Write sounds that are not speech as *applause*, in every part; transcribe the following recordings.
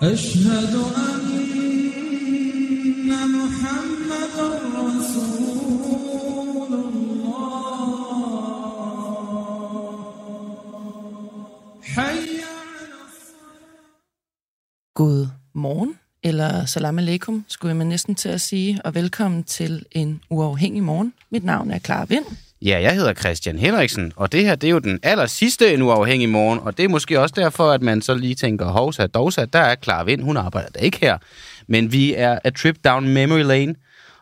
أشهد أن محمد رسول الله حي على God morgen, eller salam alaikum, skulle man næsten til at sige, og velkommen til en uafhængig morgen. Mit navn er Clara Vind. Ja, jeg hedder Christian Henriksen, og det her det er jo den aller sidste en uafhængig morgen, og det er måske også derfor, at man så lige tænker, hovsa, dovsa, der er Clara Vind, hun arbejder da ikke her. Men vi er a trip down memory lane,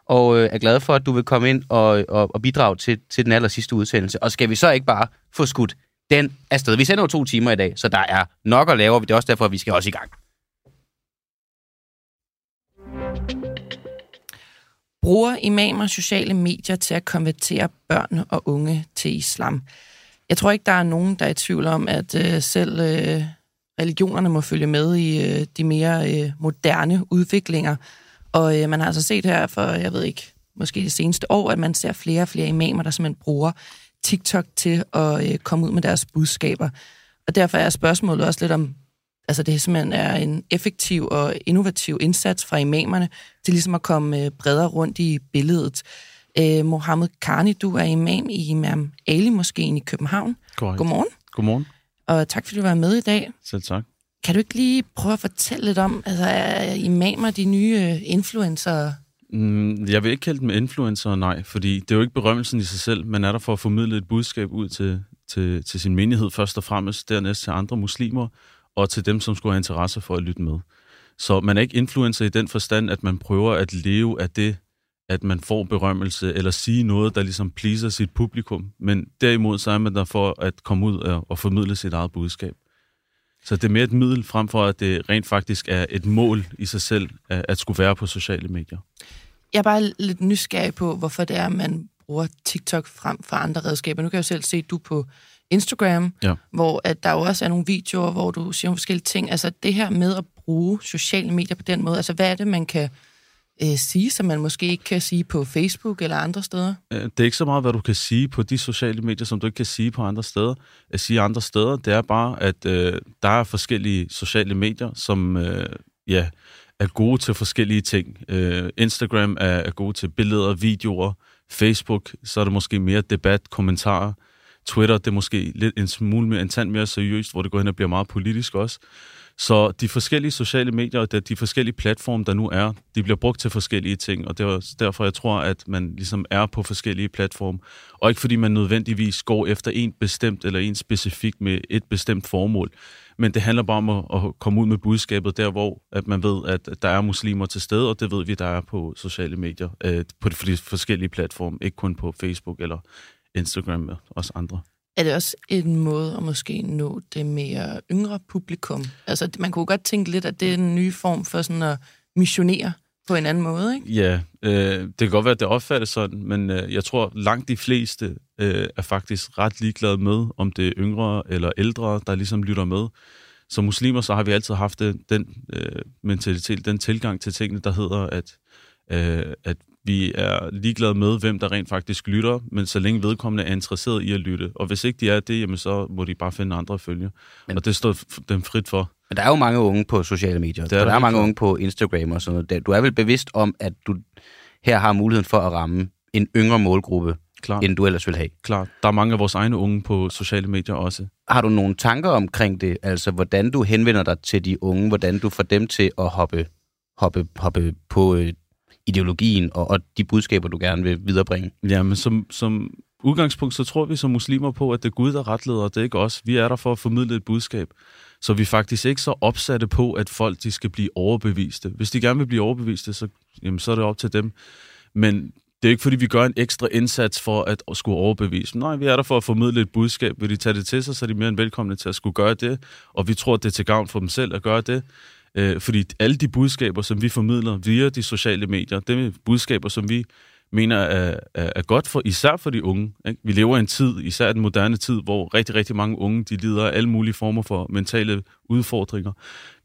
og øh, er glade for, at du vil komme ind og, og, og bidrage til, til den aller sidste udsendelse. Og skal vi så ikke bare få skudt den afsted? Vi sender jo to timer i dag, så der er nok at lave, og det er også derfor, at vi skal også i gang. Bruger imamer sociale medier til at konvertere børn og unge til islam? Jeg tror ikke, der er nogen, der er i tvivl om, at øh, selv øh, religionerne må følge med i øh, de mere øh, moderne udviklinger. Og øh, man har altså set her for, jeg ved ikke, måske det seneste år, at man ser flere og flere imamer, der simpelthen bruger TikTok til at øh, komme ud med deres budskaber. Og derfor er spørgsmålet også lidt om, altså det simpelthen er en effektiv og innovativ indsats fra imamerne til ligesom at komme øh, bredere rundt i billedet. Øh, Mohammed Karni, du er imam i Imam Ali Moskeen i København. Korrekt. Godmorgen, Godmorgen. og tak fordi du var med i dag. Selv tak. Kan du ikke lige prøve at fortælle lidt om, altså er imamer de nye øh, influencer? Mm, jeg vil ikke kalde dem influencer, nej, fordi det er jo ikke berømmelsen i sig selv. Man er der for at formidle et budskab ud til, til, til sin menighed først og fremmest, dernæst til andre muslimer, og til dem, som skulle have interesse for at lytte med. Så man er ikke influencer i den forstand, at man prøver at leve af det, at man får berømmelse, eller sige noget, der ligesom pleaser sit publikum. Men derimod så er man der for at komme ud og, og formidle sit eget budskab. Så det er mere et middel, frem for at det rent faktisk er et mål i sig selv, at, at skulle være på sociale medier. Jeg er bare lidt nysgerrig på, hvorfor det er, at man bruger TikTok frem for andre redskaber. Nu kan jeg jo selv se, at du på Instagram, Ja. hvor at der jo også er nogle videoer, hvor du siger nogle forskellige ting. Altså det her med at bruge sociale medier på den måde, altså hvad er det, man kan øh, sige, som man måske ikke kan sige på Facebook eller andre steder? Øh, Det er ikke så meget, hvad du kan sige på de sociale medier, som du ikke kan sige på andre steder. At sige andre steder, det er bare, at øh, der er forskellige sociale medier, som øh, ja, er gode til forskellige ting. Øh, Instagram er, er gode til billeder, videoer. Facebook, så er det måske mere debat, kommentarer. Twitter, det er måske lidt en smule mere, en tand mere seriøst, hvor det går hen og bliver meget politisk også. Så de forskellige sociale medier og de- forskellige platforme, der nu er, de bliver brugt til forskellige ting, og det er derfor, jeg tror, at man ligesom er på forskellige platforme. Og ikke fordi man nødvendigvis går efter en bestemt eller en specifik med et bestemt formål, men det handler bare om at, at komme ud med budskabet der, hvor at man ved, at der er muslimer til stede, og det ved vi, der er på sociale medier, øh, på de forskellige platforme, ikke kun på Facebook eller Instagram og også andre. Er det også en måde at måske nå det mere yngre publikum? Altså man kunne godt tænke lidt, at det er en ny form for sådan at missionere på en anden måde, ikke? Ja, øh, det kan godt være, at det opfattes sådan, men øh, jeg tror langt de fleste øh, er faktisk ret ligeglade med, om det er yngre eller ældre, der ligesom lytter med. Som muslimer, så har vi altid haft den, den øh, mentalitet, den tilgang til tingene, der hedder, at, øh, at vi er ligeglade med, hvem der rent faktisk lytter, men så længe vedkommende er interesseret i at lytte. Og hvis ikke de er det, jamen så må de bare finde andre at følge. Men, og det står dem frit for. Men der er jo mange unge på sociale medier. Det Der er er, der der er mange helt unge på Instagram og sådan noget. Du er vel bevidst om, at du her har muligheden for at ramme en yngre målgruppe, Klart, end du ellers vil have. klart. Der er mange af vores egne unge på sociale medier også. Har du nogle tanker omkring det? Altså, hvordan du henvender dig til de unge? Hvordan du får dem til at hoppe, hoppe, hoppe på øh, ideologien og, og de budskaber, du gerne vil viderebringe? Jamen, som, som udgangspunkt, så tror vi som muslimer på, at det er Gud, der retleder, og det er ikke os. Vi er der for at formidle et budskab. Så vi er faktisk ikke så opsatte på, at folk de skal blive overbeviste. Hvis de gerne vil blive overbeviste, så, jamen, så er det op til dem. Men det er ikke, fordi vi gør en ekstra indsats for at skulle overbevise. Nej, vi er der for at formidle et budskab. Vil de tage det til sig, så er de mere end velkomne til at skulle gøre det. Og vi tror, at det er til gavn for dem selv at gøre det. Øh, fordi alle de budskaber, som vi formidler via de sociale medier, det er budskaber, som vi mener er, er, er godt for, især for de unge. Ikke? Vi lever i en tid, især den moderne tid, hvor rigtig, rigtig mange unge, de lider af alle mulige former for mentale udfordringer.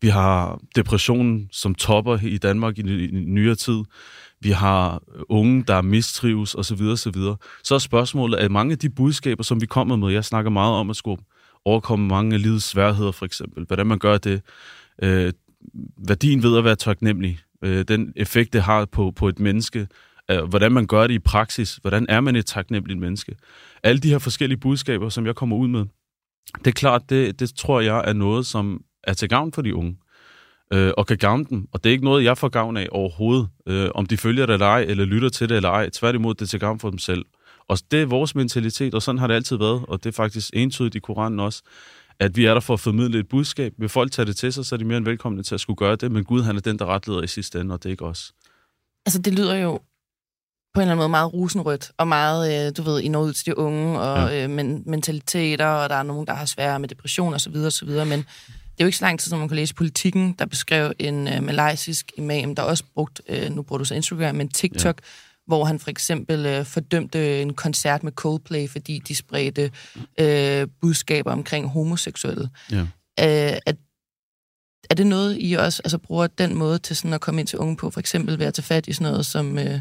Vi har depressionen, som topper i Danmark i, i nyere tid. Vi har unge, der mistrives osv. osv. Så er spørgsmålet, at mange af de budskaber, som vi kommer med, jeg snakker meget om at skulle overkomme mange af livets sværheder, for eksempel. Hvordan man gør det. Øh, værdien ved at være taknemmelig, øh, den effekt, det har på, på et menneske, øh, hvordan man gør det i praksis, hvordan er man et taknemmeligt menneske. Alle de her forskellige budskaber, som jeg kommer ud med, det er klart, det, det tror jeg er noget, som er til gavn for de unge øh, og kan gavne dem. Og det er ikke noget, jeg får gavn af overhovedet, øh, om de følger det eller ej, eller lytter til det eller ej. Tværtimod, det er til gavn for dem selv. Og det er vores mentalitet, og sådan har det altid været, og det er faktisk entydigt i Koranen også, at vi er der for at formidle et budskab. Vil folk tage det til sig, så er de mere end velkomne til at skulle gøre det, men Gud han er den, der retleder i sidste ende, og det er ikke os. Altså, det lyder jo på en eller anden måde meget rusenrødt, og meget, øh, du ved, I når ud til de unge, og Ja. øh, men, mentaliteter, og der er nogen, der har svære med depression, og så videre, og så videre, men det er jo ikke så lang tid, som man kunne læse politikken, der beskrev en øh, malaysisk imam, der også brugt, øh, nu bruger du så Instagram, men TikTok, ja. Hvor han for eksempel øh, fordømte en koncert med Coldplay, fordi de spredte øh, budskaber omkring homoseksuelle. Ja. Øh, at, er det noget, I også altså, bruger den måde til sådan at komme ind til unge på, for eksempel ved at tage fat i sådan noget som, øh,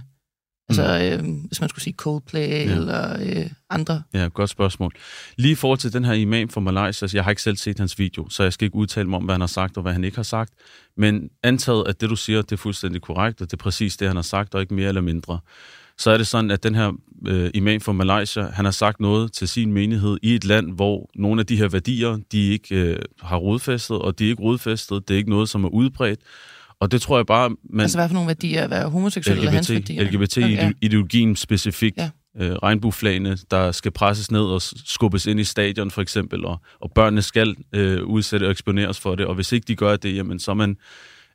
altså, øh, hvis man skulle sige Coldplay ja. eller øh, andre? Ja, godt spørgsmål. Lige i forhold til den her imam fra Malaysia, jeg har ikke selv set hans video, så jeg skal ikke udtale mig om, hvad han har sagt og hvad han ikke har sagt. Men antaget, at det du siger, det er fuldstændig korrekt, og det er præcis det, han har sagt, og ikke mere eller mindre. Så er det sådan, at den her øh, imam fra Malaysia, han har sagt noget til sin menighed i et land, hvor nogle af de her værdier, de ikke øh, har rodfæstet, og de er ikke rodfæstet. Det er ikke noget, som er udbredt. Og det tror jeg bare, man... Altså hvad for nogle værdier? At være homoseksuel eller hans værdier? LGBT-ideologien specifikt. Ja. Øh, regnbueflagene, der skal presses ned og skubbes ind i stadion for eksempel, og, og børnene skal øh, udsætte og eksponeres for det, og hvis ikke de gør det, jamen så er man,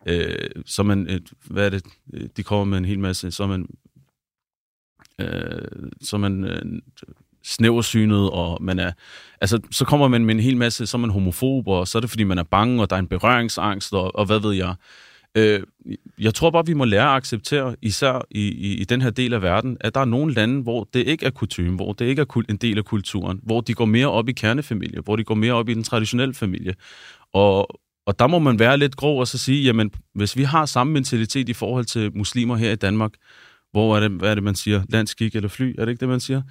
øh, så er man et, hvad er det, Øh, de kommer med en hel masse, så er man, øh, så er man øh, snæversynet, og man er, altså, så kommer man med en hel masse, så er man homofob, og så er det, fordi man er bange, og der er en berøringsangst, og, og hvad ved jeg. Øh, jeg tror bare, vi må lære at acceptere, især i, i, i den her del af verden, at der er nogle lande, hvor det ikke er kutume, hvor det ikke er kul- en del af kulturen, hvor de går mere op i kernefamilie, hvor de går mere op i den traditionelle familie. Og, og der må man være lidt grov og så sige, jamen, hvis vi har samme mentalitet i forhold til muslimer her i Danmark, hvor er det, hvad er det, man siger? Landskik eller fly? Er det ikke det, man siger?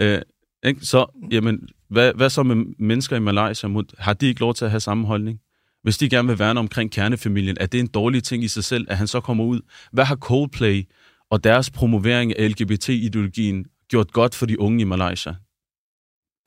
Øh, ikke? Så, jamen, hvad, hvad så med mennesker i Malaysia? Har de ikke lov til at have samme holdning? Hvis de gerne vil værne omkring kernefamilien, er det en dårlig ting i sig selv, at han så kommer ud? Hvad har Coldplay og deres promovering af LGBT-ideologien gjort godt for de unge i Malaysia?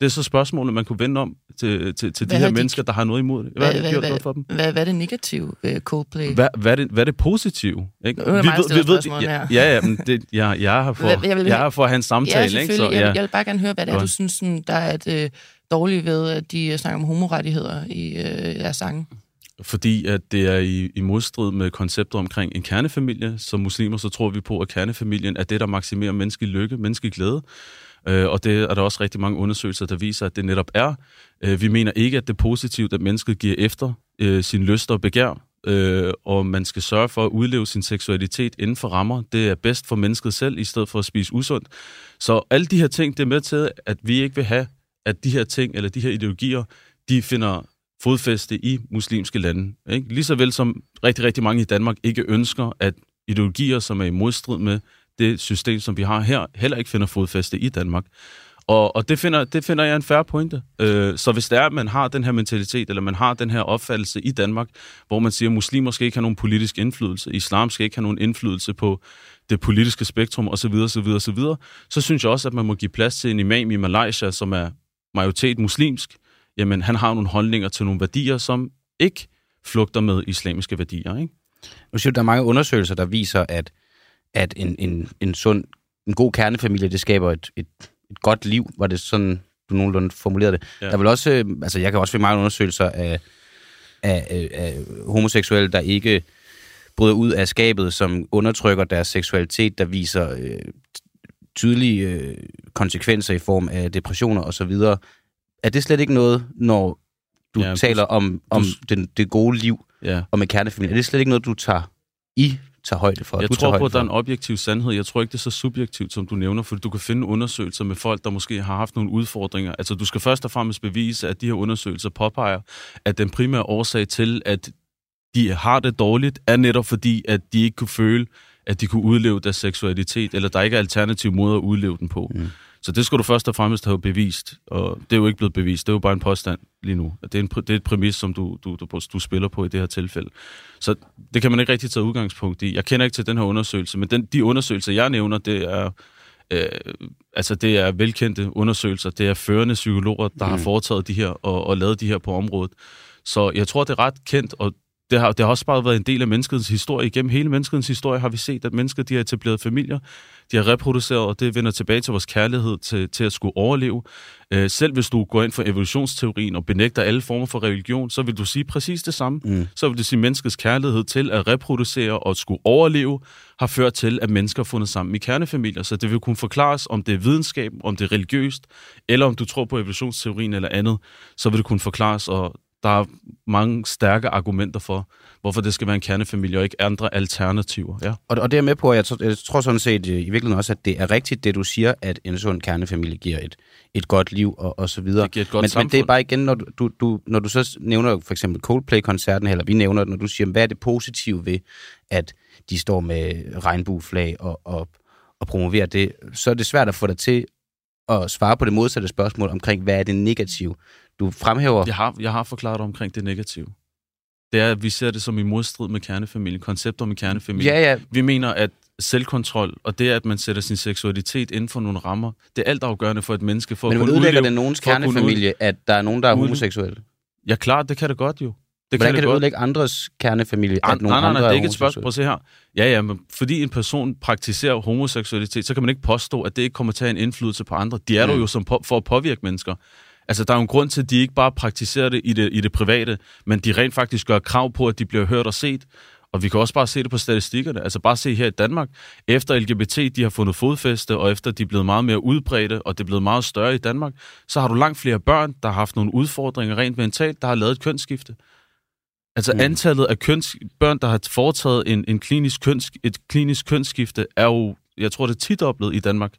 Det er så spørgsmålet, man kunne vende om til, til, til de Hvad her de- mennesker, der har noget imod det. Hvad, har det gjort godt for dem? Hvad, hvad er det negative ved Coldplay? Hvad, hvad, er det, hvad er det positive? Ikke? Nu er mig, der stiller spørgsmål ja, ja, ja, men det, jeg, jeg er her for, Hvad- jeg vil- jeg er for at have en ja, samtale. ikke? selvfølgelig. Så, jeg, ja. jeg vil bare gerne høre, hvad det er, du synes, sådan, der er et øh, dårligt ved, at de øh, snakker om homorettigheder i øh, deres sange. Fordi at det er i, i modstrid med konceptet omkring en kernefamilie. Som muslimer, så tror vi på, at kernefamilien er det, der maksimerer menneskelig lykke, menneskelig glæde. Øh, og det er der også rigtig mange undersøgelser, der viser, at det netop er. Øh, vi mener ikke, at det er positivt, at mennesket giver efter øh, sin lyst og begær, øh, og man skal sørge for at udleve sin seksualitet inden for rammer. Det er bedst for mennesket selv, i stedet for at spise usundt. Så alle de her ting, det er med til, at vi ikke vil have, at de her ting, eller de her ideologier, de finder fodfæste i muslimske lande. Ikke? Lige så vel som rigtig, rigtig mange i Danmark ikke ønsker, at ideologier, som er i modstrid med det system, som vi har her, heller ikke finder fodfæste i Danmark. Og, og det, finder, det finder jeg en færre pointe. Øh, så hvis det er, at man har den her mentalitet, eller man har den her opfattelse i Danmark, hvor man siger, at muslimer skal ikke have nogen politisk indflydelse, islam skal ikke have nogen indflydelse på det politiske spektrum osv., osv., osv., så synes jeg også, at man må give plads til en imam i Malaysia, som er majoritet muslimsk, jamen han har nogle holdninger til nogle værdier, som ikke flugter med islamiske værdier. Ikke? Nu siger du, der er mange undersøgelser, der viser, at, at en, en, en sund, en god kernefamilie, det skaber et, et, et godt liv. Var det sådan, du nogenlunde formulerede det? Ja. Der er vel også, øh, altså jeg kan også finde mange undersøgelser af, af, af, af homoseksuelle, der ikke bryder ud af skabet, som undertrykker deres seksualitet, der viser øh, tydelige øh, konsekvenser i form af depressioner osv. Er det slet ikke noget, når du Ja, du- taler om, om du- den, det gode liv Ja. og med kernefamilien? Er det slet ikke noget, du tager i tager højde for? Jeg tror på, at der er en for? objektiv sandhed. Jeg tror ikke, det er så subjektivt, som du nævner, fordi du kan finde undersøgelser med folk, der måske har haft nogle udfordringer. Altså, du skal først og fremmest bevise, at de her undersøgelser påpeger, at den primære årsag til, at de har det dårligt, er netop fordi, at de ikke kunne føle, at de kunne udleve deres seksualitet, eller der ikke er alternativ måde at udleve den på. Mm. Så det skal du først og fremmest have bevist, og det er jo ikke blevet bevist, det er jo bare en påstand lige nu. Det er, en, det er et præmis, som du, du, du, du spiller på i det her tilfælde. Så det kan man ikke rigtig tage udgangspunkt i. Jeg kender ikke til den her undersøgelse, men den, de undersøgelser, jeg nævner, det er, øh, altså det er velkendte undersøgelser. Det er førende psykologer, der mm. har foretaget de her og, og lavet de her på området. Så jeg tror, det er ret kendt, og det har, det har også bare været en del af menneskets historie. Igennem hele menneskets historie har vi set, at mennesker de har etableret familier, de har reproduceret, og det vender tilbage til vores kærlighed til, til at skulle overleve. Øh, selv hvis du går ind for evolutionsteorien og benægter alle former for religion, så vil du sige præcis det samme. Mm. Så vil du sige, at menneskets kærlighed til at reproducere og skulle overleve har ført til, at mennesker er fundet sammen i kernefamilier. Så det vil kunne forklares, om det er videnskab, om det er religiøst, eller om du tror på evolutionsteorien eller andet, så vil det kunne forklares, og der er mange stærke argumenter for, hvorfor det skal være en kernefamilie og ikke andre alternativer. Ja. Og, og det er med på, at jeg, tror, jeg tror sådan set øh, i virkeligheden også, at det er rigtigt, det du siger, at en sund kernefamilie giver et, et godt liv og, og så videre. Det giver et godt men, samfund. men det er bare igen, når du, du, når du så nævner for eksempel Coldplay-koncerten, eller vi nævner, når du siger, hvad er det positive ved, at de står med regnbueflag og, og, og promoverer det, så er det svært at få dig til at svare på det modsatte spørgsmål omkring, hvad er det negative? Du fremhæver... Jeg har, jeg har forklaret omkring det negative. Det er, at vi ser det som i modstrid med kernefamilien, koncepter med kernefamilien. Ja, ja. Vi mener, at selvkontrol, og det, at man sætter sin seksualitet inden for nogle rammer, det er altafgørende for et menneske for Men at kunne udlægger udleve, det nogens for at kernefamilie, at der er nogen, der er homoseksuelle? Ja, klart, det kan det godt jo. Det Hvordan kan det godt. udlægge andres kernefamilie, An, at nej, nej, nej, det er ikke et spørgsmål. Prøv at se her. Ja, ja, men fordi en person praktiserer homoseksualitet, så kan man ikke påstå, at det ikke kommer til at have en indflydelse på andre. De er Mm. der jo som på, for at påvirke mennesker. Altså, der er jo en grund til, at de ikke bare praktiserer det i, det i det private, men de rent faktisk gør krav på, at de bliver hørt og set. Og vi kan også bare se det på statistikkerne. Altså bare se her i Danmark. Efter LGBT de har fundet fodfæste, og efter de er blevet meget mere udbredte, og det er blevet meget større i Danmark, så har du langt flere børn, der har haft nogle udfordringer rent mentalt, der har lavet et kønsskifte. Altså Mm. antallet af køns, børn, der har foretaget en, en klinisk køns, et klinisk kønsskifte, er jo, jeg tror, det er tidoblet i Danmark.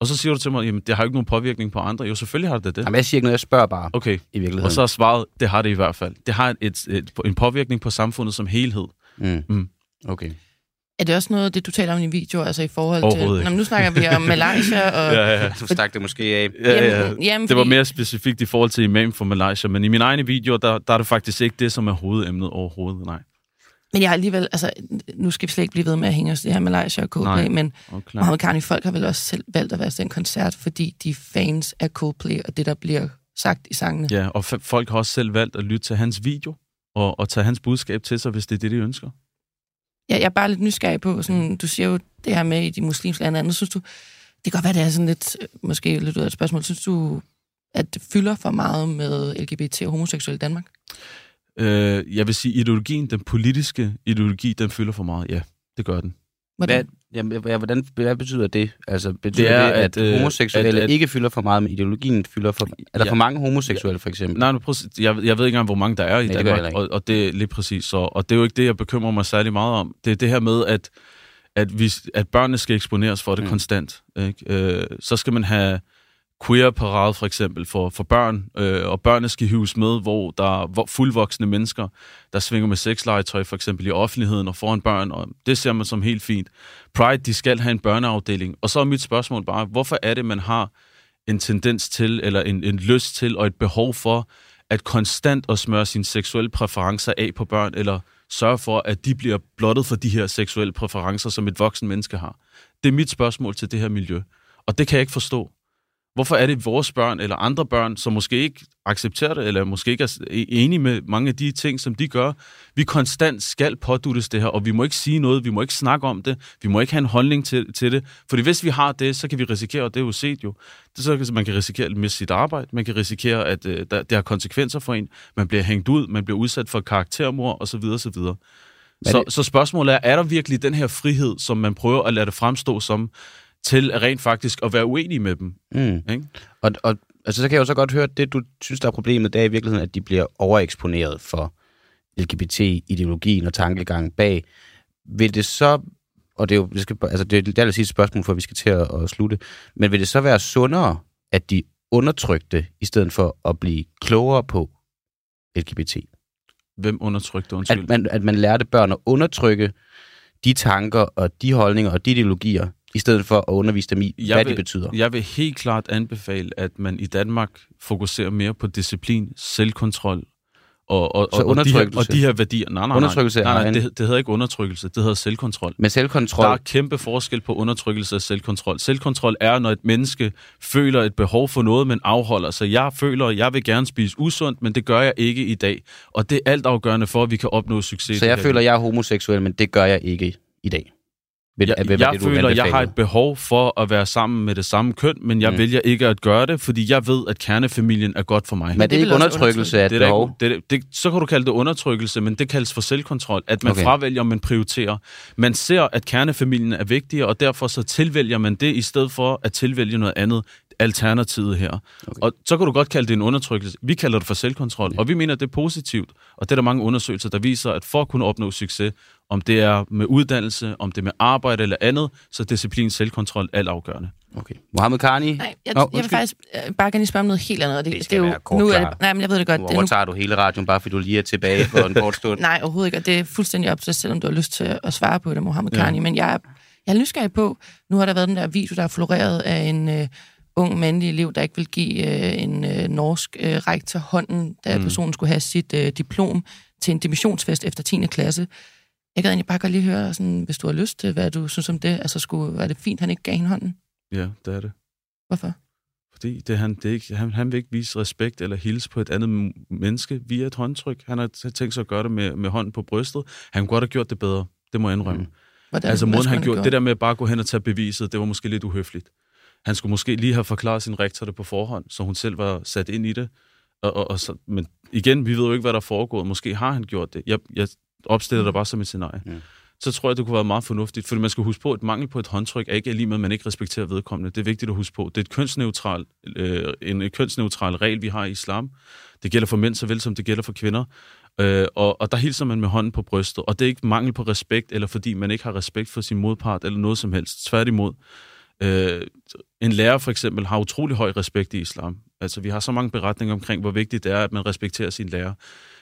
Og så siger du til mig, jamen det har jo ikke nogen påvirkning på andre. Jo, selvfølgelig har det det. Jamen, jeg siger ikke noget, jeg spørger bare Okay, i virkeligheden. og så er svaret, det har det i hvert fald. Det har et, et, et, en påvirkning på samfundet som helhed. Mm. Mm. Okay. Er det også noget af det, du taler om i din video, altså i forhold til... Ikke. Nå, nu snakker vi om *laughs* Malaysia og... Ja, ja. Du stak det måske af. Ja, ja. Jamen, jamen, Det var mere specifikt i forhold til imam for Malaysia, men i mine egne videoer, der, der er det faktisk ikke det, som er hovedemnet overhovedet. Nej. Men jeg har alligevel, altså, nu skal vi slet ikke blive ved med at hænge os det her Malaysia og Coldplay, Nej. men Okay. Mohammed Khani, folk har vel også selv valgt at være til en koncert, fordi de er fans af Coldplay og det, der bliver sagt i sangene. Ja, og folk har også selv valgt at lytte til hans video og, og tage hans budskab til sig, hvis det er det, de ønsker. Ja, jeg er bare lidt nysgerrig på, sådan, du siger jo det her med i de muslimske lande, nu synes du, det kan godt være, det er sådan lidt, måske lidt ud af et spørgsmål, synes du, at det fylder for meget med LGBT og homoseksuelle i Danmark? Øh, jeg vil sige, ideologien, den politiske ideologi, den fylder for meget. Ja, det gør den. Hvad, Hvordan? jamen, hvad, hvordan, hvad betyder det? Altså, betyder Det det, er, det, at, at, øh, homoseksuelle at- at- ikke fylder for meget, men ideologien fylder for... Er der Ja. for mange homoseksuelle, for eksempel? Nej, nu, prøv, jeg, jeg ved ikke engang, hvor mange der er i Nej, det Danmark, ikke. og, og det er lige præcis så. Og det er jo ikke det, jeg bekymrer mig særlig meget om. Det er det her med, at, at, vi, at børnene skal eksponeres for det Mm. mm. konstant. Ikke? Øh, så skal man have queer-parade for eksempel for, for børn, øh, og børnene skal hives med, hvor der er fuldvoksne mennesker, der svinger med sexlegetøj for eksempel i offentligheden og foran børn, og det ser man som helt fint. Pride, de skal have en børneafdeling. Og så er mit spørgsmål bare, hvorfor er det, man har en tendens til, eller en, en lyst til, og et behov for, at konstant at smøre sine seksuelle præferencer af på børn, eller sørge for, at de bliver blottet for de her seksuelle præferencer, som et voksen menneske har. Det er mit spørgsmål til det her miljø. Og det kan jeg ikke forstå. Hvorfor er det vores børn eller andre børn, som måske ikke accepterer det, eller måske ikke er enige med mange af de ting, som de gør, vi konstant skal påduttes det her, og vi må ikke sige noget, vi må ikke snakke om det, vi må ikke have en holdning til, til det, fordi hvis vi har det, så kan vi risikere, og det er jo set jo, det, så man kan risikere at miste sit arbejde, man kan risikere, at øh, der, det har konsekvenser for en, man bliver hængt ud, man bliver udsat for karaktermord osv. osv. Så, så spørgsmålet er, er der virkelig den her frihed, som man prøver at lade det fremstå som, til rent faktisk at være uenig med dem? Mm. Ikke? Og, og altså, så kan jeg jo så godt høre, at det, du synes, der er problemet, det er i virkeligheden, at de bliver overeksponeret for LGBT-ideologien og tankegangen bag. Vil det så, og det er jo det skal, altså, det er det aller sidste spørgsmål, for vi skal til at, at slutte, men vil det så være sundere, at de undertrykte, i stedet for at blive klogere på LGBT? Hvem undertrykte, undskyld? At man, at man lærte børn at undertrykke de tanker og de holdninger og de ideologier, i stedet for at undervise dem i, Jeg hvad vil, de betyder. Jeg vil helt klart anbefale, at man i Danmark fokuserer mere på disciplin, selvkontrol og, og, Så og, og, de, her, og de her værdier. Nej, nej, nej. Undertrykkelse nej, nej en- det, det hedder ikke undertrykkelse, det hedder selvkontrol. Med selvkontrol. Der er kæmpe forskel på undertrykkelse og selvkontrol. Selvkontrol er, når et menneske føler et behov for noget, men afholder sig. Jeg føler, at jeg vil gerne spise usundt, men det gør jeg ikke i dag. Og det er altafgørende for, at vi kan opnå succes. Så jeg føler, jeg er homoseksuel, men det gør jeg ikke i dag. Ved, Jeg, ved, hvad jeg det, føler, jeg har et behov for at være sammen med det samme køn, men jeg Mm. vælger ikke at gøre det, fordi jeg ved, at kernefamilien er godt for mig. Men er det, det ikke undertrykkelse af et det er behov? ikke, det, det, så kan du kalde det undertrykkelse, men det kaldes for selvkontrol. At man Okay. fravælger, man prioriterer. Man ser, at kernefamilien er vigtigere, og derfor så tilvælger man det, i stedet for at tilvælge noget andet alternativet her. Okay. Og så kan du godt kalde det en undertrykkelse. Vi kalder det for selvkontrol, og vi mener, at det er positivt. Og det er der mange undersøgelser, der viser, at for at kunne opnå succes, om det er med uddannelse, om det er med arbejde eller andet, så disciplin, selvkontrol altafgørende. Okay. Mohammed Karni? Nej, jeg, Nå, jeg vil faktisk øh, bare gerne spørge om noget helt andet. Det, Det skal det er være jo, kort nu er det, nej, men jeg ved det godt. Nu er overtager du hele radioen, bare fordi du lige er tilbage for en kort stund. *laughs* nej, overhovedet ikke, og det er fuldstændig op til dig, selvom du har lyst til at svare på det, Mohammed Ja. Karni. Men jeg er, jeg er nysgerrig på, nu har der været den der video, der er floreret af en øh, ung mandlig elev, der ikke vil give øh, en øh, norsk øh, rektor hånden, da mm. personen skulle have sit øh, diplom til en dimissionsfest efter 10. klasse. Jeg gad egentlig bare godt lige høre, sådan, hvis du har lyst til, hvad du synes om det. Altså, skulle, var det fint, han ikke gav hende hånden? Ja, det er det. Hvorfor? Fordi det, er han, det er ikke, han, han vil ikke vise respekt eller hilse på et andet menneske via et håndtryk. Han har tænkt sig at gøre det med, med hånden på brystet. Han kunne godt have gjort det bedre. Det må jeg indrømme. Mm. Hvordan, Altså måden han gjorde, det der med at bare gå hen og tage beviset, det var måske lidt uhøfligt. Han skulle måske lige have forklaret sin rektor det på forhånd, så hun selv var sat ind i det. Og, og, og så, men igen, vi ved jo ikke, hvad der er foregået. Måske har han gjort det. Jeg, jeg opstiller det bare som et scenarie. Mm. Mm. Så tror jeg, det kunne være meget fornuftigt. Fordi man skal huske på, at mangel på et håndtryk er ikke lige med, at man ikke respekterer vedkommende. Det er vigtigt at huske på. Det er et kønsneutral, øh, en kønsneutral regel, vi har i islam. Det gælder for mænd såvel som det gælder for kvinder. Øh, og, og der hilser man med hånden på brystet. Og det er ikke mangel på respekt, eller fordi man ikke har respekt for sin modpart, eller noget som helst. Tværtimod. Øh, en lærer for eksempel har utrolig høj respekt i islam. Altså, vi har så mange beretninger omkring, hvor vigtigt det er, at man respekterer sin lærer.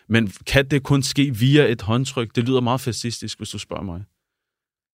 Men kan det kun ske via et håndtryk? Det lyder meget fascistisk, hvis du spørger mig.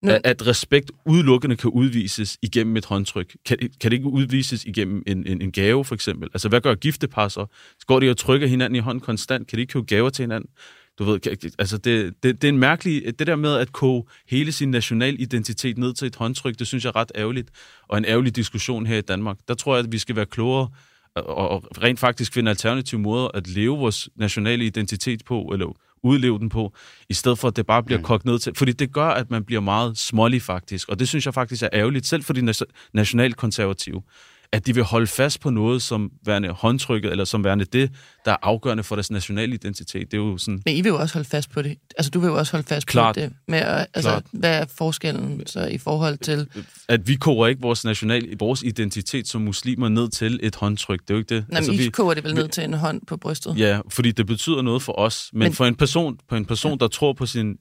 At, at respekt udelukkende kan udvises igennem et håndtryk. Kan, kan det ikke udvises igennem en, en, en gave, for eksempel? Altså, hvad gør giftepar så? Går de og trykker hinanden i hånden konstant? Kan de ikke købe gaver til hinanden? Du ved, kan- altså det, det, det er en mærkelig, det der med at koge hele sin national identitet ned til et håndtryk, det synes jeg er ret ærgerligt, og en ærgerlig diskussion her i Danmark. Der tror jeg, at vi skal være klogere og, og rent faktisk finde alternative måder at leve vores nationale identitet på, eller udleve den på, i stedet for, at det bare bliver mm. kogt ned til. Fordi det gør, at man bliver meget smålig faktisk, og det synes jeg faktisk er ærgerligt, selv for de nationalkonservative, at de vil holde fast på noget som værende håndtrykket, eller som værende det, der er afgørende for deres nationale identitet. Det er jo sådan, Men I vil jo også holde fast på det. Altså, du vil jo også holde fast Klart. på det. Med, altså, Klart. hvad er forskellen så i forhold til... at vi koger ikke vores national, vores identitet som muslimer ned til et håndtryk. Det er jo ikke det. Nå, altså, I vi, koger det vel ned til en hånd på brystet? Ja, fordi det betyder noget for os. Men, Men- for en person, på en person, der tror på sin,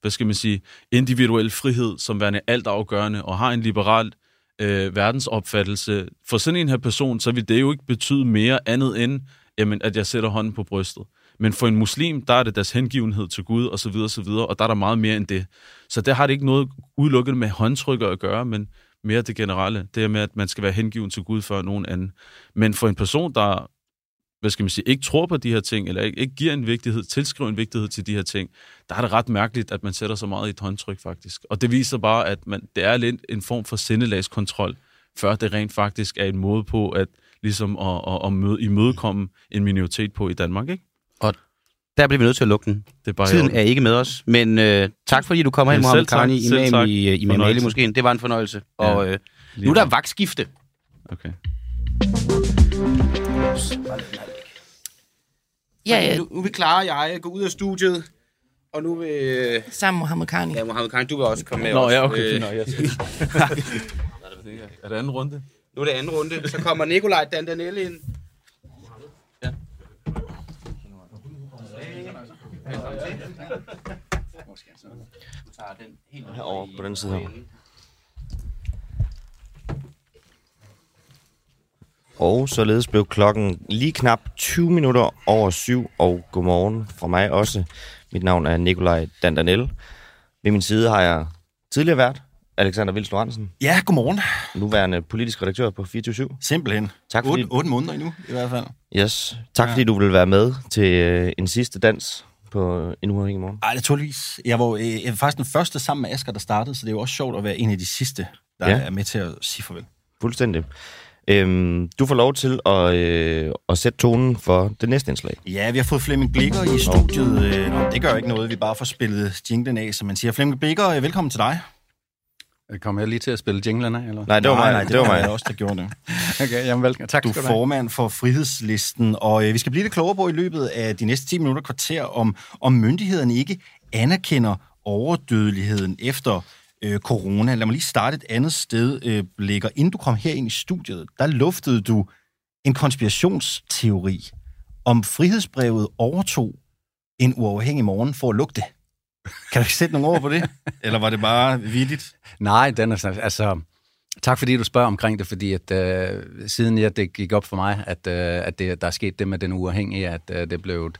hvad skal man sige, individuel frihed, som værende altafgørende, og har en liberal øh, verdensopfattelse, for sådan en her person, så vil det jo ikke betyde mere andet end, jamen, at jeg sætter hånden på brystet. Men for en muslim, der er det deres hengivenhed til Gud, og så videre, og så videre, og der er der meget mere end det. Så der har det ikke noget udelukket med håndtrykker at gøre, men mere det generelle. Det er med, at man skal være hengiven til Gud før nogen anden. Men for en person, der hvad skal man sige, ikke tror på de her ting, eller ikke, ikke giver en vigtighed, tilskriver en vigtighed til de her ting, der er det ret mærkeligt, at man sætter så meget i et håndtryk, faktisk. Og det viser bare, at man, det er lidt en form for sindelagskontrol, før det rent faktisk er en måde på at, ligesom at, at, at møde, imødekomme en minoritet på i Danmark, ikke? Der bliver vi nødt til at lukke den. Det er bare Tiden er ikke med os, men øh, tak fordi du kommer Ja, hen, tak, Karni, imam tak. i, øh, Imam Ali måske. Det var en fornøjelse. Ja. Og øh, nu er der vagtskifte. Okay. Ja, ja, Nu, nu vil Clara og jeg gå ud af studiet, og nu vil... Øh, sammen med Mohammed Karni. ja, Mohammed Karni, du vil også komme med Nå, også. ja, okay. Øh, fint nok, jeg *laughs* skal... er det anden runde? nu er det anden runde. Så kommer Nikolaj Dandanelle ind. Herovre på den side her. Og således blev klokken lige knap 20 minutter over syv, og godmorgen fra mig også. Mit navn er Nikolaj Dandanel. Ved min side har jeg tidligere vært, Alexander Vils Lorentzen, Ja, godmorgen. nuværende politisk redaktør på 24 Simpelthen. Tak fordi- 8, 8 måneder endnu, i hvert fald. Yes. Tak fordi du vil være med til øh, en sidste dans på en uafhængig morgen. Ej, naturligvis. Jeg var, øh, jeg var faktisk den første sammen med Asger, der startede, så det er jo også sjovt at være en af de sidste, der Ja. ja. er med til at sige farvel. Fuldstændig. Øhm, du får lov til at, øh, at sætte tonen for det næste indslag. Ja, vi har fået Flemming Blikker i studiet. Øh, Nå, det gør ikke noget, vi bare får spillet jinglen af, som man siger. Flemming Blikker, øh, velkommen til dig. Kommer jeg lige til at spille jinglerne, eller? Nej, det var mig. nej, det var mig. også, der gjorde det. *laughs* Okay, jamen velkommen. Tak Du er skal du have. formand for Frihedslisten, og øh, vi skal blive lidt klogere på i løbet af de næste 10 minutter kvarter, om, om myndighederne ikke anerkender overdødeligheden efter øh, corona. Lad mig lige starte et andet sted, øh, Blikker. Inden du kom her ind i studiet, der luftede du en konspirationsteori om frihedsbrevet overtog en uafhængig morgen for at lugte. Kan du ikke sætte nogle ord på det? *laughs* Eller var det bare vidigt? Nej, den er altså... Tak fordi du spørger omkring det, fordi at øh, siden jeg, det gik op for mig, at, øh, at det, der er sket det med den uafhængige, at øh, det blev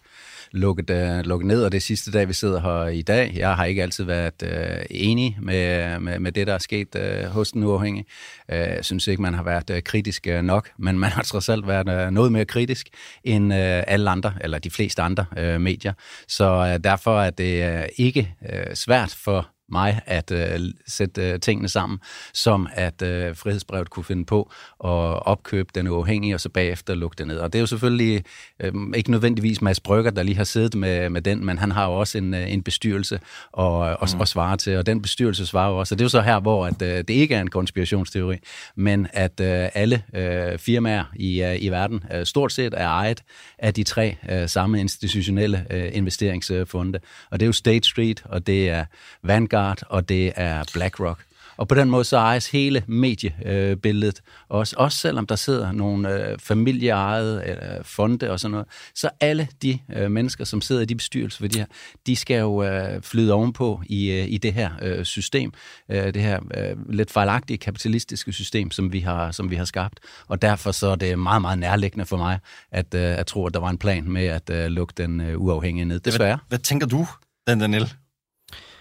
lukket, øh, lukket ned, og det er sidste dag, vi sidder her i dag. Jeg har ikke altid været øh, enig med, med, med det, der er sket øh, hos den uafhængige. Øh, jeg synes ikke, man har været øh, kritisk øh, nok, men man har trods alt været øh, noget mere kritisk end øh, alle andre, eller de fleste andre øh, medier. Så øh, derfor er det øh, ikke øh, svært for mig at øh, sætte øh, tingene sammen, som at øh, frihedsbrevet kunne finde på at opkøbe den uafhængige, og så bagefter lukke det ned. Og det er jo selvfølgelig øh, ikke nødvendigvis Mads Brygger, der lige har siddet med, med den, men han har jo også en, øh, en bestyrelse og, og, mm. og svare til, og den bestyrelse svarer jo også. Og det er jo så her, hvor at, øh, det ikke er en konspirationsteori, men at øh, alle øh, firmaer i, øh, i verden øh, stort set er ejet af de tre øh, samme institutionelle øh, investeringsfonde. Og det er jo State Street, og det er Vanguard, og det er BlackRock. Og på den måde så ejes hele mediebilledet også, også selvom der sidder nogle øh, familieejede øh, fonde og sådan noget. Så alle de øh, mennesker, som sidder i de bestyrelser for de her, de skal jo øh, flyde ovenpå i, øh, i det her øh, system, øh, det her øh, lidt fejlagtige kapitalistiske system, som vi, har, som vi har skabt. Og derfor så er det meget, meget nærliggende for mig, at, øh, at tro, at der var en plan med at øh, lukke den øh, uafhængige ned. Desværre. Hvad tænker du, Dan Daniel,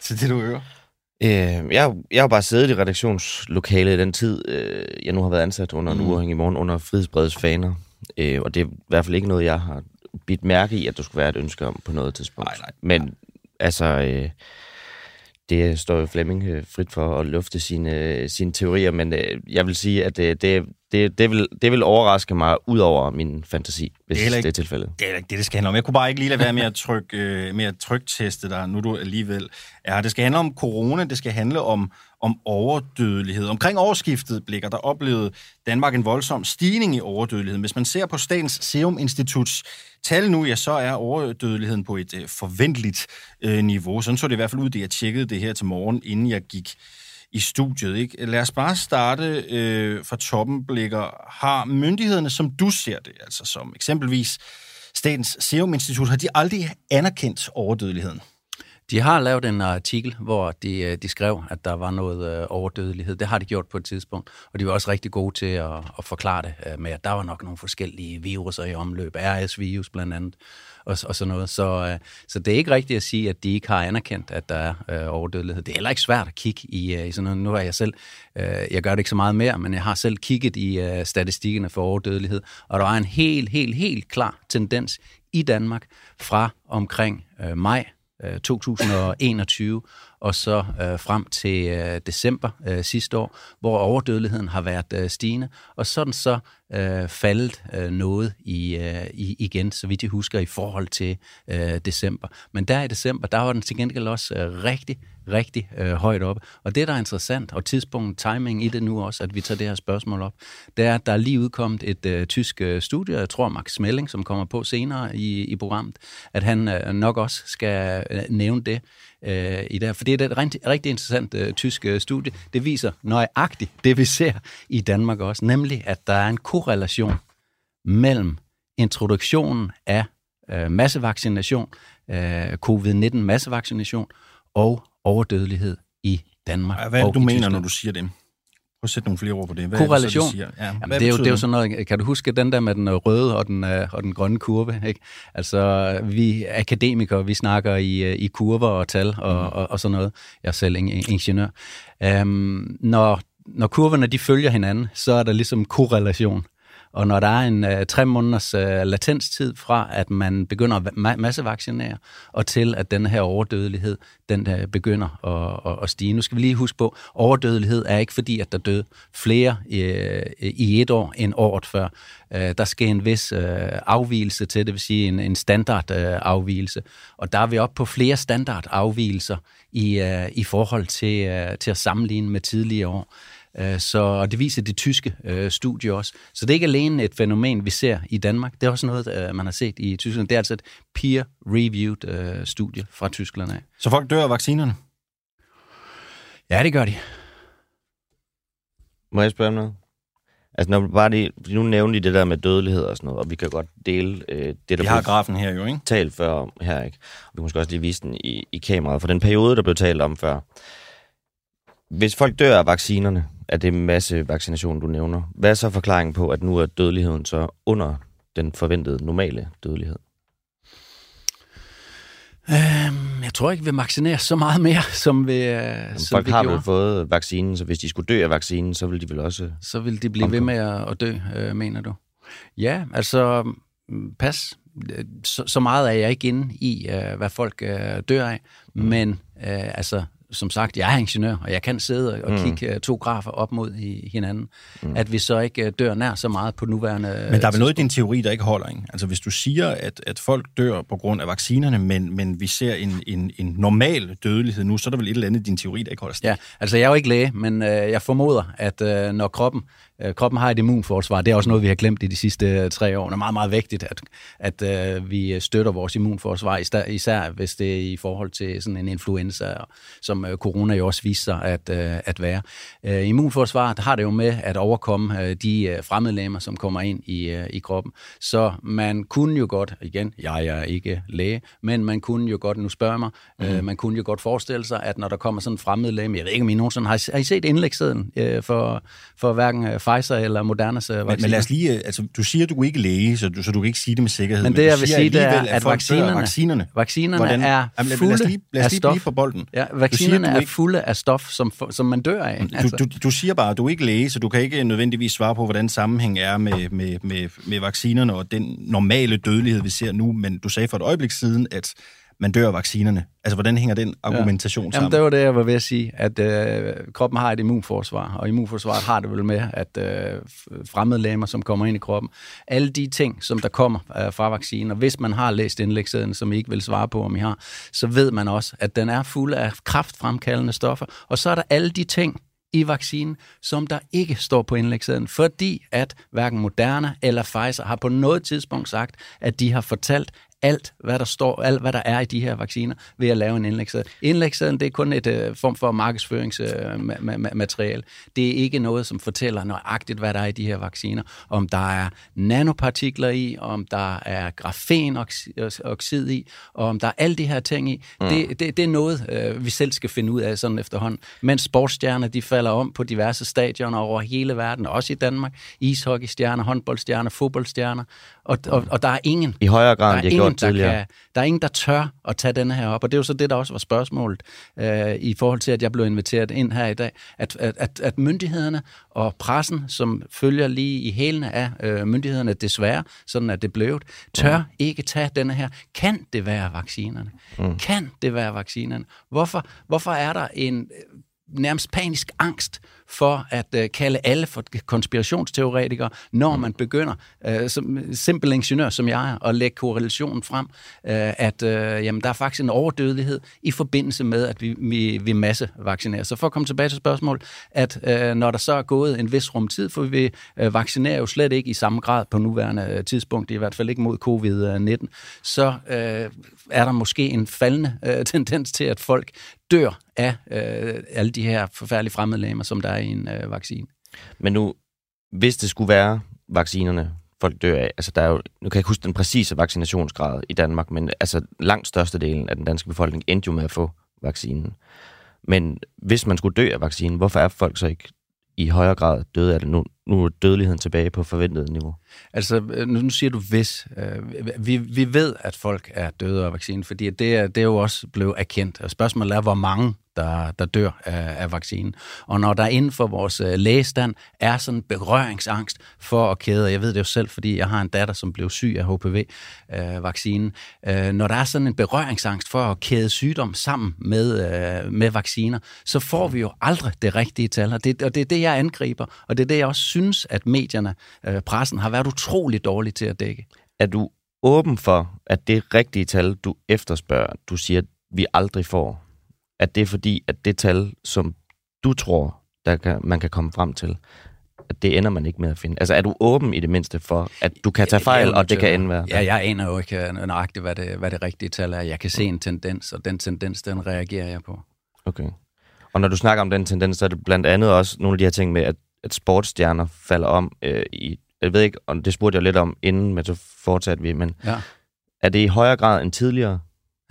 *laughs* til det, du hører? Øh, jeg, jeg har bare siddet i redaktionslokalet i den tid, øh, jeg nu har været ansat under mm. en uafhængig morgen under Frihedsbredets faner. Øh, og det er i hvert fald ikke noget, jeg har bidt mærke i, at der skulle være et ønske om på noget tidspunkt. Nej, nej. Men altså, øh, det står jo Flemming øh, frit for at lufte sine, øh, sine teorier, men øh, jeg vil sige, at øh, det, det, det, vil, det vil overraske mig ud over min fantasi, hvis Det er heller det ikke- er tilfældet. Det er ikke det, det skal handle om. Jeg kunne bare ikke lige lade være med at trykke, *laughs* øh, med at trykteste dig, nu du alligevel er. Det skal handle om corona, det skal handle om, om overdødelighed. Omkring årsskiftet blikker, der oplevede Danmark en voldsom stigning i overdødelighed. Hvis man ser på Statens Serum Instituts tal nu, ja, så er overdødeligheden på et øh, forventeligt øh, niveau. Sådan så det i hvert fald ud, det jeg tjekkede det her til morgen, inden jeg gik i studiet. Ikke? Lad os bare starte øh, fra toppen, Blikker. Har myndighederne, som du ser det, altså som eksempelvis Statens Serum Institut, har de aldrig anerkendt overdødeligheden? De har lavet en artikel, hvor de, øh, de skrev, at der var noget øh, overdødelighed. Det har de gjort på et tidspunkt, og de var også rigtig gode til at, at forklare det øh, med, at der var nok nogle forskellige viruser i omløb, RS-virus blandt andet, og, og sådan noget. Så, så det er ikke rigtigt at sige, at de ikke har anerkendt, at der er øh, overdødelighed. Det er heller ikke svært at kigge i, øh, i sådan noget. Nu har jeg selv, øh, jeg gør det ikke så meget mere, men jeg har selv kigget i øh, statistikkerne for overdødelighed, og der er en helt, helt, helt klar tendens i Danmark fra omkring øh, maj øh, 2021 og så øh, frem til øh, december øh, sidste år, hvor overdødeligheden har været øh, stigende, og sådan så øh, faldet øh, noget i, øh, i, igen, så vidt jeg husker, i forhold til øh, december. Men der i december, der var den til gengæld også øh, rigtig, rigtig øh, højt op. Og det, der er interessant, og tidspunkt, timing i det nu også, at vi tager det her spørgsmål op, det er, at der er lige udkommet et øh, tysk øh, studie, jeg tror Max Smelling, som kommer på senere i, i programmet, at han øh, nok også skal øh, nævne det øh, i det her. For det er et rigtig, rigtig interessant øh, tysk øh, studie. Det viser nøjagtigt det, vi ser i Danmark også, nemlig at der er en korrelation mellem introduktionen af øh, massevaccination, øh, covid-19 massevaccination og overdødelighed i Danmark. Hvad er det, du mener, Tyskland. når du siger det? At sætte nogle flere ord på det. Hvad er det så, Korrelation. de siger? Ja, Jamen, det, er jo, det er jo sådan noget, kan du huske den der med den øh, røde og den, øh, og den grønne kurve? Ikke? Altså, vi akademikere, vi snakker i, øh, i kurver og tal og, Mhm. og, og sådan noget. Jeg er selv ing- ingeniør. Um, når, når kurverne de følger hinanden, så er der ligesom korrelation. Og når der er en øh, tre måneders øh, latenstid fra, at man begynder at ma- massevaccinere, og til at den her overdødelighed, den øh, begynder at, at, at stige. Nu skal vi lige huske på, overdødelighed er ikke fordi, at der døde flere øh, i et år end året før. Øh, der sker en vis øh, afvielse til, det vil sige en, en standard øh, afvielse. Og der er vi oppe på flere standard afvielser i, øh, i forhold til, øh, til at sammenligne med tidligere år. Øh, Så og det viser det tyske øh, studie også. Så det er ikke alene et fænomen, vi ser i Danmark. Det er også noget, øh, man har set i Tyskland. Det er altså et peer-reviewed øh, studie fra Tyskland af. Så folk dør af vaccinerne? Ja, det gør de. Må jeg spørge om noget? Altså, når bare lige, nu nævnte I det der med dødelighed og sådan noget, og vi kan godt dele øh, det, der Vi har grafen her jo, ikke? talt før om her, ikke? Og vi kan måske også lige vise den i, i kameraet, for den periode, der blev talt om før. Hvis folk dør af vaccinerne, af det masse vaccination, du nævner, hvad er så forklaringen på, at nu er dødeligheden så under den forventede normale dødelighed? Øhm, jeg tror ikke, vi vaccinerer så meget mere, som vi, øh, Jamen, som folk vi har gjorde. vel fået vaccinen, så hvis de skulle dø af vaccinen, så ville de vel også... Så vil de blive ved Omkom. med at, at dø, øh, mener du? Ja, altså, mm, pas. Så, så meget er jeg ikke inde i, øh, hvad folk øh, dør af, mm. men øh, altså, som sagt, jeg er ingeniør, og jeg kan sidde og Mm. kigge øh, to grafer op mod i hinanden. Mm. At vi så ikke øh, dør nær så meget på nuværende Men der er vel noget i din teori, der ikke holder, ikke? Altså hvis du siger, at, at folk dør på grund af vaccinerne, men, men vi ser en, en, en normal dødelighed nu, så er der vel et eller andet i din teori, der ikke holder stik. Ja, altså jeg er jo ikke læge, men øh, jeg formoder, at øh, når kroppen, øh, kroppen har et immunforsvar, det er også noget, vi har glemt i de sidste øh, tre år. Det er meget, meget vigtigt, at, at øh, vi støtter vores immunforsvar, især, især hvis det er i forhold til sådan en influenza, som øh, corona jo også viser sig at, øh, at være. Øh, immunforsvaret har det jo med at overkomme øh, de øh, fremmedlemmer, som kommer ind i, øh, i kroppen. Så man kunne jo godt, igen, jeg er ikke læge, men man kunne jo godt, nu spørger mig, mm. øh, man kunne jo godt forestille sig, at når der kommer sådan en fremmedlem, jeg ved ikke, om I nogensinde har, har I set indlægssiden øh, for, for hverken øh, Pfizer eller Modernas øh, Men, men lad os lige, øh, altså du siger, at du er ikke læge, så du, så du kan ikke sige det med sikkerhed. Men det, du jeg vil sige, det er, at vaccinerne, vaccinerne. vaccinerne Hvordan- er Jamen, lad- os fulde lige- lad os af stof. blive på bolden. Ja, vaccinerne siger, er ikke- fulde af stof, som, som man dør af. Altså, Du, du, du siger bare, at du er ikke læge, så du kan ikke nødvendigvis svare på, hvordan sammenhæng er med, med, med, med vaccinerne og den normale dødelighed, vi ser nu. Men du sagde for et øjeblik siden, at man dør af vaccinerne. Altså, hvordan hænger den argumentation Jamen, sammen? det var det, jeg var ved at sige, at øh, kroppen har et immunforsvar, og immunforsvaret har det vel med, at øh, fremmedlæmer, som kommer ind i kroppen, alle de ting, som der kommer øh, fra vaccinen, og hvis man har læst indlægssiden, som I ikke vil svare på, om I har, så ved man også, at den er fuld af kraftfremkaldende stoffer, og så er der alle de ting, i vaccinen, som der ikke står på indlægssiden, fordi at hverken Moderna eller Pfizer har på noget tidspunkt sagt, at de har fortalt alt, hvad der står, alt, hvad der er i de her vacciner, ved at lave en indlægssæde. Indlægssæden, det er kun et uh, form for markedsføringsmateriale. det er ikke noget, som fortæller nøjagtigt, hvad der er i de her vacciner. Om der er nanopartikler i, om der er grafenoxid i, og om der er alle de her ting i. Mm. Det, det, det er noget, uh, vi selv skal finde ud af sådan efterhånden. Mens sportsstjerner, de falder om på diverse stadioner over hele verden, også i Danmark. Ishockeystjerner, håndboldstjerner, fodboldstjerner. Og, og, og der er ingen, I højere grad, der er har ingen, der, kan, der er ingen, der tør at tage denne her op. Og det er jo så det, der også var spørgsmålet øh, i forhold til, at jeg blev inviteret ind her i dag. At, at, at, at myndighederne og pressen, som følger lige i hælene af øh, myndighederne, desværre, sådan at det blev, tør mm. ikke tage denne her. Kan det være vaccinerne? Mm. Kan det være vaccinerne? Hvorfor, hvorfor er der en øh, nærmest panisk angst for at øh, kalde alle for konspirationsteoretikere, når man begynder, øh, som simpel ingeniør som jeg er, at lægge korrelationen frem, øh, at øh, jamen, der er faktisk en overdødelighed i forbindelse med, at vi, vi, vi massevaccinerer. Så for at komme tilbage til spørgsmålet, at øh, når der så er gået en vis rumtid, for vi øh, vaccinerer jo slet ikke i samme grad på nuværende øh, tidspunkt, i hvert fald ikke mod covid-19, så øh, er der måske en faldende øh, *laughs* tendens til, at folk dør af øh, alle de her forfærdelige fremmedlæmer, som der er i en øh, vaccine. Men nu, hvis det skulle være vaccinerne, folk dør af, altså der er jo, nu kan jeg ikke huske den præcise vaccinationsgrad i Danmark, men altså langt størstedelen af den danske befolkning endte jo med at få vaccinen. Men hvis man skulle dø af vaccinen, hvorfor er folk så ikke i højere grad døde af det. Nu, nu er dødeligheden tilbage på forventet niveau. Altså, øh, nu nu siger du hvis. Øh, Vi, vi ved, at folk er døde af vaccinen, fordi det er, det er jo også blevet erkendt. Og spørgsmålet er, hvor mange der, der dør af, af vaccinen. Og når der inden for vores øh, lægestand er sådan en berøringsangst for at kæde, og jeg ved det jo selv, fordi jeg har en datter, som blev syg af HPV-vaccinen, øh, øh, når der er sådan en berøringsangst for at kæde sygdom sammen med, øh, med vacciner, så får vi jo aldrig det rigtige tal, og det, og det er det, jeg angriber, og det er det, jeg også synes, at medierne, øh, pressen, har været utrolig dårlige til at dække. Er du åben for, at det rigtige tal, du efterspørger, du siger, vi aldrig får, at det er fordi, at det tal, som du tror, der kan, man kan komme frem til, at det ender man ikke med at finde. Altså er du åben i det mindste for, at du kan tage fejl, og det kan ende være? Ja, jeg aner jo ikke øh, nøjagtigt, hvad det, hvad det rigtige tal er. Jeg kan se en tendens, og den tendens, den reagerer jeg på. Okay. Og når du snakker om den tendens, så er det blandt andet også nogle af de her ting med, at, at sportsstjerner falder om øh, i... Jeg ved ikke, og det spurgte jeg lidt om inden, men så fortsatte vi, men Ja. er det i højere grad end tidligere?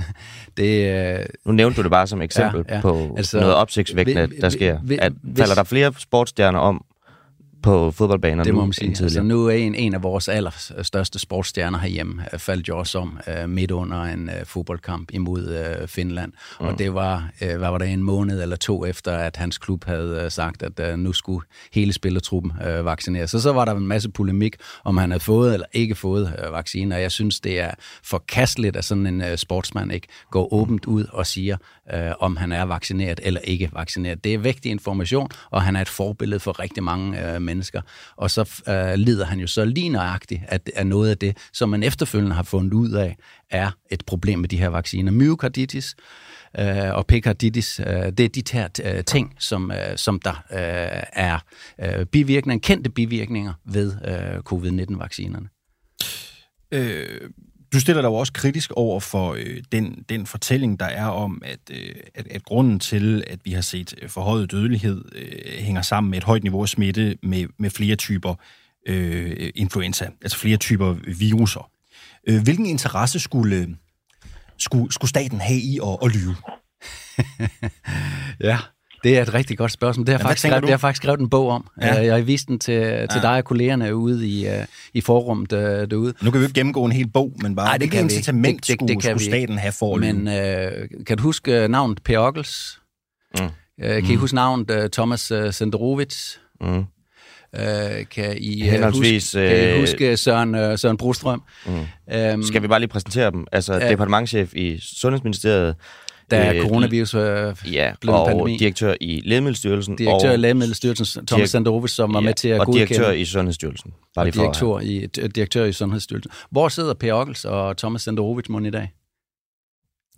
*laughs* Det, øh, Nu nævnte du det bare som eksempel Ja, ja. på Altså, noget opsigtsvækkende, der sker. At, hvis- falder der flere sportsstjerner om på fodboldbaner det nu må man sige. end tidligere? Altså, nu er en, en af vores allerstørste sportsstjerner herhjemme øh, faldt jo også om øh, midt under en øh, fodboldkamp imod øh, Finland. Mm. Og det var, øh, hvad var det, en måned eller to efter, at hans klub havde øh, sagt, at øh, nu skulle hele spillertruppen øh, vaccineres. Så så var der en masse polemik, om han havde fået eller ikke fået øh, vacciner. Og jeg synes, det er forkasteligt, at sådan en øh, sportsmand ikke går åbent ud og siger, øh, om han er vaccineret eller ikke vaccineret. Det er vigtig information, og han er et forbillede for rigtig mange øh, mennesker. Og så øh, lider han jo så lige nøjagtigt, at, at noget af det, som man efterfølgende har fundet ud af, er et problem med de her vacciner. Myokarditis øh, og perikarditis, øh, det er de her øh, ting, som, øh, som der øh, er øh, bivirkninger, kendte bivirkninger ved øh, covid-19-vaccinerne. Øh, du stiller dig jo også kritisk over for øh, den, den fortælling, der er om, at, øh, at, at grunden til, at vi har set øh, forhøjet dødelighed, øh, hænger sammen med et højt niveau af smitte med, med flere typer øh, influenza, altså flere typer viruser. Øh, hvilken interesse skulle, skulle, skulle staten have i at, at lyve? *laughs* Ja, det er et rigtig godt spørgsmål. Det har, Ja, faktisk, skrevet, det har faktisk skrevet en bog om. Ja. Ja. Jeg har vist den til, til Ja. dig og kollegerne ude i, uh, i forummet uh, derude. Nu kan vi jo ikke gennemgå en hel bog, men bare, Nej, det kan incitament Det- det- skulle, det kan skulle ikke. staten have for? Men uh, kan du huske navnet Per Ockels? Mm. Uh, kan I huske navnet Thomas uh, Senderovits? Mm. Uh, kan I Henholdsvis, huske, kan I øh, huske Søren, uh, Søren Brostrøm? Mm. Um, Skal vi bare lige præsentere dem? Altså, Ja. departementchef i Sundhedsministeriet, da øh, coronavirus uh, ja, blev og pandemi. direktør i Lægemiddelstyrelsen, direktør og, i Lægemiddelstyrelsen, Thomas Senderovits, som var med til at og godkende... direktør i Sundhedsstyrelsen. Bare og lige for direktør i, d- direktør i Sundhedsstyrelsen. Hvor sidder Per Ockels og Thomas Senderovich i dag?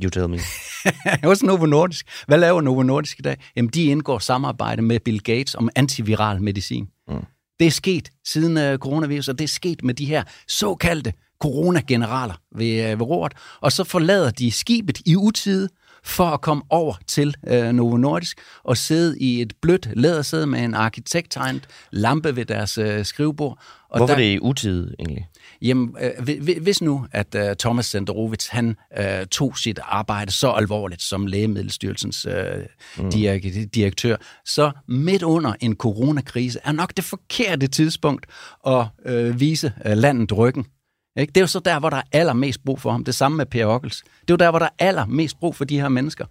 You tell me. *laughs* Hos Novo Nordisk. Hvad laver Novo Nordisk i dag? Jamen, de indgår samarbejde med Bill Gates om antiviral medicin. Mm. Det er sket siden uh, coronavirus, og det er sket med de her såkaldte coronageneraler ved, uh, ved roret. Og så forlader de skibet i utide for at komme over til uh, Novo Nordisk og sidde i et blødt lædersæde med en arkitekttegnet lampe ved deres uh, skrivebord. Og Hvorfor der, er det i utide, egentlig? Jamen, øh, hvi- hvi- hvis nu, at øh, Thomas Senderovits, han øh, tog sit arbejde så alvorligt som Lægemiddelstyrelsens øh, mm. direk- direktør, så midt under en coronakrise er nok det forkerte tidspunkt at øh, vise øh, landet ryggen. Ikke? Det er jo så der, hvor der er allermest brug for ham. Det samme med Per Ockels. Det er jo der, hvor der er allermest brug for de her mennesker.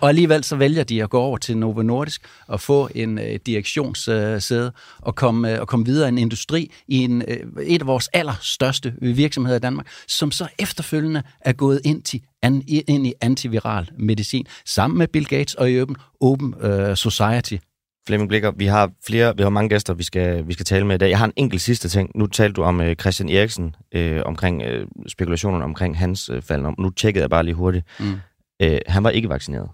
Og alligevel så vælger de at gå over til Novo Nordisk og få en øh, direktionssæde og komme, øh, og komme videre i en industri i en, øh, et af vores allerstørste virksomheder i Danmark, som så efterfølgende er gået ind, til, an, ind i antiviral medicin, sammen med Bill Gates og i Open, Open øh, Society. Flemming Blikker, vi har flere, vi har mange gæster, vi skal, vi skal tale med i dag. Jeg har en enkelt sidste ting. Nu talte du om øh, Christian Eriksen, øh, omkring øh, spekulationerne omkring hans øh, fald. Nu tjekkede jeg bare lige hurtigt. Mm. Øh, han var ikke vaccineret.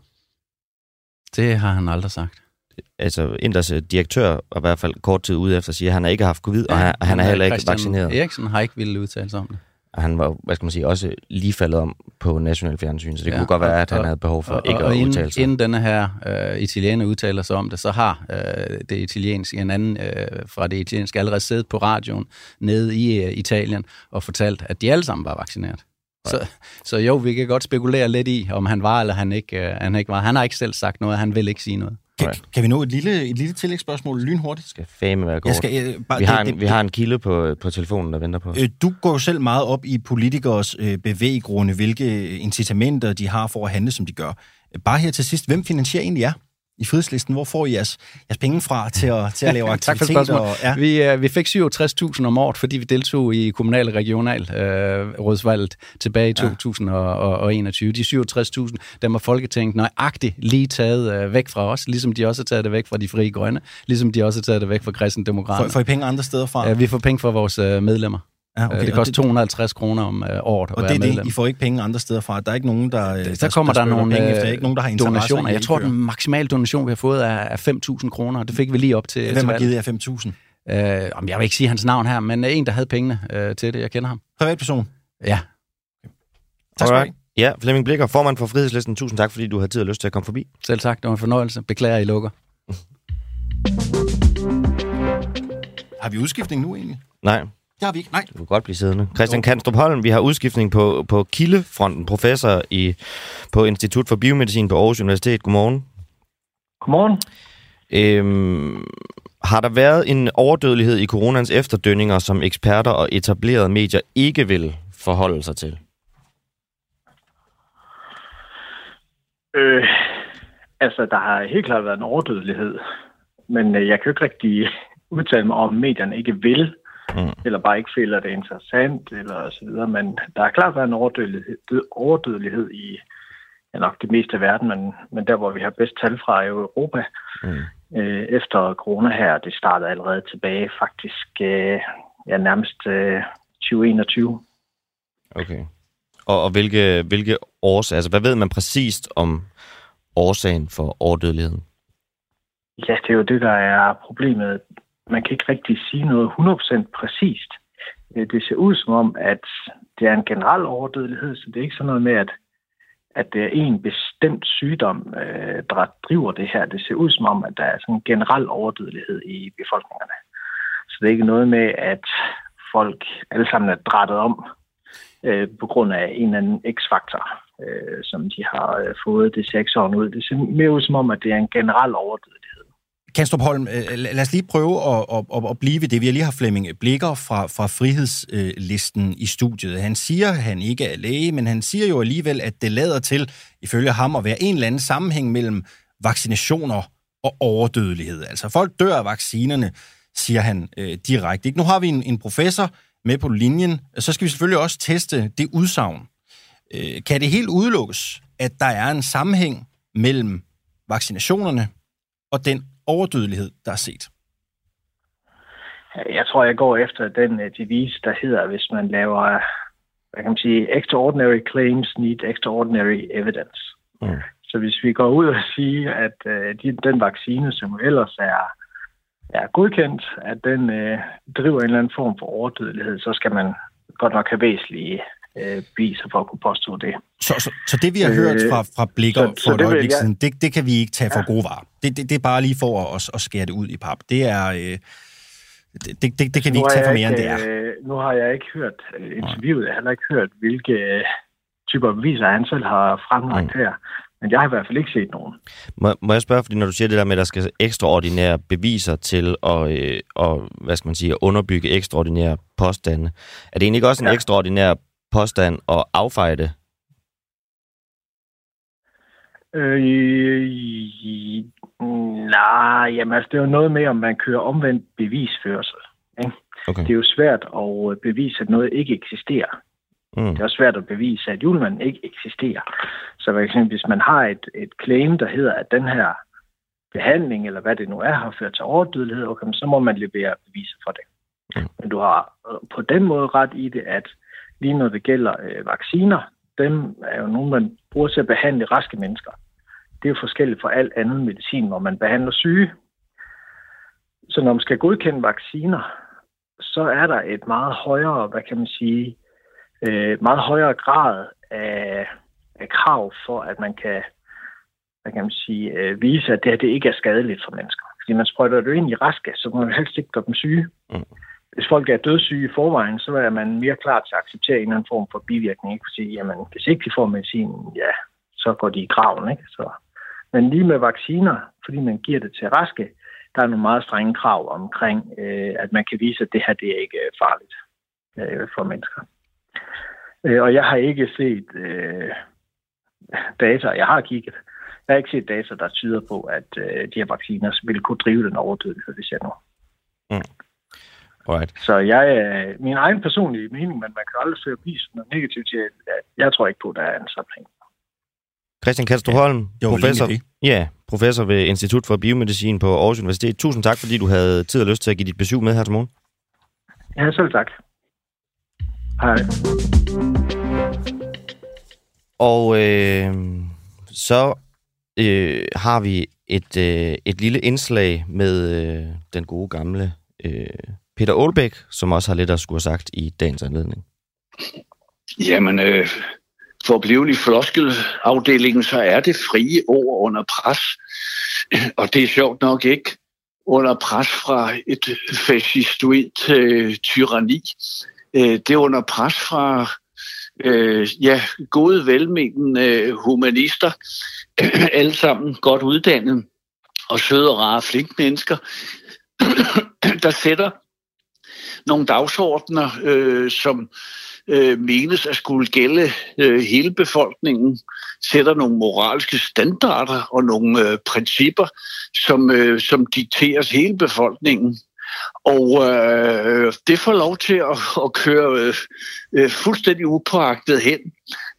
Det har han aldrig sagt. Altså, Inders øh, direktør, og i hvert fald kort tid ude efter, siger, at han har ikke haft covid, og han, han er heller ikke Christian vaccineret. Eriksen har ikke ville udtale sig om det. Og han var, hvad skal man sige, også lige faldet om på national fjernsyn, så det Ja, kunne godt være, at han og- havde behov for og, ikke og at inden, udtale sig. inden denne her øh, italiener udtaler sig om det, så har øh, det italienske, en anden øh, fra det italienske allerede siddet på radioen nede i øh, Italien og fortalt, at de alle sammen var vaccineret. Så, så jo, vi kan godt spekulere lidt i, om han var eller han ikke, øh, han ikke var. Han har ikke selv sagt noget, han vil ikke sige noget. Kan, Alright. kan vi nå et lille, et lille tillægsspørgsmål lynhurtigt? skal fame være godt. Jeg skal, øh, bare, vi, har det- en, det- vi har en kilde på, på telefonen, der venter på os. Øh, Du går jo selv meget op i politikers øh, bevæggrunde, hvilke incitamenter de har for at handle, som de gør. Bare her til sidst, hvem finansierer egentlig jer i frihedslisten? Hvor får I jeres, jeres penge fra til at, til at lave *laughs* Tak for aktiviteter? spørgsmålet. ja. Vi, øh, vi fik 67.000 om året, fordi vi deltog i kommunal og regional øh, rådsvalget tilbage i 2021. De 67.000, dem har Folketinget nøjagtigt lige taget øh, væk fra os, ligesom de også har taget det væk fra de frie grønne, ligesom de også har taget det væk fra Får, kristendemokraterne. får I penge andre steder fra? Øh, vi får penge fra vores øh, medlemmer. Ja, Okay, det og koster 250 kroner om øh, året at Og være det er medlem. det, I får ikke penge andre steder fra. Der er ikke nogen, der, der, så kommer der, spørger nogle penge efter. øh, Ikke nogen, der har donationer. at Jeg tror, den maksimale donation, vi har fået, er, er 5.000 kroner. Det fik vi lige op til. Hvem har givet jer 5.000? Øh, om jeg vil ikke sige hans navn her, men øh, en, der havde pengene øh, til det. Jeg kender ham. Privatperson. Ja, Tak skal du. Ja, Flemming Blikker, formand for Frihedslisten. Tusind tak, fordi du havde tid og lyst til at komme forbi. selv sagt. Det var en fornøjelse. Beklager, I lukker. Har vi udskiftning nu egentlig? Nej, Det har vi ikke. Nej. du kan godt blive siddende. Christian Kanstrup Holm, vi har udskiftning på, på Kildefronten, professor i, på Institut for Biomedicin på Aarhus Universitet. Godmorgen. Godmorgen. Øhm, har der været en overdødelighed i coronans efterdønninger, som eksperter og etablerede medier ikke vil forholde sig til? Øh, altså, der har helt klart været en overdødelighed, men øh, jeg kan jo ikke rigtig udtale mig om, medierne ikke vil, Mm. eller bare ikke føler det interessant, eller så videre, men der har klart været en overdødelighed, død- overdødelighed i ja, nok det meste af verden, men, men der, hvor vi har bedst tal fra, er jo Europa. Mm. Øh, efter corona her, det startede allerede tilbage faktisk øh, ja, nærmest øh, 2021. Okay. Og, og hvilke, hvilke årsager, altså hvad ved man præcist om årsagen for overdødeligheden? Ja, det er jo det, der er problemet. Man kan ikke rigtig sige noget 100% præcist. Øh, det ser ud som om, at det er en generel overdødelighed, så det er ikke sådan noget med, at, at det er en bestemt sygdom, øh, der driver det her. Det ser ud som om, at der er sådan en generel overdødelighed i befolkningerne. Så det er ikke noget med, at folk alle sammen er drættet om øh, på grund af en eller anden x-faktor, øh, som de har øh, fået det seks år ud. Det ser mere ud som om, at det er en generel overdødelighed. Kanstrup Holm, øh, øh, lad os lige prøve at, at, at, at blive ved det. Vi har lige haft Flemming Blikker fra, fra frihedslisten øh, i studiet. Han siger, at han ikke er læge, men han siger jo alligevel, at det lader til, ifølge ham, at være en eller anden sammenhæng mellem vaccinationer og overdødelighed. Altså folk dør af vaccinerne, siger han øh, direkte. Ikke? Nu har vi en, en professor med på linjen, så skal vi selvfølgelig også teste det udsagn. Øh, kan det helt udelukkes, at der er en sammenhæng mellem vaccinationerne og den overdødelighed, der er set? Jeg tror, jeg går efter den uh, devise, der hedder, hvis man laver, hvad kan man sige, extraordinary claims need extraordinary evidence. Mm. Så hvis vi går ud og siger, at de, den vaccine, som ellers er, er godkendt, at den uh, driver en eller anden form for overdødelighed, så skal man godt nok have væsentlige uh, beviser for at kunne påstå det. Så, så, så det, vi har Øh, hørt fra, fra Blikker så- for så et det øjeblik jeg- siden, det, det kan vi ikke tage for gode varer. Det, det, det er bare lige for at, at skære det ud i pap. Det er... Øh, det, det, det, det kan vi ikke tage for mere, end det ikke, er. øh, Nu har jeg ikke hørt øh, interviewet, jeg har heller ikke hørt, hvilke øh, typer beviser han selv har fremlagt Mm. her. Men jeg har i hvert fald ikke set nogen. Må, må jeg spørge, fordi når du siger det der med, at der skal ekstraordinære beviser til at, øh, og, hvad skal man sige, at underbygge ekstraordinære påstande, er det egentlig ikke også en Ja. ekstraordinær påstand at affeje det? Øh, i- nej, jamen altså, det er jo noget med, om man kører omvendt bevisførsel. Okay. Det er jo svært at øh, bevise, at noget ikke eksisterer. Mm. Det er også svært at bevise, at julemanden ikke eksisterer. Så for eksempel, hvis man har et, et claim, der hedder, at den her behandling, eller hvad det nu er, har ført til overdødelighed, okay, så må man levere beviser for det. Mm. Men du har øh, på den måde ret i det, at lige når det gælder øh, vacciner, dem er jo nogle, man bruger til at behandle raske mennesker. Det er jo forskelligt fra al anden medicin, hvor man behandler syge. Så når man skal godkende vacciner, så er der et meget højere, hvad kan man sige, øh, meget højere grad af, af krav for, at man kan, hvad kan man sige, øh, vise, at det her det ikke er skadeligt for mennesker. Fordi man sprøjter det ind i raske, så må man helst ikke gøre dem syge. Mm. Hvis folk er dødssyge i forvejen, så er man mere klar til at acceptere en eller anden form for bivirkning. Ikke? Fordi, jamen, hvis ikke de får medicin, ja, så går de i graven. Ikke? Så, Men lige med vacciner, fordi man giver det til raske, der er nogle meget strenge krav omkring, øh, at man kan vise, at det her det er ikke øh, farligt øh, for mennesker. Øh, og jeg har ikke set øh, data, jeg har kigget, jeg har ikke set data, der tyder på, at øh, de her vacciner vil kunne drive den overdødelighed, hvis jeg nu. Mm. Right. Så jeg er min egen personlige mening, men man kan aldrig søge bevis noget negativt til, at jeg tror ikke på, at der er en sammenhæng. Christian Kastrup Holm, lige professor, ja, professor ved Institut for Biomedicin på Aarhus Universitet. Tusind tak, fordi du havde tid og lyst til at give dit besøg med her til morgen. Ja, selv tak. Hej. Og øh, så øh, har vi et, øh, et lille indslag med øh, den gode gamle øh, Peter Aalbæk, som også har lidt at skulle have sagt i dagens anledning. Jamen, øh, for at blive i floskelafdelingen, så er det frie ord under pres. *clears throat* Og det er sjovt nok ikke under pres fra et fascistoid øh, tyranni. Øh, det er under pres fra øh, ja, gode, velmenende øh, humanister, *clears throat* alle sammen godt uddannede og søde og rare, flinke mennesker, *clears throat* der sætter nogle dagsordner, øh, som øh, menes at skulle gælde øh, hele befolkningen, sætter nogle moralske standarder og nogle øh, principper, som, øh, som dikteres hele befolkningen. Og øh, det får lov til at, at køre øh, øh fuldstændig upåagtet hen.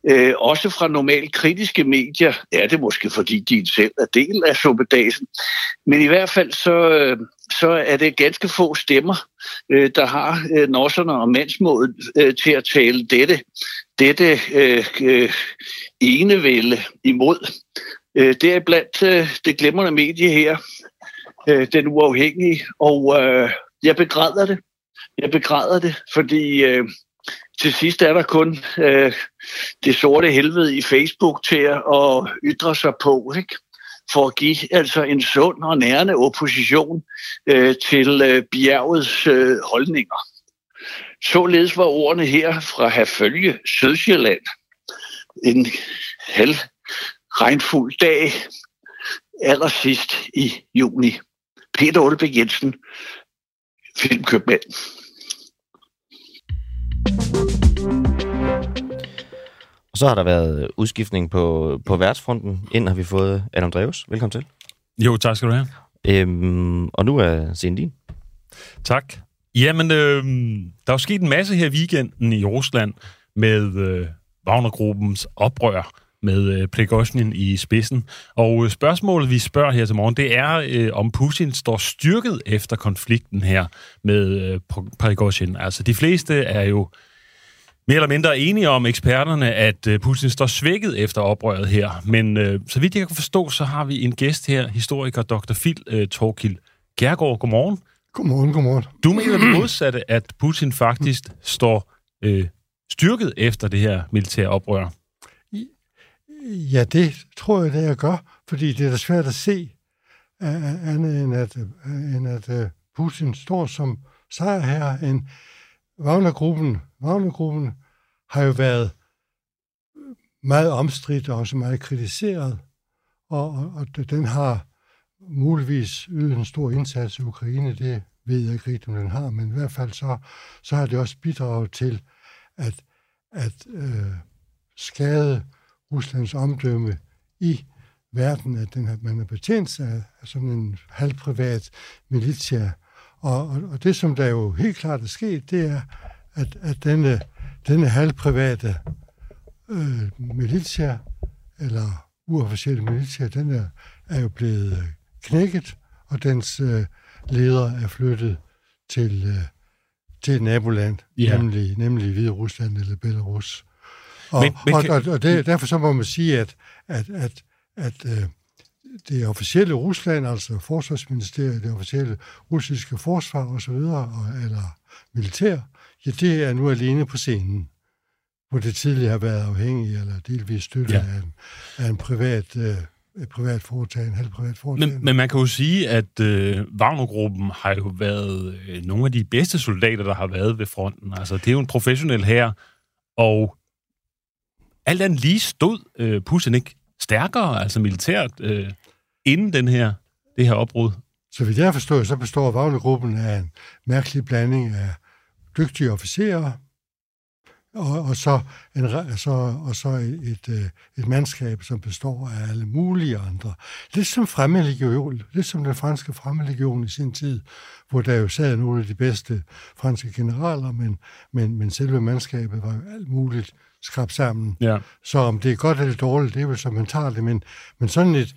Øh, også fra normalt kritiske medier. Ja, det er måske fordi de selv er del af suppedasen. Men i hvert fald så, øh, så er det ganske få stemmer, øh, der har øh, norserne og mandsmålet øh, til at tale dette, dette øh, øh, enevælde imod. Øh, det er blandt øh, det glemrende medie her, øh, den uafhængige, og øh, jeg begræder det. Jeg begræder det, fordi øh, til sidst er der kun øh, det sorte helvede i Facebook til at ytre sig på, ikke? For at give altså en sund og nærende opposition øh, til øh, bjergets øh, holdninger. Således var ordene her fra Herfølge, Sydsjælland, en halv regnfuld dag allersidst i juni. Peter Olbæk Jensen, filmkøbmand. Og så har der været udskiftning på, på værtsfronten. Ind har vi fået Adam Dreves. Velkommen til. Jo, tak skal du have. Øhm, og nu er scenen din. Tak. Jamen, øh, der er jo sket en masse her weekenden i Rusland med øh, Wagner-gruppens oprør med øh, Prigozhin i spidsen. Og øh, spørgsmålet, vi spørger her til morgen, det er, øh, om Putin står styrket efter konflikten her med øh, Prigozhin. Altså, de fleste er jo mere eller mindre enige om eksperterne, at øh, Putin står svækket efter oprøret her. Men øh, så vidt jeg kan forstå, så har vi en gæst her, historiker Dr. Phil øh, Torkild Kjærgaard. Godmorgen. Godmorgen, godmorgen. Du mener det modsatte, at Putin faktisk står øh, styrket efter det her militære oprør. Ja, det tror jeg, det jeg gør, fordi det er da svært at se uh, andet end at, end at Putin står som sejrherre. En Wagnergruppen, Wagnergruppen har jo været meget omstridt og også meget kritiseret, og, og, og den har muligvis ydet en stor indsats i Ukraine, det ved jeg ikke rigtigt, om den har, men i hvert fald så, så har det også bidraget til at, at øh, skade Ruslands omdømme i verden, at den, at man har betjent sig af sådan en halvprivat militia. Og, og, det, som der jo helt klart er sket, det er, at, at denne, denne halvprivate øh, militia, eller uofficielle militia, den er, er jo blevet øh, knækket, og dens øh, leder er flyttet til, øh, til et naboland, Ja. nemlig, nemlig Hvide Rusland eller Belarus. Og, Men- men og, og, og det, derfor så må man sige, at, at, at, at øh, det officielle Rusland, altså forsvarsministeriet, det officielle russiske forsvar osv., eller militær, ja, det er nu alene på scenen, hvor det tidligere har været afhængigt eller delvis støttet Ja. af, en, af en privat, øh, et privat foretagende, en halvprivat foretagende. Men, men man kan jo sige, at øh, Wagner-gruppen har jo været øh, nogle af de bedste soldater, der har været ved fronten. Altså, det er jo en professionel her, og alt andet lige stod øh, Putin ikke stærkere, altså militært. Øh. Inden den her, det her opbrud? Så vidt jeg forstår, så består Wagnergruppen af en mærkelig blanding af dygtige officerer, og, og, så, en, så, og så et, et, øh, et mandskab, som består af alle mulige andre. Lidt som fremmedlegion, lidt som den franske fremmedlegion i sin tid, hvor der jo sad nogle af de bedste franske generaler, men, men, men selve mandskabet var jo alt muligt skrabt sammen. Ja. Så om det er godt eller dårligt, det er jo som man tager det, men, men sådan et,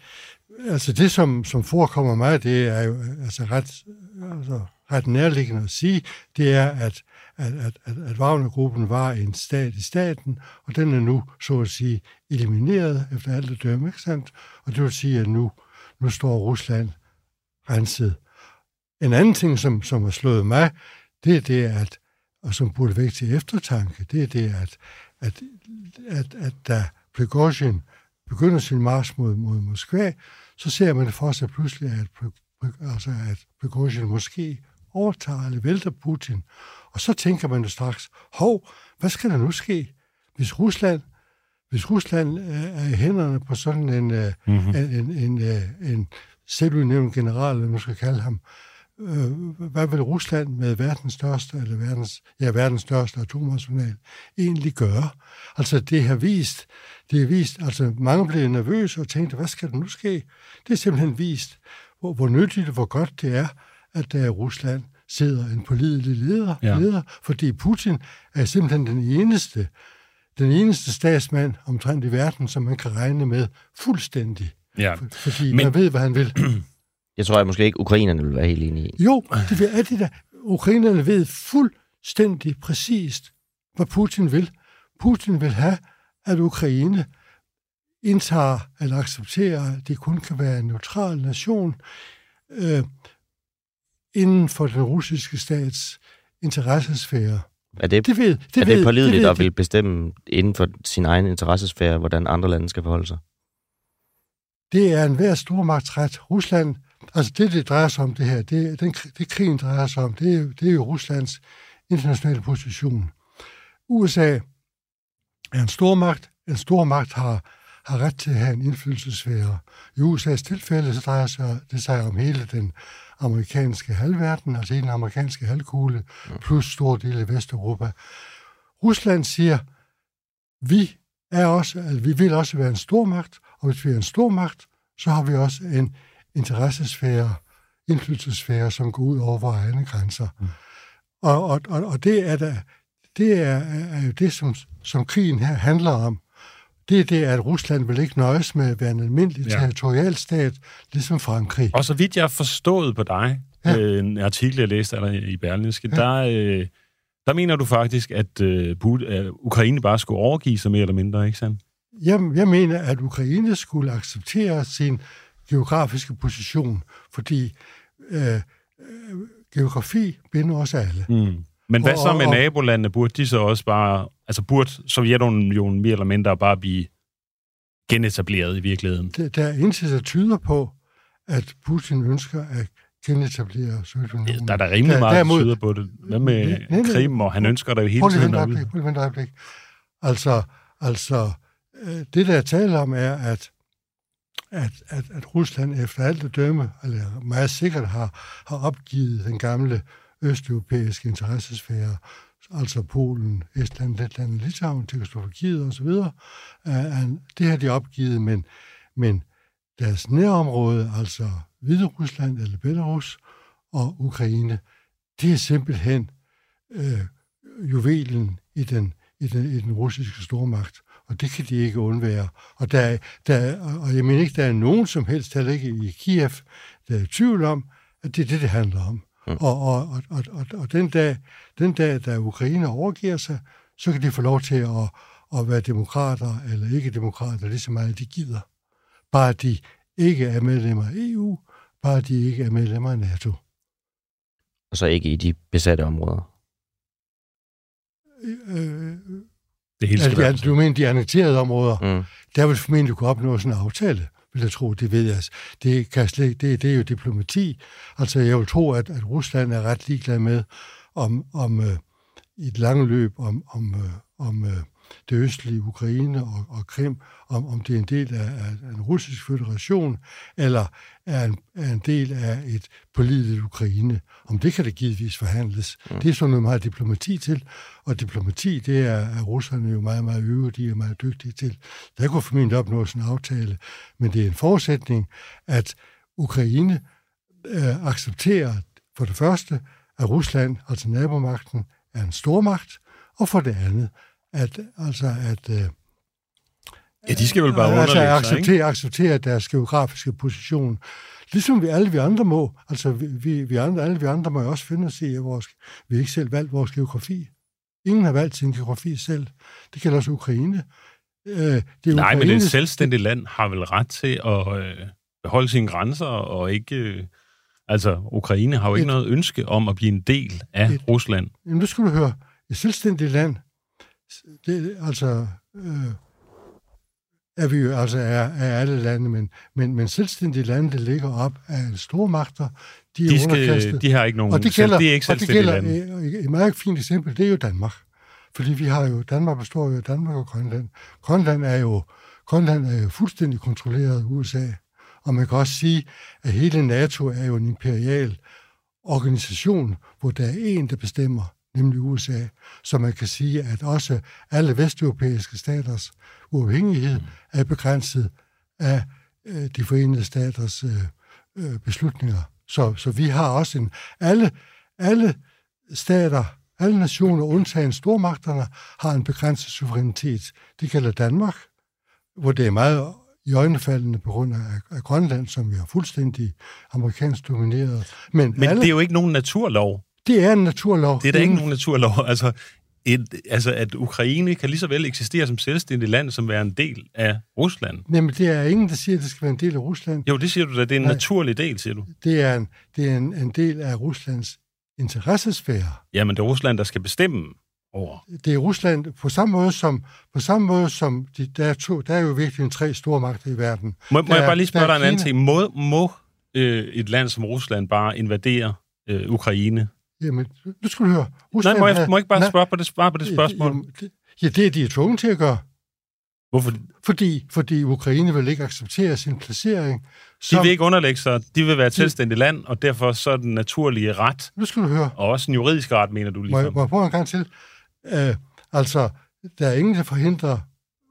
altså det, som, som forekommer mig, det er jo altså ret, altså ret nærliggende at sige, det er, at, at, at, at, at Wagner-gruppen var en stat i staten, og den er nu, så at sige, elimineret efter alt det dømme, ikke sandt? Og det vil sige, at nu, nu står Rusland renset. En anden ting, som, som har slået mig, det er det, at, og som burde væk til eftertanke, det er det, at, at, at, at da Prigozhin begynder sin march mod, mod Moskva, så ser man det for sig pludselig, at, altså at Prigozhin måske overtager eller vælter Putin. Og så tænker man jo straks, hov, hvad skal der nu ske, hvis Rusland, hvis Rusland øh, er i hænderne på sådan en, Mhm. en, en, en, øh, en selvudnævnt general, eller man skal kalde ham, øh, hvad vil Rusland med verdens største, eller verdens, ja, verdens største atomarsenal egentlig gøre? Altså, det har vist, det har vist, altså mange blev nervøse og tænkte, hvad skal der nu ske? Det er simpelthen vist, hvor, hvor nyttigt og hvor godt det er, at der i Rusland sidder en pålidelig leder, Ja. leder, fordi Putin er simpelthen den eneste, den eneste statsmand omtrent i verden, som man kan regne med fuldstændig. Ja. For, fordi Men... man ved, hvad han vil. *clears throat* Jeg tror jeg måske ikke, ukrainerne vil være helt enige i. Jo, det er det der. Ukrainerne ved fuldstændig præcist, hvad Putin vil. Putin vil have, at Ukraine indtager eller accepterer, at det kun kan være en neutral nation øh, inden for den russiske stats interessesfære. Er det, Det ved, det er det pålideligt at vil bestemme inden for sin egen interessesfære, hvordan andre lande skal forholde sig? Det er en hver stormagtsret. Rusland, altså det, det drejer sig om det her, det, den, det krigen drejer sig om, det er, jo- det er jo Ruslands internationale position. USA er en stormagt. En stormagt har, har ret til at have en indflydelsesfære. I USA's tilfælde, så drejer sig, det sig om hele den amerikanske halvverden, altså hele den amerikanske halvkugle, plus store dele af Vesteuropa. Rusland siger, vi er også, altså, vi vil også være en stormagt, og hvis vi er en stormagt, så har vi også en interessesfære, indflydelsesfære, som går ud over vores egne grænser. Mm. Og, og, og, og det er da, det er, er jo det, som, som krigen her handler om. Det er det, at Rusland vil ikke nøjes med at være en almindelig Ja. territorialstat, ligesom Frankrig. Og så vidt jeg forstået på dig, ja. øh, en artikel, jeg læste af dig i Berlingske, ja. der, øh, der mener du faktisk, at øh, øh, Ukraine bare skulle overgive sig mere eller mindre, ikke sandt? Jeg, jeg mener, at Ukraine skulle acceptere sin geografiske position, fordi øh, øh, geografi binder os alle. Mm. Men hvad Og- så med og- nabolandene? Burde de så også bare... Altså burde Sovjetunionen mere eller mindre bare blive genetableret i virkeligheden? Der, der er intet, der tyder på, at Putin ønsker at genetablere Sovjetunionen. Der er der rimelig Der- meget, der derimod- tyder på det. Hvad med Nej, nej. Krim, og han ønsker der jo hele tiden øjeblik, prøv lige at. Altså, altså øh, det der er tale om er, at, at, at, at Rusland efter alt at dømme, eller meget sikkert har, har opgivet den gamle østeuropæiske interessesfære, altså Polen, Estland, Letland, Litauen, Tjekkoslovakiet osv. Øh, øh, det har de opgivet, men, men deres nærområde, altså Hvide Rusland eller Belarus og Ukraine, det er simpelthen øh, juvelen i den, i, den, i den russiske stormagt. Og det kan de ikke undvære. Og, der, er- der, er- og jeg mener ikke, der er nogen som helst, heller ikke i Kiev, der er i tvivl om, at det er det, det handler om. Mm. Og, og, og, og, og, og den, dag, den dag, da Ukraine overgiver sig, så kan de få lov til at, at være demokrater eller ikke demokrater, lige så meget de gider. Bare de ikke er medlemmer af EU, bare de ikke er medlemmer af NATO. Og så ikke i de besatte områder. Øh, Det hele skal altså, være de, du mener de annekterede områder? Mm. Der vil formentlig kunne opnå sådan en aftale, vil jeg tro. Det ved jeg. Det, kan slet, det, det er jo diplomati. Altså, jeg vil tro, at, at Rusland er ret ligeglad med, om, om øh, i et langt løb, om, om, øh, om, øh, det østlige Ukraine og, og Krim, om, om det er en del af, af en russisk federation, eller er en, er en del af et pålideligt Ukraine. Om det kan det givetvis forhandles. Mm. Det er sådan noget meget diplomati til, og diplomati, det er, er russerne jo meget, meget øve, de er meget dygtige til. Der kunne formentlig opnås en aftale, men det er en forudsætning, at Ukraine øh, accepterer for det første, at Rusland, altså nabomagten, er en stormagt, og for det andet, at, altså at, øh, Ja, de skal vel bare altså underlægge at sig, ikke? acceptere, acceptere deres geografiske position. Ligesom vi alle vi andre må. Altså, vi, vi, andre, alle vi andre må jo også finde os i, at vores, vi ikke selv valgt vores geografi. Ingen har valgt sin geografi selv. Det gælder også Ukraine. Øh, det er Nej, men et selvstændigt land har vel ret til at øh, beholde sine grænser og ikke... Øh, altså, Ukraine har jo ikke Et- noget ønske om at blive en del af Et- Rusland. Jamen, nu skal du høre. Et selvstændigt land, det, altså, øh, er vi jo, altså er, er alle lande, men, men, men selvstændige lande, der ligger op af store magter, de er De, skal, de har ikke nogen... og det selv- gælder, det er ikke og det selvstændige gælder lande. øh, et meget fint eksempel, det er jo Danmark. Fordi vi har jo, Danmark består jo af Danmark og Grønland. Grønland er jo, Grønland er jo fuldstændig kontrolleret af USA. Og man kan også sige, at hele NATO er jo en imperial organisation, hvor der er en, der bestemmer, nemlig USA. Så man kan sige, at også alle vesteuropæiske staters uafhængighed er begrænset af øh, de forenede staters øh, øh, beslutninger. Så, så vi har også en... Alle, alle stater, alle nationer, undtagen stormagterne, har en begrænset suverænitet. Det gælder Danmark, hvor det er meget i øjnefaldende på grund af, af Grønland, som jo er fuldstændig amerikansk domineret. Men, Men alle, det er jo ikke nogen naturlov. Det er en naturlov. Det er da ikke nogen naturlov. *laughs* Altså, et, altså, at Ukraine kan lige så vel eksistere som selvstændigt land, som være en del af Rusland. Jamen, det er ingen, der siger, at det skal være en del af Rusland. Jo, det siger du da. Det er en Nej. naturlig del, siger du. Det er en, det er en, en del af Ruslands interessesfære. Jamen, det er Rusland, der skal bestemme over. det er Rusland på samme måde som, på samme måde som de, der, er to, der er jo virkelig en tre store magter i verden. Må, må Der jeg er- bare lige spørge dig en anden ting? Må, må øh, et land som Rusland bare invadere øh, Ukraine? Jamen, nu skal du høre. Nej, Rusland må jeg, må jeg ikke bare Nej, spørge på det, svare på det spørgsmål? Jamen, det, ja, det er de er tvunget til at gøre, Hvorfor? fordi, fordi Ukraine vil ikke acceptere sin placering. De Som, vil ikke underlægge sig. De vil være et selvstændigt land, og derfor så er den naturlige ret, Nu skal du høre. og også en juridisk ret, mener du Må jeg, lige må jeg prøve en gang til? Uh, altså, der er ingen, der forhindrer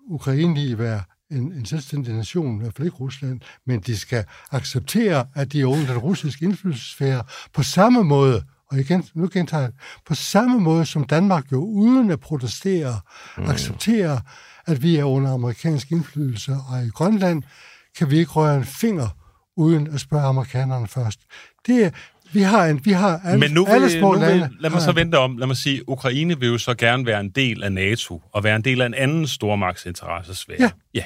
Ukraine i at være en, en selvstændig nation, i hvert fald ikke Rusland, men de skal acceptere, at de er under den russiske indflydelsesfære på samme måde, og igen, nu gentager jeg, på samme måde som Danmark jo uden at protestere, mm. accepterer, at vi er under amerikansk indflydelse, og i Grønland kan vi ikke røre en finger, uden at spørge amerikanerne først. Det er, vi har, en, vi har alle, Men nu alle vil, små nu lande... vil, lad mig så en- vente om. Lad mig sige, Ukraine vil jo så gerne være en del af NATO, og være en del af en anden stormagtsinteressesfære. Ja. ja.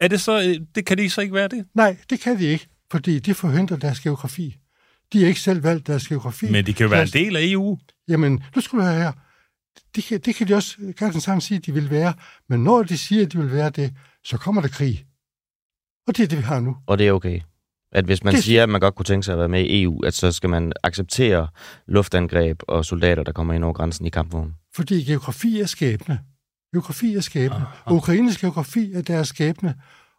Er det så, øh, det kan de så ikke være det? Nej, det kan de ikke, fordi det forhindrer deres geografi. De har ikke selv valgt deres geografi. Men de kan jo være en del af EU. Jamen, nu skal du høre her. Det kan, det kan de også ganske sammen sige, at de vil være. Men når de siger, at de vil være det, så kommer der krig. Og det er det, vi har nu. Og det er okay. At hvis man Det- det... siger, at man godt kunne tænke sig at være med i EU, at så skal man acceptere luftangreb og soldater, der kommer ind over grænsen i kampvognen. Fordi geografi er skæbne. Geografi er skæbne. Og Ukraines geografi er deres skæbne.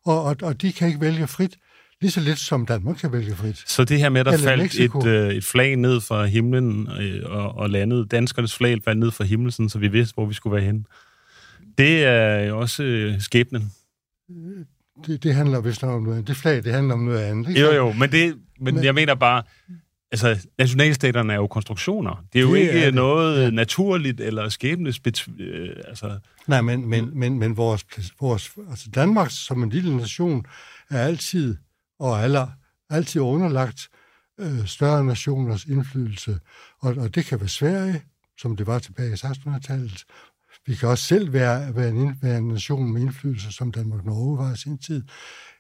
Og, og, og de kan ikke vælge frit, lige så lidt som Danmark kan vælge frit. Så det her med, at der Eller faldt Mexico. et, øh, et flag ned fra himlen øh, og, og landede, danskernes flag faldt ned fra himlen, sådan, så vi vidste, hvor vi skulle være henne. Det er jo også øh, skæbnen. Det, det handler vist om noget andet. Det flag, det handler om noget andet. Ikke? Jo, jo, men, det, men, Men- jeg mener bare, altså, nationalstaterne er jo konstruktioner. Det er jo Det ikke er det. noget Ja. naturligt eller skæbnesbet... Øh, altså, Nej, men, men, men, men vores, vores, altså Danmark som en lille nation er altid, og alle, altid underlagt øh, større nationers indflydelse. Og, og det kan være Sverige, som det var tilbage i 1600-tallet. Vi kan også selv være, være, en, være en nation med indflydelse, som Danmark-Norge var i sin tid.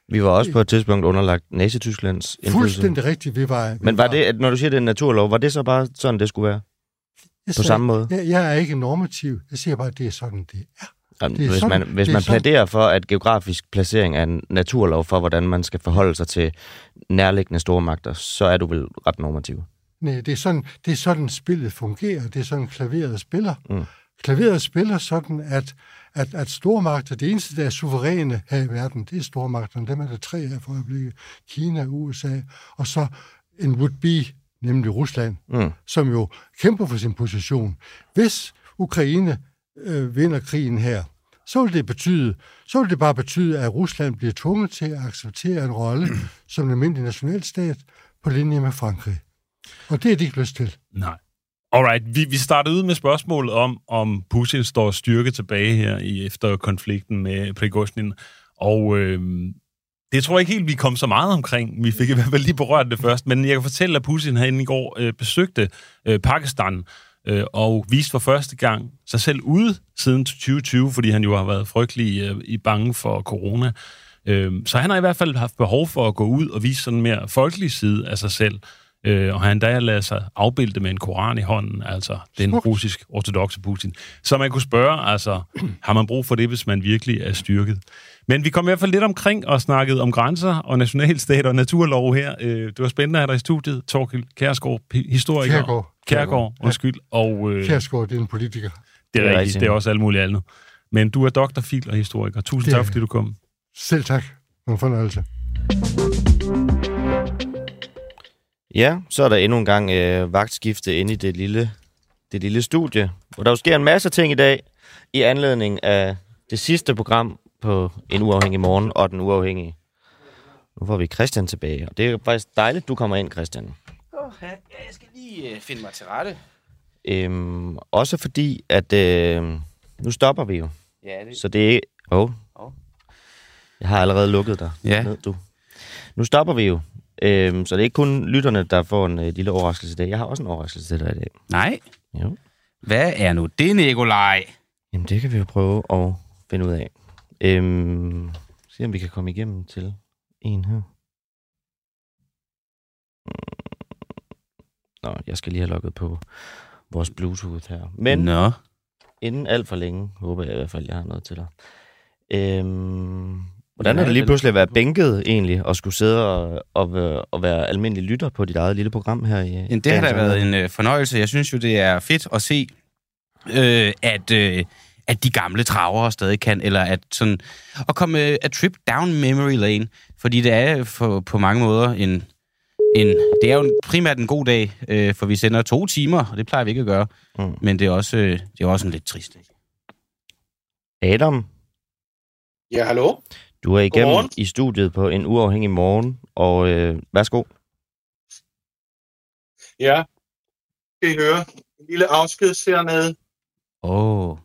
Vi var også på et tidspunkt underlagt Nazi-Tysklands indflydelse. Fuldstændig rigtigt, vi var... vi Men var det, at når du siger, det er en naturlov, var det så bare sådan, det skulle være? jeg på samme måde? Jeg, jeg er ikke normativ. Jeg siger bare, at det er sådan, det er. Jamen, Det hvis sådan- man, hvis man sådan- pladerer for, at geografisk placering er en naturlov for, hvordan man skal forholde sig til nærliggende stormagter, så er du vel ret normativ. Nej, det er sådan, det er sådan spillet fungerer. Det er sådan, klaveret spiller. Mm. klaveret spiller sådan, at, at, at stormagter, det eneste, der er suveræne her i verden, det er stormagterne. Dem er der tre her for øjeblikket. Kina, USA, og så en would-be, nemlig Rusland, Mm. som jo kæmper for sin position. Hvis Ukraine øh, vinder krigen her, så vil det betyde, så vil det bare betyde, at Rusland bliver tvunget til at acceptere en rolle *clears throat* som en almindelig nationalstat på linje med Frankrig. Og det er de ikke lyst til. Nej. Alright, vi, vi startede ud med spørgsmålet om, om Putin står styrke tilbage her i efter konflikten med Prigozhin. Og øh, det tror jeg ikke helt, vi kom så meget omkring. Vi fik i hvert fald lige berørt det først. Men jeg kan fortælle, at Putin herinde i går øh, besøgte øh, Pakistan øh, og viste for første gang sig selv ude siden 2020, fordi han jo har været frygtelig øh, i bange for corona. Øh, så han har i hvert fald haft behov for at gå ud og vise sådan mere folkelig side af sig selv. Øh, og han endda ladet sig afbilde med en koran i hånden, altså den Smukt. russisk ortodoxe Putin. Så man kunne spørge, altså, *clears throat* har man brug for det, hvis man virkelig er styrket? Men vi kom i hvert fald lidt omkring og snakkede om grænser og nationalstat og naturlov her. Øh, det var spændende at have dig i studiet, Torkild Kærsgaard, hi- historiker. Kjærgaard. Kærgaard, undskyld. Og øh, Kjærsgaard, det er en politiker. det er Det er rigtigt, det er også alt muligt andet. Men du er doktor, fil og historiker. Tusind Det tak, fordi du kom. Selv tak. En fornøjelse. Ja, så er der endnu en gang øh, vagtskifte inde i det lille, det lille studie, hvor der jo sker en masse ting i dag i anledning af det sidste program på En Uafhængig Morgen og Den Uafhængige. Nu får vi Christian tilbage, og det er faktisk dejligt, du kommer ind, Christian. Ja, jeg skal lige øh, finde mig til rette. Øhm, også fordi, at øh, nu stopper vi jo. Ja, det... Så det er... Åh. Oh. Åh. Jeg har allerede lukket dig Ja. ned, du. Nu stopper vi jo. Øhm, så det er ikke kun lytterne, der får en øh, lille overraskelse i dag. Jeg har også en overraskelse til dig i dag. Nej. Jo. Hvad er nu det, Nikolaj? Jamen, det kan vi jo prøve at finde ud af. Øhm, se om vi kan komme igennem til en her. Nå, jeg skal lige have logget på vores Bluetooth her. Men Nå. inden alt for længe, håber jeg i hvert fald, jeg har noget til dig. Øhm, hvordan er det lige pludselig at være bænket egentlig, og skulle sidde og, og, være- og være almindelig lytter på dit eget lille program her i Men det har da været en øh, fornøjelse. Jeg synes jo, det er fedt at se, øh, at, øh, at de gamle travere stadig kan, eller at sådan, at komme øh, a trip down memory lane, fordi det er for, på mange måder en, en, det er jo primært en god dag, øh, for vi sender to timer, og det plejer vi ikke at gøre, Mm. men det er også, øh, det er også en lidt trist dag. Adam, Ja, hallo? du er igennem Godmorgen. i studiet på en uafhængig morgen, og øh, værsgo. Ja. Skal I høre? En lille afsked hernede. Åh, oh.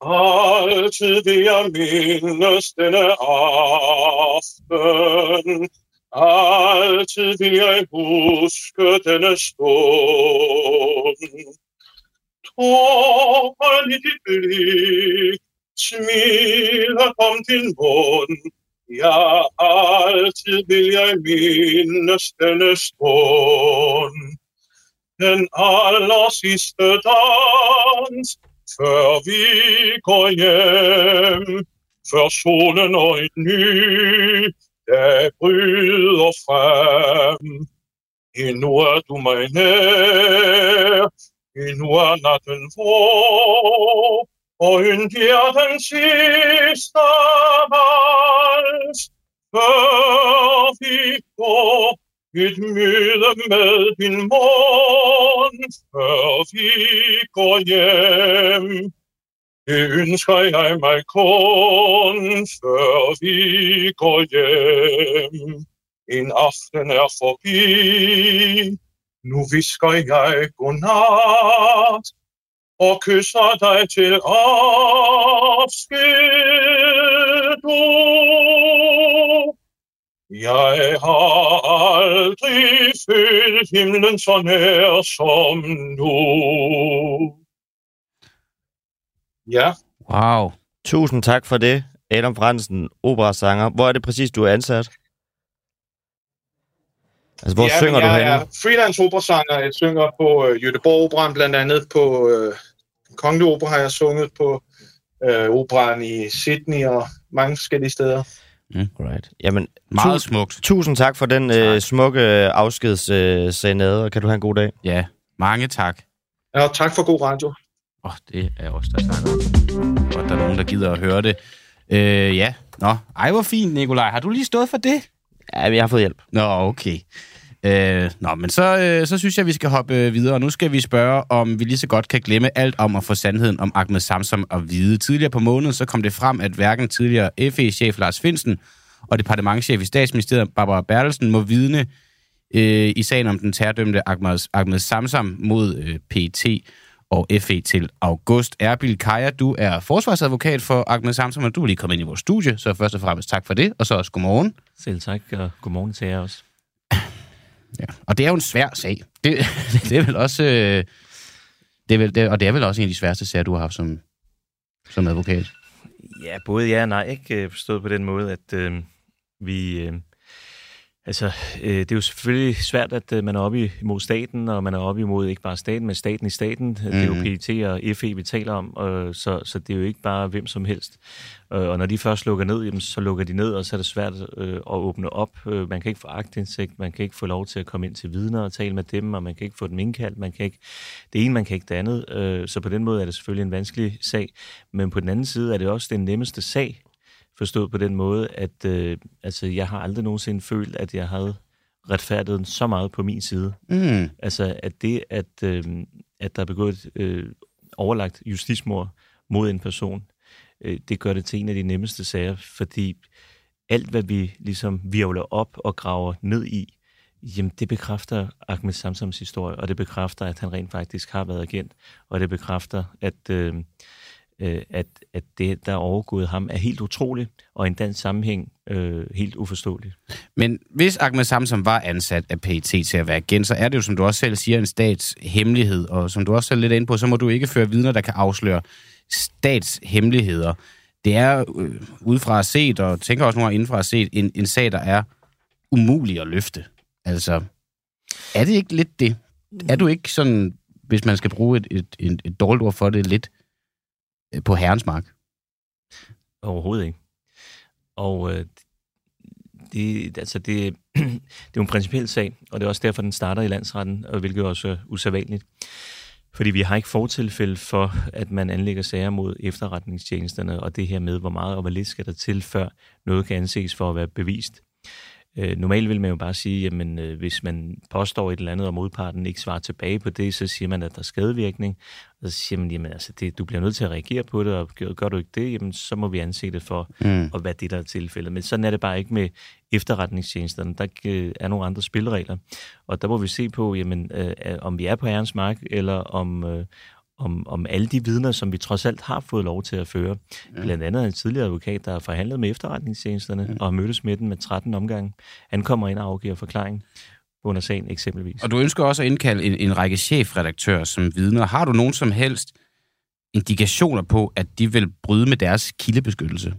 Altid vil jeg mindes denne aften. Altid vil jeg huske denne stund. Tåren i dit blik, smilet om din mund. Ja, altid vil jeg mindes denne stund. Den aller sidste dans, før vi går hjem, før solen og et ny dag bryder frem. Endnu er du mig nær, endnu er natten vor, og en den sidste vals, før vi går mit mylde med din mund, før vi går hjem. Det ønsker jeg mig kun, før vi går hjem. En aften er forbi, nu visker jeg godnat, og kysser dig til afsked. Jeg har aldrig følt himlen så nær som nu. Ja, wow. Tusind tak for det, Adam Fransen, operasanger. Hvor er det præcis, du er ansat? Altså, hvor ja, synger men du jeg henne? er freelance operasanger. Jeg synger på øh, Göteborg Operan, blandt andet på øh, Kongelig Opera har jeg sunget på øh, operan i Sydney og mange forskellige steder. Right. Jamen, Meget tu- smukt. Tusind tak for den øh, smukke øh, serenade, og kan du have en god dag? Ja, mange tak. Ja, og tak for god radio. Åh, oh, det er også der snakker. Godt, der er nogen, der gider at høre det. Øh, ja. Nå, ej, hvor fint, Nikolaj. Har du lige stået for det? Ja, jeg har fået hjælp. Nå, okay. Øh, nå, men så, øh, så synes jeg, vi skal hoppe øh, videre. Nu skal vi spørge, om vi lige så godt kan glemme alt om at få sandheden om Ahmed Samsom at vide. Tidligere på måneden så kom det frem, at hverken tidligere FE-chef Lars Finsen og departementchef i statsministeriet Barbara Bertelsen må vidne øh, i sagen om den terrordømte Ahmed, Ahmed Samsam mod øh, PT og FE til august. Erbil Kaja, du er forsvarsadvokat for Ahmed Samsam, og du er lige kommet ind i vores studie, så først og fremmest tak for det, og så også godmorgen. Selv tak, og godmorgen til jer også. Ja. Og det er jo en svær sag. Det, *laughs* det er vel også... Øh, det er vel, det, og det er vel også en af de sværeste sager, du har haft som, som advokat. Ja, både ja og nej, ikke øh, forstået på den måde, at øh, vi... Øh, altså, øh, det er jo selvfølgelig svært, at øh, man er oppe imod staten, og man er oppe imod ikke bare staten, men staten i staten. Mm. Det er jo Mhm. PET og FE, vi taler om, øh, så, så det er jo ikke bare hvem som helst. Øh, og når de først lukker ned, jamen, så lukker de ned, og så er det svært øh, at åbne op. Øh, man kan ikke få agtindsigt, man kan ikke få lov til at komme ind til vidner og tale med dem, og man kan ikke få dem indkaldt, man kan ikke det ene, man kan ikke det andet. Øh, så på den måde er det selvfølgelig en vanskelig sag. Men på den anden side er det også den nemmeste sag, forstået på den måde, at øh, altså, jeg har aldrig nogensinde følt, at jeg havde retfærdigheden så meget på min side. Mm. Altså, at det, at, øh, at der er begået et øh, overlagt justismord mod en person, øh, det gør det til en af de nemmeste sager, fordi alt, hvad vi ligesom virvler op og graver ned i, jamen det bekræfter Ahmed Samsams historie, og det bekræfter, at han rent faktisk har været agent, og det bekræfter, at, øh, øh, at, at det, der er overgået ham, er helt utroligt, og i en dansk sammenhæng øh, helt uforståeligt. Men hvis Ahmed Samsom var ansat af PET til at være agent, så er det jo, som du også selv siger, en statshemmelighed. Og som du også selv lidt ind på, så må du ikke føre vidner, der kan afsløre statshemmeligheder. Det er øh, udefra set, og tænker også nogle gange indenfra set, en, en sag, der er umulig at løfte. Altså, er det ikke lidt det? Er du ikke sådan, hvis man skal bruge et, et, et, et dårligt ord for det, lidt Øh, på herrens mark? Overhovedet ikke. Og øh, det, altså det, *clears throat* det er jo en principiel sag, og det er også derfor, den starter i landsretten, og hvilket også er usædvanligt. Fordi vi har ikke fortilfælde for, at man anlægger sager mod efterretningstjenesterne, og det her med, hvor meget og hvor lidt skal der til, før noget kan anses for at være bevist. Øh, normalt vil man jo bare sige, jamen øh, hvis man påstår et eller andet, og modparten ikke svarer tilbage på det, så siger man, at der er skadevirkning. Og så siger man, jamen altså, det, du bliver nødt til at reagere på det, og gør, gør du ikke det, jamen så må vi anse det for Mm. at være det, der er tilfældet. Men sådan er det bare ikke med efterretningstjenesterne. Der øh, er nogle andre spilleregler. Og der må vi se på, jamen, øh, øh, om vi er på herrens mark, eller om, øh, om, om alle de vidner, som vi trods alt har fået lov til at føre. Ja. Blandt andet en tidligere advokat, der har forhandlet med efterretningstjenesterne, ja. og har mødtes med den med 13 omgange. Han kommer ind og afgiver forklaring under sagen eksempelvis. Og du ønsker også at indkalde en, en række chefredaktører som vidner. Har du nogen som helst indikationer på, at de vil bryde med deres kildebeskyttelse?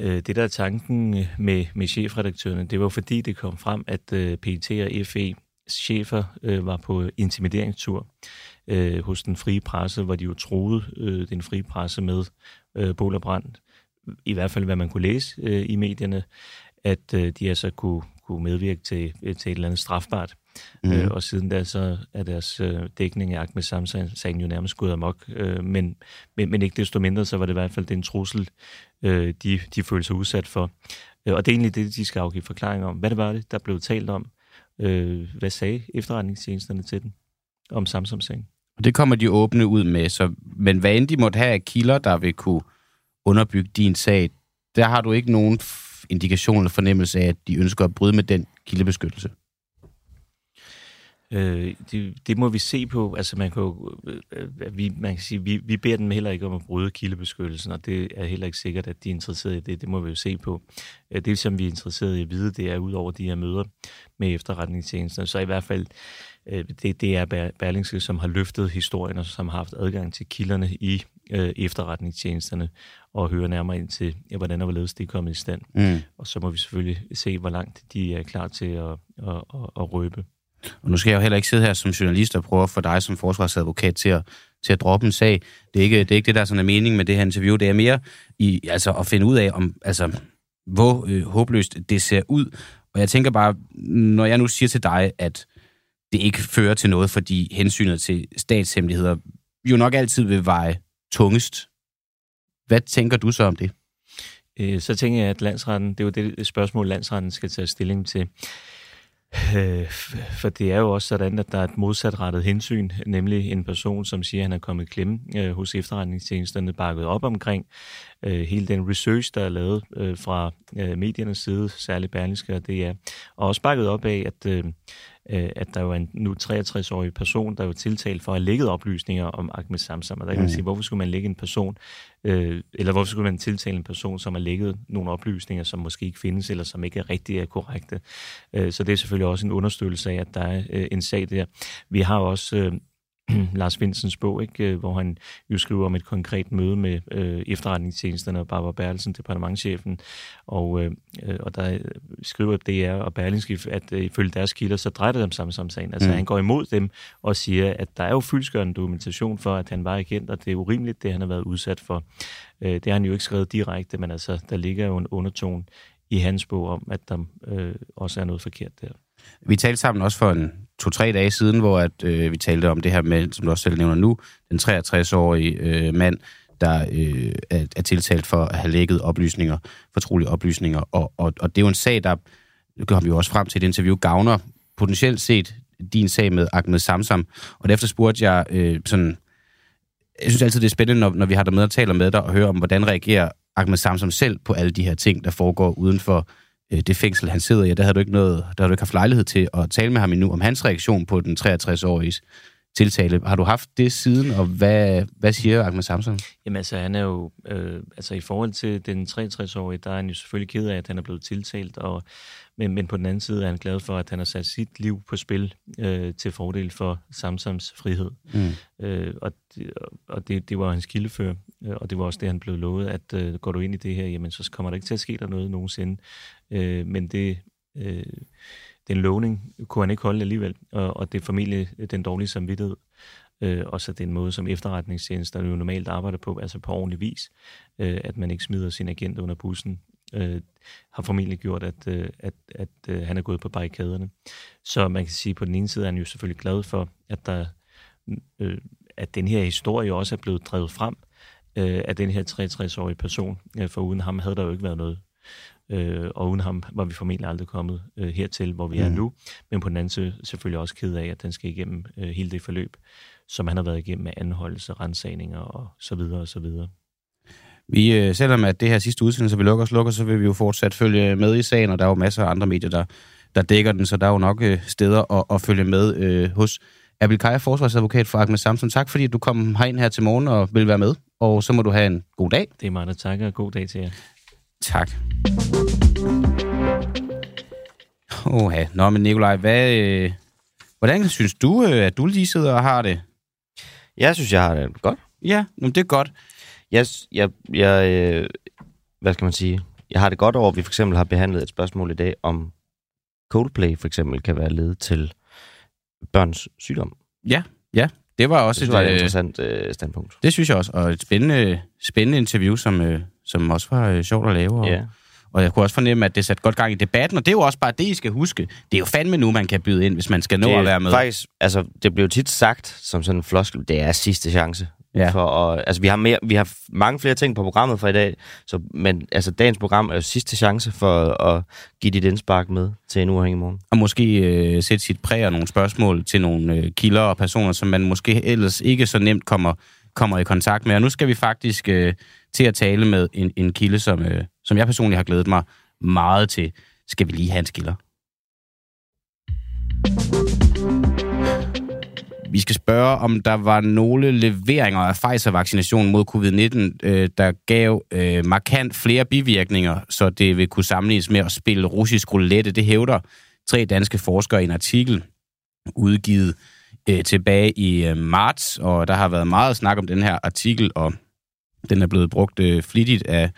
Øh, Det, der er tanken øh, med, med chefredaktørerne, det var fordi, det kom frem, at øh, PET og FE chefer øh, var på intimideringstur øh, hos den frie presse, hvor de jo troede øh, den frie presse med øh, bål og brand. I hvert fald, hvad man kunne læse øh, i medierne, at øh, de altså kunne, kunne medvirke til, øh, til et eller andet strafbart. Mm. Øh, og siden da så er deres øh, dækning af Ahmed Samsam-sagen jo nærmest gået amok. Øh, men, men, men ikke desto mindre, så var det i hvert fald den trussel, øh, de, de følte sig udsat for. Øh, og det er egentlig det, de skal afgive forklaring om. Hvad det var det, der blev talt om? Øh, hvad sagde efterretningstjenesterne til den om Samsam-sagen? Og det kommer de åbne ud med. Så, men hvad end de måtte have af kilder, der vil kunne underbygge din sag, der har du ikke nogen indikation eller fornemmelse af, at de ønsker at bryde med den kildebeskyttelse. Øh, det, det må vi se på. Altså man kan jo, øh, øh, vi, man kan sige, vi, vi beder dem heller ikke om at bryde kildebeskyttelsen, og det er heller ikke sikkert, at de er interesseret i det. Det må vi jo se på. Øh, Det, som vi er interesseret i at vide, det er ud over de her møder med efterretningstjenesterne, så i hvert fald, øh, det, det er Berlingske, som har løftet historien, og som har haft adgang til kilderne i øh, efterretningstjenesterne, og høre nærmere ind til, ja, hvordan og hvorledes det er kommet i stand. Mm. Og så må vi selvfølgelig se, hvor langt de er klar til at, at, at, at røbe. Og nu skal jeg jo heller ikke sidde her som journalist og prøve at få dig som forsvarsadvokat til at, til at droppe en sag. Det er, ikke, det er ikke det, der er sådan er mening med det her interview. Det er mere i, altså, at finde ud af, om, altså, hvor øh, håbløst det ser ud. Og jeg tænker bare, når jeg nu siger til dig, at det ikke fører til noget, fordi hensynet til statshemmeligheder jo nok altid vil veje tungest. Hvad tænker du så om det? Øh, så tænker jeg, at landsretten, det er jo det spørgsmål, landsretten skal tage stilling til. Øh, For det er jo også sådan, at der er et modsatrettet hensyn, nemlig en person, som siger, at han er kommet i klemme øh, hos efterretningstjenesterne, bakket op omkring øh, hele den research, der er lavet øh, fra øh, mediernes side, særligt Berlingske og DR, og også bakket op af, at, øh, øh, at der jo er en nu 63-årig person, der er jo tiltalt for at have lægget oplysninger om Ahmed Samsam. Og der kan man Mm. sige, hvorfor skulle man lægge en person, øh, eller hvorfor skulle man tiltale en person, som har lægget nogle oplysninger, som måske ikke findes, eller som ikke er rigtig er korrekte. Øh, så det er selvfølgelig også en understøttelse af, at der er øh, en sag der. Vi har også øh, *clears throat* Lars Vinsens bog, ikke, øh, hvor han jo skriver om et konkret møde med øh, efterretningstjenesterne og Barbara Bertelsen, departementchefen, og, øh, øh, og der øh, skriver DR og Berlingske, at øh, ifølge deres kilder, så drejer det dem samme som sagen. Altså Mm. han går imod dem og siger, at der er jo fyldskørende dokumentation for, at han var agent, og det er urimeligt, det han har været udsat for. Øh, det har han jo ikke skrevet direkte, men altså, der ligger jo en undertone i hans bog om, at der øh, også er noget forkert der. Vi talte sammen også for en to-tre dage siden, hvor at, øh, vi talte om det her med, som du også selv nævner nu, den 63-årige øh, mand, der øh, er, er tiltalt for at have lækket oplysninger, fortrolige oplysninger. Og, og, og det er jo en sag, der, kom vi jo også frem til et interview, gavner potentielt set din sag med Ahmed Samsam. Og derefter spurgte jeg øh, sådan, jeg synes altid, det er spændende, når, når vi har dig med og taler med dig, og høre om, hvordan reagerer Ahmed Samsam selv på alle de her ting, der foregår uden for øh, det fængsel, han sidder i. Der havde du ikke, noget, der havde du ikke haft lejlighed til at tale med ham endnu om hans reaktion på den 63-årige tiltale. Har du haft det siden, og hvad, hvad siger Ahmed Samsam? Jamen altså, han er jo, øh, altså i forhold til den 63-årige, der er han jo selvfølgelig ked af, at han er blevet tiltalt, og, men, men på den anden side er han glad for, at han har sat sit liv på spil øh, til fordel for Samsams frihed. Mm. Øh, og det, og det, det var hans kildefører, øh, og det var også det, han blev lovet, at øh, går du ind i det her, jamen så kommer der ikke til at ske der noget nogensinde. Øh, men det... Øh, den lovning kunne han ikke holde alligevel, og, og det er formentlig den dårlige samvittighed. Øh, og så den måde, som efterretningstjenester jo normalt arbejder på, altså på ordentlig vis, øh, at man ikke smider sin agent under bussen, øh, har formentlig gjort, at, øh, at, at øh, han er gået på barrikaderne. Så man kan sige, at på den ene side er han jo selvfølgelig glad for, at, der, øh, at den her historie også er blevet drevet frem øh, af den her 63-årige person. Øh, for uden ham havde der jo ikke været noget øh, og uden ham var vi formentlig aldrig kommet øh, hertil, hvor vi mm. er nu. Men på den anden side selvfølgelig også ked af, at den skal igennem øh, hele det forløb, som han har været igennem med anholdelse, rensagninger og så videre og så videre. Vi, øh, selvom at det her sidste udsendelse, vi lukker os lukker, så vil vi jo fortsat følge med i sagen, og der er jo masser af andre medier, der, der dækker den, så der er jo nok øh, steder at, at følge med øh, hos. Abil Kaja, forsvarsadvokat for Ahmed Samson. Tak fordi du kom herind her til morgen og vil være med, og så må du have en god dag. Det er mig, der takker, og god dag til jer. Tak. Åh, Nå, men Nikolaj, hvad, øh, hvordan synes du, øh, at du lige sidder og har det? Jeg synes, jeg har det godt. Ja, men det er godt. Jeg, jeg, jeg øh, hvad skal man sige? Jeg har det godt over, at vi for eksempel har behandlet et spørgsmål i dag om Coldplay for eksempel kan være led til børns sygdom. Ja, ja. Det var også det var et øh, interessant øh, standpunkt. Det synes jeg også, og et spændende, spændende interview, som, øh, som også var øh, sjovt at lave. Og, Ja. og jeg kunne også fornemme, at det satte godt gang i debatten, og det er jo også bare det, I skal huske. Det er jo fandme nu, man kan byde ind, hvis man skal nå det at være med. Faktisk, altså, det bliver jo tit sagt som sådan en floskel, det er sidste chance. Ja. For at, altså, vi har, mere, vi har mange flere ting på programmet for i dag, så, men altså, dagens program er jo sidste chance for at give dit indspark med til en uafhængig morgen. Og måske øh, sætte sit præg og nogle spørgsmål til nogle øh, kilder og personer, som man måske ellers ikke så nemt kommer, kommer i kontakt med. Og nu skal vi faktisk øh, til at tale med en, en kilde, som, øh, som jeg personligt har glædet mig meget til. Skal vi lige have en skiller? Vi skal spørge, om der var nogle leveringer af Pfizer-vaccinationen mod covid-19, øh, der gav øh, markant flere bivirkninger, så det vil kunne sammenlignes med at spille russisk roulette. Det hævder tre danske forskere i en artikel udgivet øh, tilbage i øh, marts, og der har været meget snak om den her artikel, og den er blevet brugt øh, flittigt af,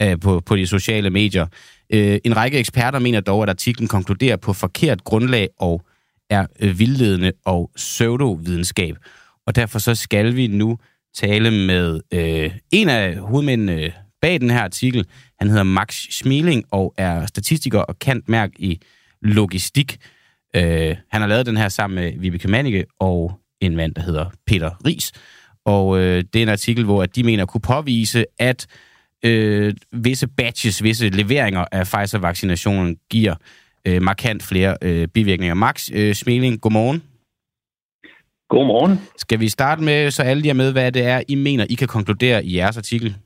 af, på, på de sociale medier. Øh, en række eksperter mener dog, at artiklen konkluderer på forkert grundlag og er øh, vildledende og pseudovidenskab. Og derfor så skal vi nu tale med øh, en af hovedmændene øh, bag den her artikel. Han hedder Max Schmeling og er statistiker og kant mærk i logistik. Øh, han har lavet den her sammen med Vibeke Mannicke og en mand, der hedder Peter Ries. Og øh, det er en artikel, hvor at de mener at kunne påvise, at øh, visse batches, visse leveringer af Pfizer-vaccinationen giver øh, markant flere øh, bivirkninger. Max øh, Smeling, godmorgen. Godmorgen. Skal vi starte med, så alle er med, hvad det er, I mener, I kan konkludere i jeres artikel?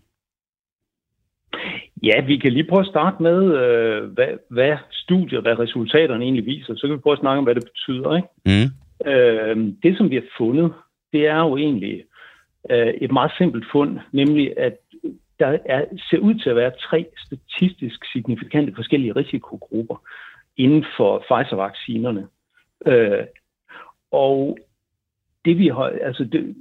Ja, vi kan lige prøve at starte med, øh, hvad, hvad studiet, hvad resultaterne egentlig viser. Så kan vi prøve at snakke om, hvad det betyder. Ikke? Mm. Øh, det, som vi har fundet, det er jo egentlig øh, et meget simpelt fund, nemlig at der er, ser ud til at være tre statistisk signifikante forskellige risikogrupper inden for Pfizer-vaccinerne. Øh, og det vi har, altså det,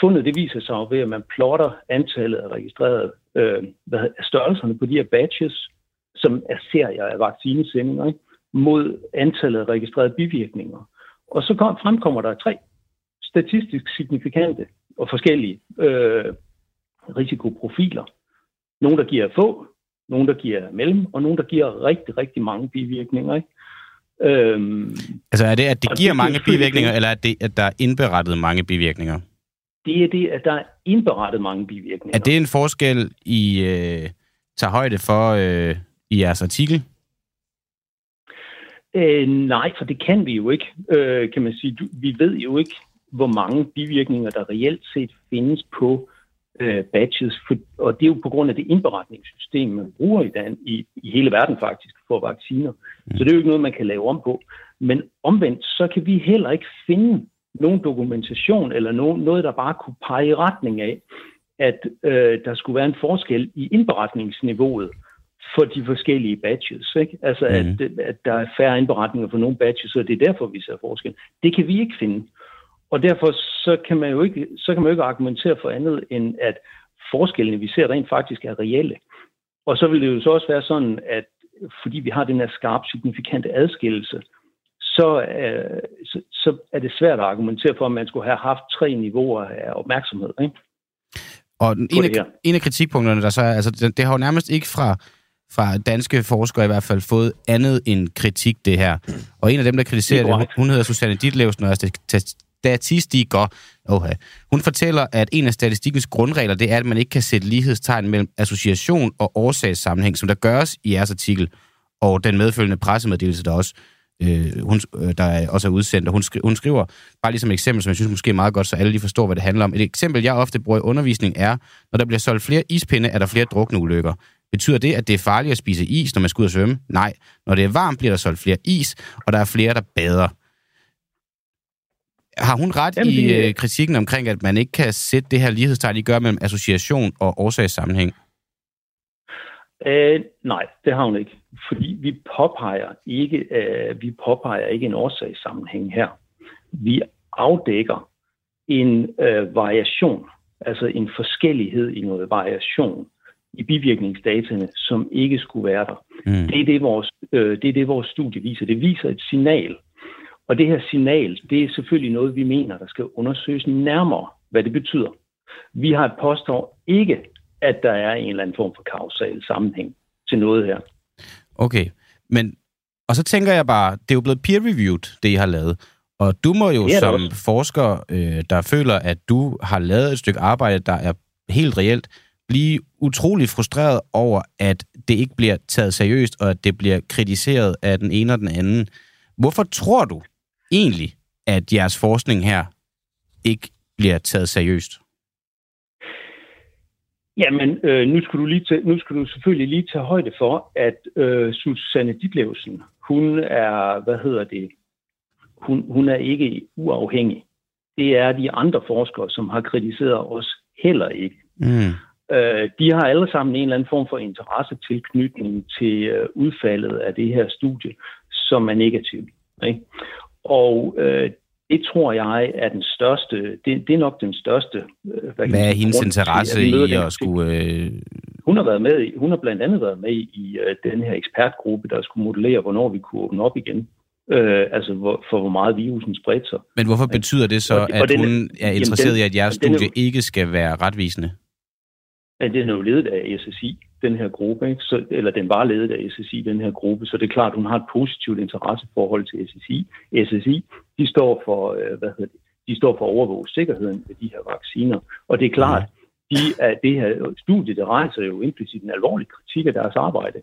fundet det viser sig ved, at man plotter antallet af registrerede øh, hvad, hedder- størrelserne på de her batches, som er serier af vaccinesendinger, ikke? mod antallet af registrerede bivirkninger. Og så kom, fremkommer der tre statistisk signifikante og forskellige øh, risikoprofiler. Nogle, der giver få, nogle, der giver mellem, og nogle, der giver rigtig, rigtig mange bivirkninger. Ikke? Øhm, Altså er det, at det giver det mange bivirkninger, eller er det, at der er indberettet mange bivirkninger? det er det, at der er indberettet mange bivirkninger. Er det en forskel, I øh, tager højde for øh, i jeres artikel? Øh, nej, for det kan vi jo ikke, øh, kan man sige. Du, vi ved jo ikke, hvor mange bivirkninger, der reelt set findes på øh, batches, for, og det er jo på grund af det indberetningssystem, man bruger i, dan, i, i hele verden faktisk for vacciner. Så det er jo ikke noget, man kan lave om på. Men omvendt, så kan vi heller ikke finde nogen dokumentation eller nogen, noget, der bare kunne pege i retning af, at øh, der skulle være en forskel i indberetningsniveauet for de forskellige batches. Ikke? Altså, Mhm. mm. at, at der er færre indberetninger for nogle batches, og det er derfor, vi ser forskel. Det kan vi ikke finde. Og derfor så kan man jo ikke, så kan man jo ikke argumentere for andet, end at forskellene, vi ser rent faktisk er reelle. Og så vil det jo så også være sådan, at fordi vi har den her skarp, signifikante adskillelse, så, øh, så, så er det svært at argumentere for, at man skulle have haft tre niveauer af opmærksomhed. Ikke? Og en det af, en af kritikpunkterne, der så er, altså det, det har jo nærmest ikke fra, fra danske forskere i hvert fald fået andet end kritik, det her. Og en af dem, der kritiserer Det det, hun, hedder Susanne Ditlevsen og er statistiker. Oha. Hun fortæller, at en af statistikkens grundregler, det er, at man ikke kan sætte lighedstegn mellem association og årsagssammenhæng, som der gøres i jeres artikel, og den medfølgende pressemeddelelse, der også øh, hun, øh, der også er udsendt, og hun, skri, hun skriver, bare ligesom et eksempel, som jeg synes måske er meget godt, så alle lige forstår, hvad det handler om. Et eksempel, jeg ofte bruger i undervisning er, når der bliver solgt flere ispinde, er der flere drukneulykker. Betyder det, at det er farligt at spise is, når man skal ud og svømme? Nej. Når det er varmt, bliver der solgt flere is, og der er flere, der bader. Har hun ret Jamen, i det- øh, kritikken omkring, at man ikke kan sætte det her lighedstegn, I gør mellem association og årsagssammenhæng? Øh, nej, det har hun ikke. Fordi vi påpeger ikke, øh, vi påpeger ikke en årsagssammenhæng her. Vi afdækker en øh, variation, altså en forskellighed i noget variation i bivirkningsdataene, som ikke skulle være der. Mm. Det, er det, vores, øh, det er det, vores studie viser. Det viser et signal. Og det her signal, det er selvfølgelig noget, vi mener, der skal undersøges nærmere, hvad det betyder. Vi har påstår ikke, at der er en eller anden form for kausal sammenhæng til noget her. Okay, men... Og så tænker jeg bare, det er jo blevet peer-reviewed, det I har lavet. Og du må jo som også. forsker, øh, der føler, at du har lavet et stykke arbejde, der er helt reelt, blive utrolig frustreret over, at det ikke bliver taget seriøst, og at det bliver kritiseret af den ene og den anden. Hvorfor tror du egentlig, at jeres forskning her ikke bliver taget seriøst? Jamen, øh, nu, skal du lige tage, nu skal du selvfølgelig lige tage højde for, at øh, Susanne Ditlevsen, hun er, hvad hedder det, hun, hun er ikke uafhængig. Det er de andre forskere, som har kritiseret os heller ikke. Mm. Øh, de har alle sammen en eller anden form for interessetilknytning til øh, udfaldet af det her studie, som er negativ. Ikke? Og øh, det tror jeg er den største, det, det er nok den største... Øh, hvad, Hvad er hendes grund interesse i den at skulle... Øh, hun har været med i, hun har blandt andet været med i uh, den her ekspertgruppe, der skulle modellere, hvornår vi kunne åbne op igen. Uh, altså hvor, for hvor meget virusen spredte sig. men hvorfor betyder det så, Og det- og at den hun er jamen, interesseret den- i, at jeres den er studie ikke skal være retvisende? Den er jo ledet af SSI, den her gruppe, ikke? Så, eller den var ledet af SSI, den her gruppe, så det er klart, hun har et positivt interesseforhold til SSI. SSI, de står for, øh, hvad hedder det, de står for at overvåge sikkerheden ved de her vacciner. Og det er klart, de, at det her studie, det rejser jo implicit en alvorlig kritik af deres arbejde.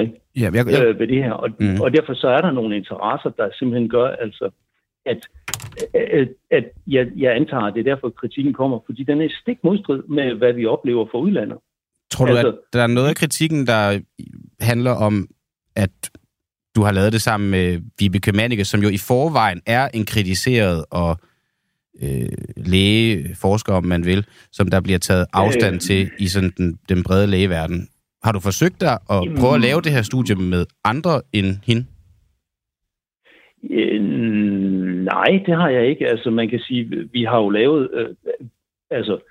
Ikke? Ja, jeg, jeg, øh, ved det her. Og, Mm. og derfor så er der nogle interesser, der simpelthen gør, altså, at, at, at jeg, jeg antager, at det er derfor, kritikken kommer, fordi den er stik modstrid med, hvad vi oplever fra udlandet. Tror du, at altså- der er noget af kritikken, der handler om, at du har lavet det sammen med Vibeke Mannicke, som jo i forvejen er en kritiseret og øh, læge, forsker, om man vil, som der bliver taget afstand Øh. til i sådan den, den brede lægeverden. Har du forsøgt dig at Jamen- prøve at lave det her studie med andre end hende? Øh, nej, det har jeg ikke. Altså, man kan sige, vi har jo lavet, øh, altså,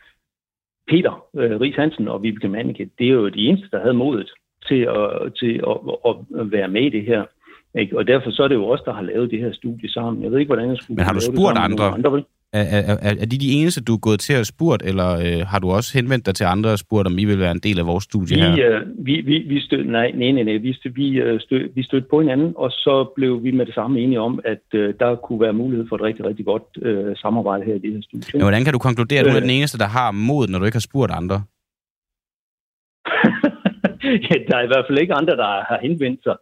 Peter øh, Ries Hansen og Vibeke Mannicke, det er jo de eneste, der havde modet til at, til at, at være med i det her. Ikke? Og derfor så er det jo os, der har lavet det her studie sammen. Jeg ved ikke, hvordan jeg skulle Men har du spurgt andre? andre vel? Er, er, er, er de de eneste, du er gået til at spurgt, eller øh, har du også henvendt dig til andre og spurgt, om I vil være en del af vores studie her? Vi, øh, vi, vi, vi stød, nej, nej, nej, nej, vi, stød, vi, øh, stød, vi stødte på hinanden, og så blev vi med det samme enige om, at øh, der kunne være mulighed for et rigtig, rigtig godt øh, samarbejde her i det her studie. Men hvordan kan du konkludere, at du er Øh. den eneste, der har mod, når du ikke har spurgt andre? *laughs* ja, der er i hvert fald ikke andre, der har henvendt sig.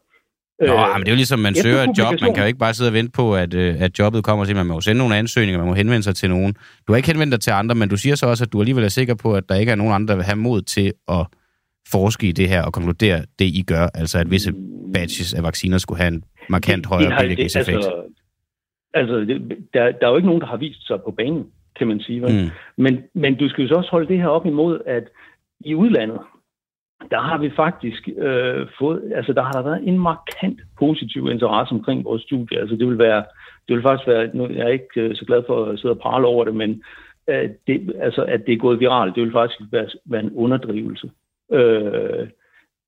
Nå, øh, men det er jo ligesom, man søger et job. Man kan jo ikke bare sidde og vente på, at, øh, at jobbet kommer til. Man må jo sende nogle ansøgninger, man må henvende sig til nogen. Du har ikke henvendt dig til andre, men du siger så også, at du alligevel er sikker på, at der ikke er nogen andre, der vil have mod til at forske i det her og konkludere det, I gør. Altså, at visse batches af vacciner skulle have en markant højere bivirkningseffekt. Altså, altså der, der er jo ikke nogen, der har vist sig på banen, kan man sige. Vel? Mm. Men, men du skal jo så også holde det her op imod, at i udlandet, der har vi faktisk øh, fået, altså der har der været en markant positiv interesse omkring vores studie. Altså det vil være, det vil faktisk være, nu jeg er ikke øh, så glad for at sidde og prale over det, men øh, det, altså at det er gået viralt, det vil faktisk være, være en underdrivelse. Øh,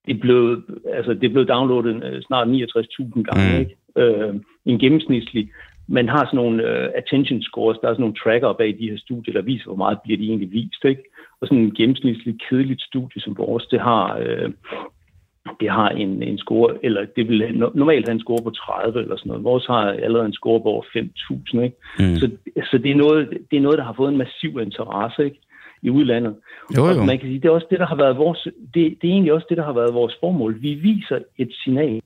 det er blevet, altså det blevet downloadet øh, snart 69.000 gange, Mm. ikke? Øh, en gennemsnitlig. Man har sådan nogle øh, attention scores, der er sådan nogle tracker bag de her studier, der viser, hvor meget bliver de egentlig vist, ikke? Og sådan en gennemsnitlig kedeligt studie som vores, det har, øh, det har en, en score, eller det vil no- normalt have en score på 30 eller sådan noget. Vores har allerede en score på over 5.000, ikke? Mm. Så, så det, er noget, det er noget, der har fået en massiv interesse, ikke? I udlandet. Jo, jo. Og man kan sige, det er også det, der har været vores, det, det er egentlig også det, der har været vores formål. Vi viser et signal.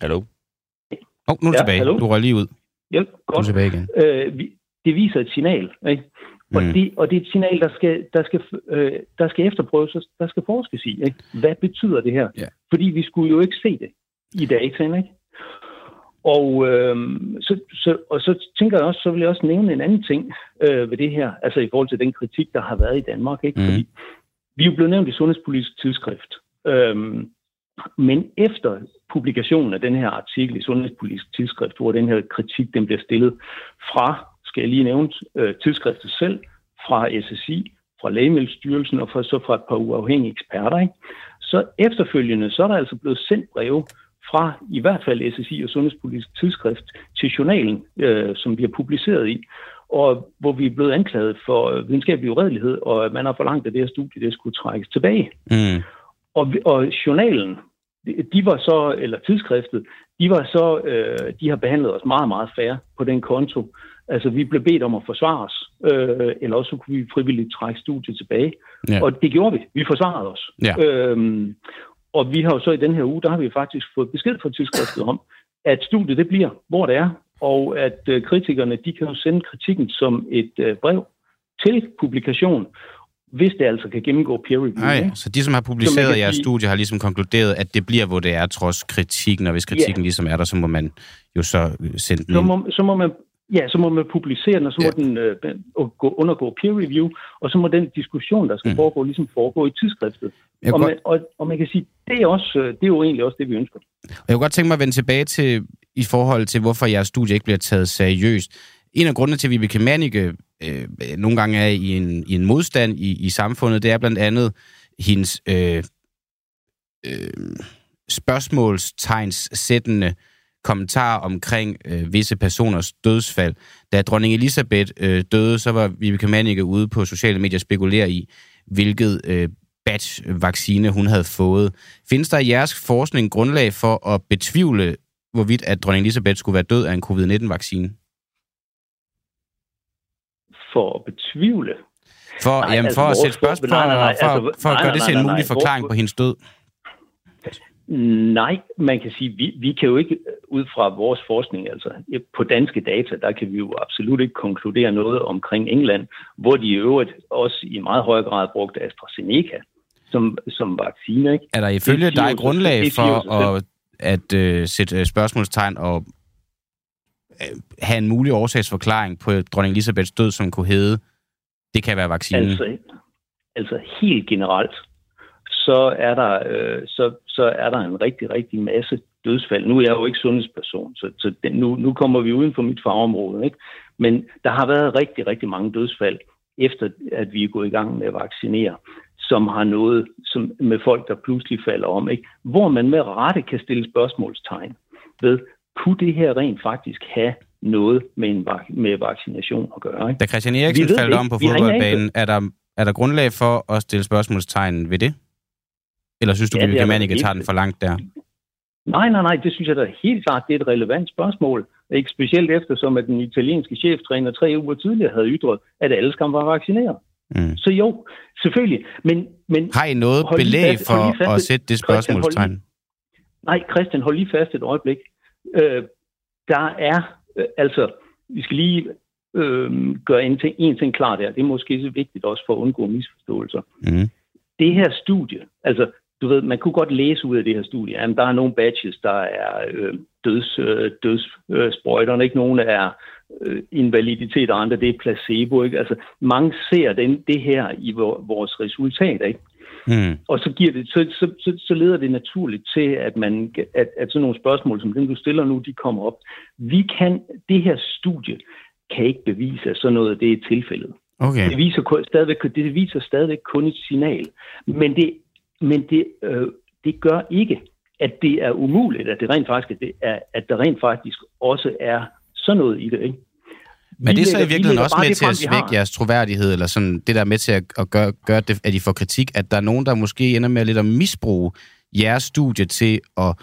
Hallo? Oh, nu er du Ja, tilbage. hallo? Du røg lige ud. Ja, Nu er du godt. tilbage igen. Øh, vi, det viser et signal, ikke? Og, Mm. det, og det er et signal, der skal, der skal, øh, der skal efterprøves, og der skal forskes i. Ikke? Hvad betyder det her? Ja. Fordi vi skulle jo ikke se det i dataen, ikke? Og, øh, så, så, og så tænker jeg også, så vil jeg også nævne en anden ting øh, ved det her, altså i forhold til den kritik, der har været i Danmark. Ikke? Mhm. Fordi vi er jo blevet nævnt i Sundhedspolitisk Tidsskrift. Øhm, men efter publikationen af den her artikel i Sundhedspolitisk Tidsskrift, hvor den her kritik den bliver stillet fra, skal jeg lige nævne, øh, tidsskriftet selv, fra SSI, fra Lægemiddelstyrelsen og fra, så fra et par uafhængige eksperter, ikke? så efterfølgende, så er der altså blevet sendt breve fra i hvert fald SSI og Sundhedspolitisk Tidsskrift til journalen, øh, som vi har publiceret i, og hvor vi er blevet anklaget for øh, videnskabelig uredelighed, og at man har forlangt, at det her studie det skulle trækkes tilbage. Mm. Og, og journalen, de- var så, eller tidsskriftet, de var så, øh, de har behandlet os meget, meget fair på den konto. Altså, vi blev bedt om at forsvare os, øh, eller også så kunne vi frivilligt trække studiet tilbage. Ja. Og det gjorde vi. Vi forsvarede os. Ja. Øhm, og vi har jo så i den her uge, der har vi faktisk fået besked fra tidsskriftet om, at studiet det bliver, hvor det er, og at øh, kritikerne, de kan jo sende kritikken som et øh, brev til publikation, hvis det altså kan gennemgå peer review. Nej, så de, som har publiceret jeres sige- studie, har ligesom konkluderet, at det bliver, hvor det er, trods kritikken. Og hvis kritikken Ja. ligesom er der, så må man jo så øh, sende den så må, så må man Ja, så må man publicere den, og så må Ja. den øh, gå, undergå peer review, og så må den diskussion, der skal Mm. foregå, ligesom foregå i tidsskriftet. Og man, og, og man kan sige, det er, også, øh, det er jo egentlig også det, vi ønsker. Og jeg kunne godt tænke mig at vende tilbage til, i forhold til, hvorfor jeres studie ikke bliver taget seriøst. En af grundene til, at Vibeke Mannicke øh, nogle gange er i en, i en modstand i, i samfundet, det er blandt andet hendes øh, øh, spørgsmålstegns-sættende kommentarer omkring øh, visse personers dødsfald. Da dronning Elisabeth øh, døde, så var Vibeke Mannicke ude på sociale medier spekulere i, hvilket øh, batch-vaccine hun havde fået. Findes der i jeres forskning grundlag for at betvivle, hvorvidt at dronning Elisabeth skulle være død af en covid-19-vaccine? For at betvivle? For, nej, jamen, altså, for at sætte spørgsmål, for, nej, nej, nej, for, altså, for at nej, gøre det nej, til en nej, nej, mulig nej. forklaring på hendes død. Nej, man kan sige, vi, vi kan jo ikke ud fra vores forskning, altså på danske data, der kan vi jo absolut ikke konkludere noget omkring England, hvor de i øvrigt også i meget høj grad brugte AstraZeneca som, som vaccine. Ikke? Er der ifølge dig sig- grundlag for at, at øh, sætte øh, spørgsmålstegn og øh, have en mulig årsagsforklaring på dronning Elisabeths død, som kunne hedde, det kan være vaccinen? Altså, altså helt generelt, så er der, øh, så, så er der en rigtig, rigtig masse dødsfald. Nu er jeg jo ikke sundhedsperson, så, så den, nu, nu kommer vi uden for mit fagområde. Ikke? Men der har været rigtig, rigtig mange dødsfald, efter at vi er gået i gang med at vaccinere, som har noget som, med folk, der pludselig falder om. Ikke? Hvor man med rette kan stille spørgsmålstegn ved, kunne det her rent faktisk have noget med, en med vaccination at gøre? Ikke? Da Christian Eriksen faldt om på fodboldbanen, er der, er der grundlag for at stille spørgsmålstegn ved det? Eller synes du, Ja, at er der Germanica tager den for langt der? Nej, nej, nej, det synes jeg da helt klart, det er et relevant spørgsmål. Ikke specielt eftersom, at den italienske cheftræner tre uger tidligere havde ytret, at alle skam var vaccineret. Mm. Så jo, selvfølgelig. Men, men Har I noget belæg fast- for fast- at sætte det spørgsmålstegn? Nej, Christian, hold lige fast et øjeblik. Øh, der er, øh, altså, vi skal lige øh, gøre en ting, en ting klart her. Det er måske så vigtigt også for at undgå misforståelser. Mm. det her studie, altså du ved, man kunne godt læse ud af det her studie, at der er nogle batches, der er øh, døds, øh, dødssprøjterne, ikke nogen er øh, invaliditet, og andre det er placebo, ikke? Altså mange ser den, det her i vor, vores resultat, ikke? Mm. Og så, giver det, så, så, så, så leder det naturligt til, at, man, at, at sådan nogle spørgsmål, som dem du stiller nu, de kommer op. Vi kan, det her studie kan ikke bevise, at sådan noget det er tilfældet. Okay. Det viser kun, stadigvæk, det viser stadigvæk kun et signal. Men det, men det, øh, det gør ikke, at det er umuligt, at det rent faktisk at det er, at der rent faktisk også er sådan noget i det. Ikke? Men er det så i virkeligheden også med til at svække jeres troværdighed, eller sådan det der med til at, at gøre, gøre det, at I får kritik, at der er nogen, der måske ender med lidt at misbruge jeres studie til at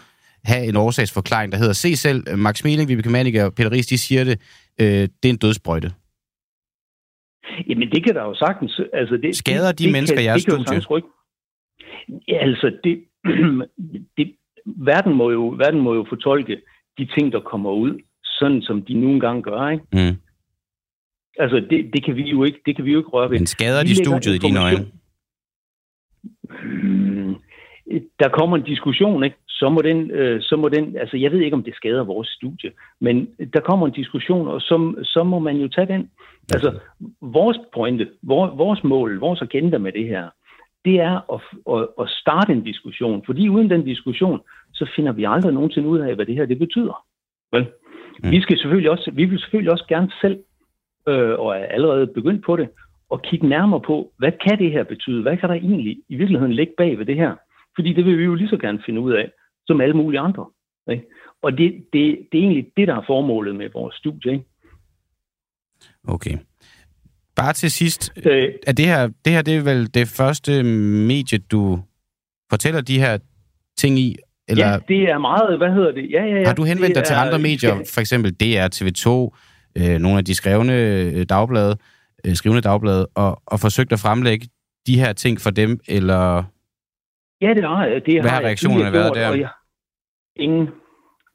have en årsagsforklaring, der hedder, se selv, Max Meling, Vibeke Manninger og Peter Ries, de siger det, øh, det er en dødsbrøjte. Jamen, det kan der jo sagtens... Altså, det, Skader de det mennesker kan, jeres det kan studie? Ja, altså, det, *clears throat* det, verden, må jo, verden må jo fortolke de ting, der kommer ud, sådan som de nogle gange gør, ikke? Mm. Altså, det, det, kan vi jo ikke, det kan vi jo ikke røre ved. Men skader de studiet i dine øjne? Hmm, Der kommer en diskussion, ikke? Så må den, øh, så må den, altså jeg ved ikke, om det skader vores studie, men der kommer en diskussion, og så, så må man jo tage den. Altså, vores pointe, vores, vores mål, vores agenda med det her, det er at, at, at starte en diskussion, fordi uden den diskussion, så finder vi aldrig nogensinde ud af, hvad det her det betyder. Vel? Mm. Vi, skal selvfølgelig også, vi vil selvfølgelig også gerne selv, øh, og er allerede begyndt på det, og kigge nærmere på, hvad kan det her betyde? Hvad kan der egentlig i virkeligheden ligge bag ved det her? Fordi det vil vi jo lige så gerne finde ud af, som alle mulige andre. Ikke? Og det, det, det er egentlig det, der er formålet med vores studie. Ikke? Okay. Bare til sidst, Øh, er det her, det her det er vel det første medie, du fortæller de her ting i? Eller ja, det er meget, hvad hedder det? Ja, ja, ja. har du henvendt det dig til er- andre medier, for eksempel DR, TV2, øh, nogle af de skrevne øh, dagblade, øh, skrivende dagblade, og, og forsøgt at fremlægge de her ting for dem, eller Ja, det har jeg. Det Hvad har jeg reaktionerne været der? Jeg, ingen.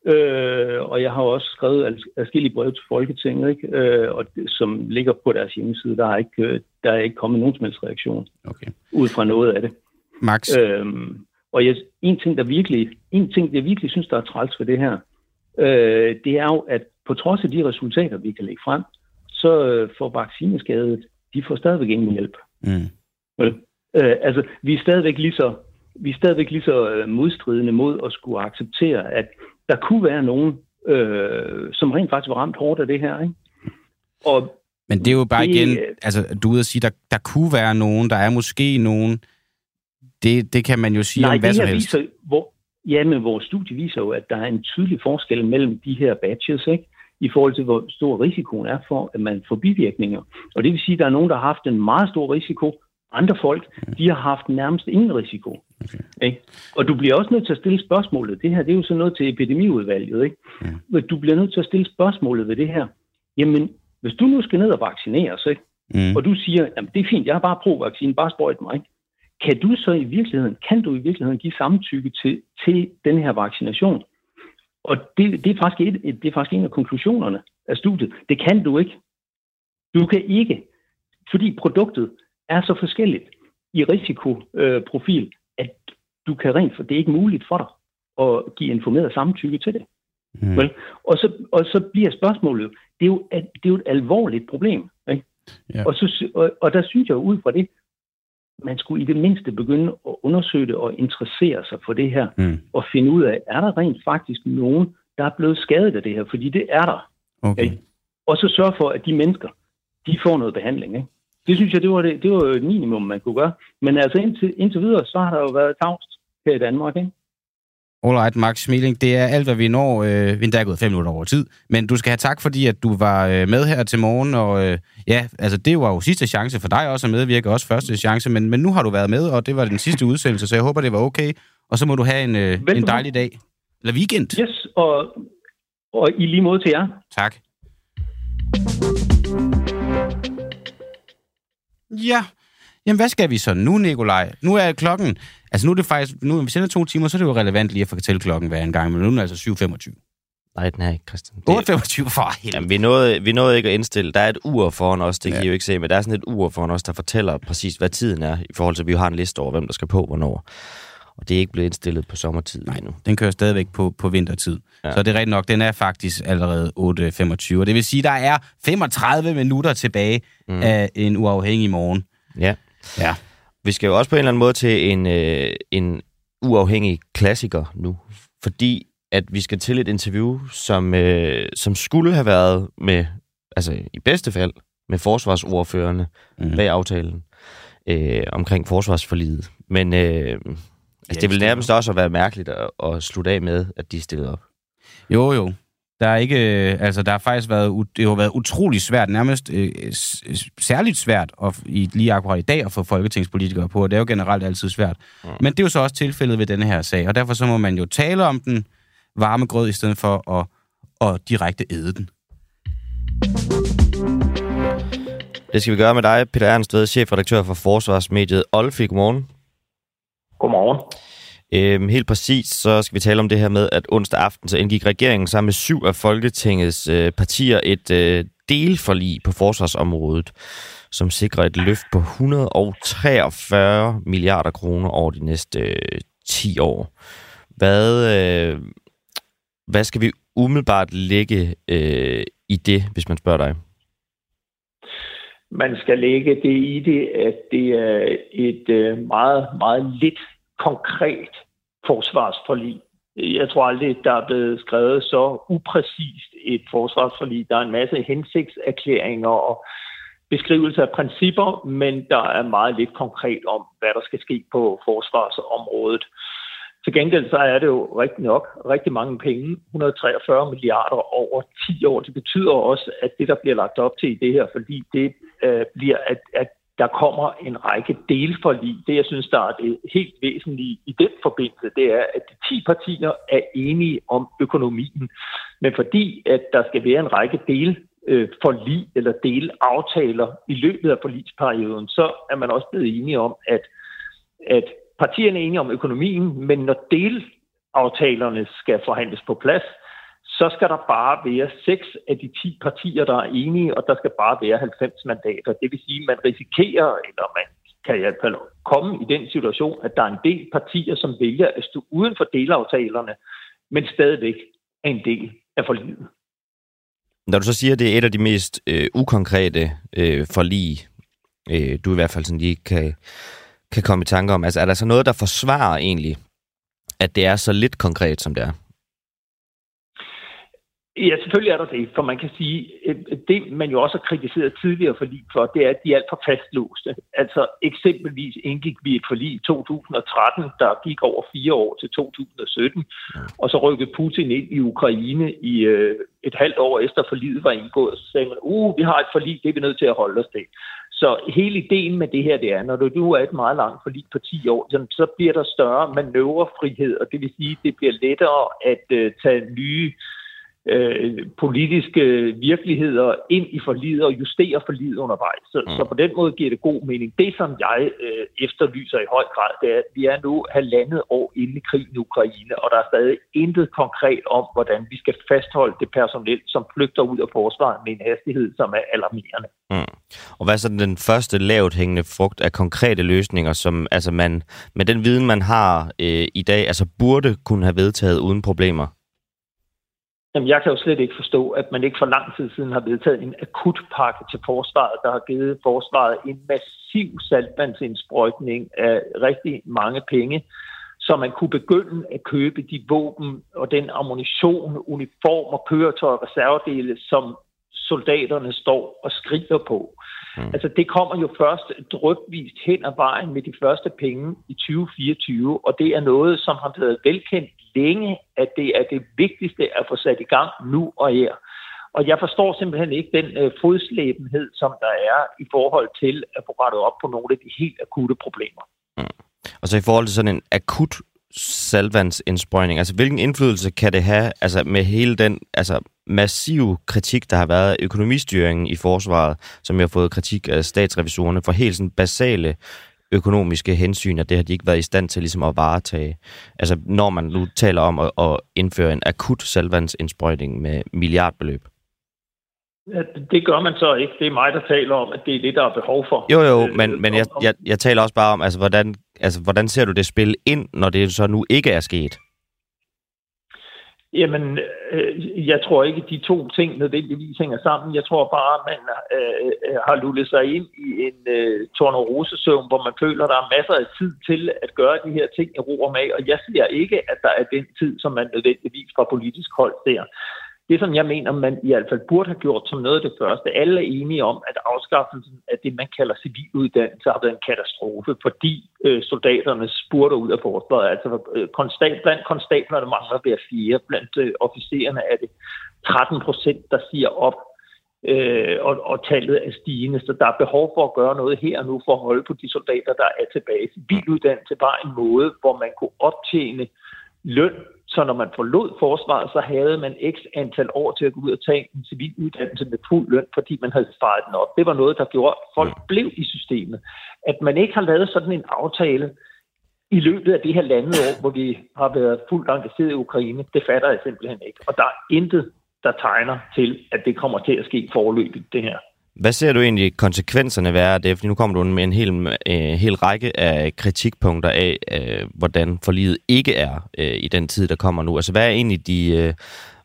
Øh, og jeg har også skrevet adskillige brev til Folketinget, ikke? Øh, og det, som ligger på deres hjemmeside. Der er ikke, øh, der er ikke kommet nogen som helst reaktion okay. ud fra noget af det. Max? Øhm, og jeg, en ting, der virkelig, en ting, jeg virkelig synes, der er træls ved det her, øh, det er jo, at på trods af de resultater, vi kan lægge frem, så øh, får vaccineskadet, de får stadigvæk ingen hjælp. Mm. Øh, altså, vi er stadigvæk lige så, vi er stadigvæk lige så øh, modstridende mod at skulle acceptere, at der kunne være nogen, øh, som rent faktisk var ramt hårdt af det her. Ikke? Og Men det er jo bare Det- igen, altså du er ude at sige, der, der kunne være nogen, der er måske nogen, det, det kan man jo sige Nej, om hvad som helst. viser, hvor, ja, men vores studie viser jo, at der er en tydelig forskel mellem de her batches, ikke? i forhold til, hvor stor risikoen er for, at man får bivirkninger. Og det vil sige, at der er nogen, der har haft en meget stor risiko, Andre folk, de har haft nærmest ingen risiko. Ikke? Og du bliver også nødt til at stille spørgsmålet. Det her, det er jo sådan noget til epidemiudvalget. Ikke? Men Du bliver nødt til at stille spørgsmålet ved det her. Jamen, hvis du nu skal ned og vaccineres, ikke? Mm. og du siger, jamen det er fint, jeg har bare pro-vaccine, bare sprøjt mig. Ikke? Kan du så i virkeligheden, kan du i virkeligheden give samtykke til, til den her vaccination? Og det, det, er faktisk et- det er faktisk en af konklusionerne af studiet. Det kan du ikke. Du kan ikke, fordi produktet er så forskelligt i risikoprofil, at du kan rent for det er ikke muligt for dig at give informeret samtykke til det. Mm. Vel? Og, så, og så bliver spørgsmålet, det er jo, at- det er jo et alvorligt problem. Ikke? Ja. Og, så, og, og der synes jeg ud fra det, man skulle i det mindste begynde at undersøge det og interessere sig for det her, Mm. og finde ud af, er der rent faktisk nogen, der er blevet skadet af det her? Fordi det er der. Okay. Ikke? Og så sørge for, at de mennesker, de får noget behandling. Ikke? Det synes jeg, det var, det, det var et minimum, man kunne gøre. Men altså indtil, indtil videre, så har der jo været tavst her i Danmark. Ikke? Alright, Max Smiling, det er alt, hvad vi når. Øh, vi er gået fem minutter over tid. Men du skal have tak, fordi at du var øh, med her til morgen. Og øh, ja, altså det var jo sidste chance for dig også at medvirke, også første chance. Men, men nu har du været med, og det var den sidste udsendelse, så jeg håber, det var okay. Og så må du have en, øh, en dejlig dag. Eller weekend. Yes, og, og i lige måde til jer. Tak. Ja, jamen hvad skal vi så nu, Nikolaj? Nu er klokken, altså nu er det faktisk, nu vi sender to timer, så er det jo relevant lige at fortælle klokken hver en gang, men nu er den altså 7.25. Nej, den er ikke, Christian. 8.25 for helvede. Jamen, vi nåede, vi nåede ikke at indstille. Der er et ur foran os, det kan Ja. ja. I jo ikke se, men der er sådan et ur foran os, der fortæller præcis, hvad tiden er, i forhold til, at vi har en liste over, hvem der skal på, hvornår. Og det er ikke blevet indstillet på sommertid Nej, endnu. den kører stadigvæk på, på vintertid. Ja. Så det er rigtigt nok, den er faktisk allerede 8.25. Og det vil sige, der er 35 minutter tilbage mm. af en uafhængig morgen. Ja. Ja. Vi skal jo også på en eller anden måde til en, øh, en uafhængig klassiker nu, fordi at vi skal til et interview, som, øh, som skulle have været med, altså i bedste fald, med forsvarsordførende mm. bag aftalen øh, omkring forsvarsforliget. Men øh, altså, det vil nærmest også være mærkeligt at, at slutte af med, at de stillede op. Jo, jo. Der er ikke, øh, altså der har faktisk været, det har været utrolig svært, nærmest øh, særligt svært at, i, lige akkurat i dag at få folketingspolitikere på, og det er jo generelt altid svært. Mm. Men det er jo så også tilfældet ved denne her sag, og derfor så må man jo tale om den varme grød, i stedet for at, at direkte æde den. Det skal vi gøre med dig, Peter Ernstved, chefredaktør for Forsvarsmediet Olfi. Godmorgen. Godmorgen. Øhm, helt præcis, så skal vi tale om det her med, at onsdag aften så indgik regeringen sammen med syv af Folketingets øh, partier et øh, delforlig på forsvarsområdet, som sikrer et løft på 143 milliarder kroner over de næste øh, 10 år. Hvad, øh, hvad skal vi umiddelbart lægge øh, i det, hvis man spørger dig? Man skal lægge det i det, at det er et øh, meget, meget lidt konkret forsvarsforlig. Jeg tror aldrig, der er blevet skrevet så upræcist et forsvarsforlig. Der er en masse hensigtserklæringer og beskrivelser af principper, men der er meget lidt konkret om, hvad der skal ske på forsvarsområdet. Til gengæld så er det jo rigtig nok rigtig mange penge, 143 milliarder over 10 år. Det betyder også, at det, der bliver lagt op til i det her, fordi det øh, bliver, at, at der kommer en række delforlig. Det, jeg synes, der er det helt væsentlige i den forbindelse, det er, at de 10 partier er enige om økonomien. Men fordi, at der skal være en række del øh, forlig eller delaftaler i løbet af forligsperioden, så er man også blevet enige om, at, at partierne er enige om økonomien, men når delaftalerne skal forhandles på plads, så skal der bare være seks af de 10 partier, der er enige, og der skal bare være 90 mandater. Det vil sige, at man risikerer, eller man kan i hvert fald komme i den situation, at der er en del partier, som vælger at stå uden for delaftalerne, men stadigvæk er en del af forliget. Når du så siger, at det er et af de mest øh, ukonkrete øh, forlig, øh, du i hvert fald sådan lige kan, kan komme i tanke om, altså er der så noget, der forsvarer egentlig, at det er så lidt konkret, som det er? Ja, selvfølgelig er der det, for man kan sige, øh, det man jo også har kritiseret tidligere forlig for, det er, at de er alt for fastlåste. Altså eksempelvis indgik vi et forlig i 2013, der gik over fire år til 2017, og så rykkede Putin ind i Ukraine i øh, et halvt år efter forliget var indgået, så sagde man, uh, vi har et forlig, det er vi nødt til at holde os til. Så hele ideen med det her, det er, når du nu er et meget langt forlig på 10 år, så, bliver der større manøvrefrihed, og det vil sige, at det bliver lettere at øh, tage nye øh, politiske virkeligheder ind i forlidet og justere forlidet undervejs. Så, mm. så på den måde giver det god mening. Det, som jeg øh, efterlyser i høj grad, det er, at vi er nu halvandet år inde i krigen i Ukraine, og der er stadig intet konkret om, hvordan vi skal fastholde det personel, som flygter ud af forsvaret med en hastighed, som er alarmerende. Mm. Og hvad er så den første lavt hængende frugt af konkrete løsninger, som altså man, med den viden, man har øh, i dag, altså burde kunne have vedtaget uden problemer? Jamen, jeg kan jo slet ikke forstå, at man ikke for lang tid siden har vedtaget en akutpakke til forsvaret, der har givet forsvaret en massiv saltvandsindsprøjtning af rigtig mange penge, så man kunne begynde at købe de våben og den ammunition, uniformer, køretøjer og reservedele, som soldaterne står og skriger på. Mm. Altså det kommer jo først drøbvist hen ad vejen med de første penge i 2024, og det er noget, som har været velkendt længe, at det er det vigtigste at få sat i gang nu og her. Og jeg forstår simpelthen ikke den øh, fodslæbenhed, som der er i forhold til at få rettet op på nogle af de helt akutte problemer. Mm. Og så i forhold til sådan en akut salvandsindsprøjning, altså hvilken indflydelse kan det have altså med hele den altså, massive kritik, der har været af økonomistyringen i forsvaret, som jeg har fået kritik af statsrevisorerne for helt sådan basale økonomiske hensyn, at det har de ikke været i stand til ligesom at varetage. Altså når man nu taler om at, at indføre en akut salvandsindsprøjtning med milliardbeløb. Ja, det gør man så ikke. Det er mig, der taler om, at det er det, der er behov for. Jo, jo, men, men jeg, jeg, jeg taler også bare om, altså hvordan, altså, hvordan ser du det spil ind, når det så nu ikke er sket? Jamen, øh, jeg tror ikke, at de to ting nødvendigvis hænger sammen. Jeg tror bare, at man øh, øh, har lullet sig ind i en øh, tornerosesøvn, hvor man føler, at der er masser af tid til at gøre de her ting i ro og mag. Og jeg siger ikke, at der er den tid, som man nødvendigvis fra politisk hold ser. Det, som jeg mener, man i hvert fald burde have gjort som noget af det første, alle er enige om, at afskaffelsen af det, man kalder civiluddannelse, har været en katastrofe, fordi øh, soldaterne spurter ud af forsvaret. Altså øh, konstant, blandt konstablerne mangler hver fire, blandt øh, officererne er det 13 procent, der siger op, øh, og, og tallet er stigende. Så der er behov for at gøre noget her og nu for at holde på de soldater, der er tilbage. Civiluddannelse var en måde, hvor man kunne optjene løn så når man forlod forsvaret, så havde man x antal år til at gå ud og tage en civil uddannelse med fuld løn, fordi man havde sparet den op. Det var noget, der gjorde, at folk blev i systemet. At man ikke har lavet sådan en aftale i løbet af det her landet år, hvor vi har været fuldt engageret i Ukraine, det fatter jeg simpelthen ikke. Og der er intet, der tegner til, at det kommer til at ske forløbigt, det her. Hvad ser du egentlig konsekvenserne være af det? Fordi nu kommer du med en hel, øh, hel række af kritikpunkter af, øh, hvordan forliget ikke er øh, i den tid, der kommer nu. Altså hvad er egentlig de øh,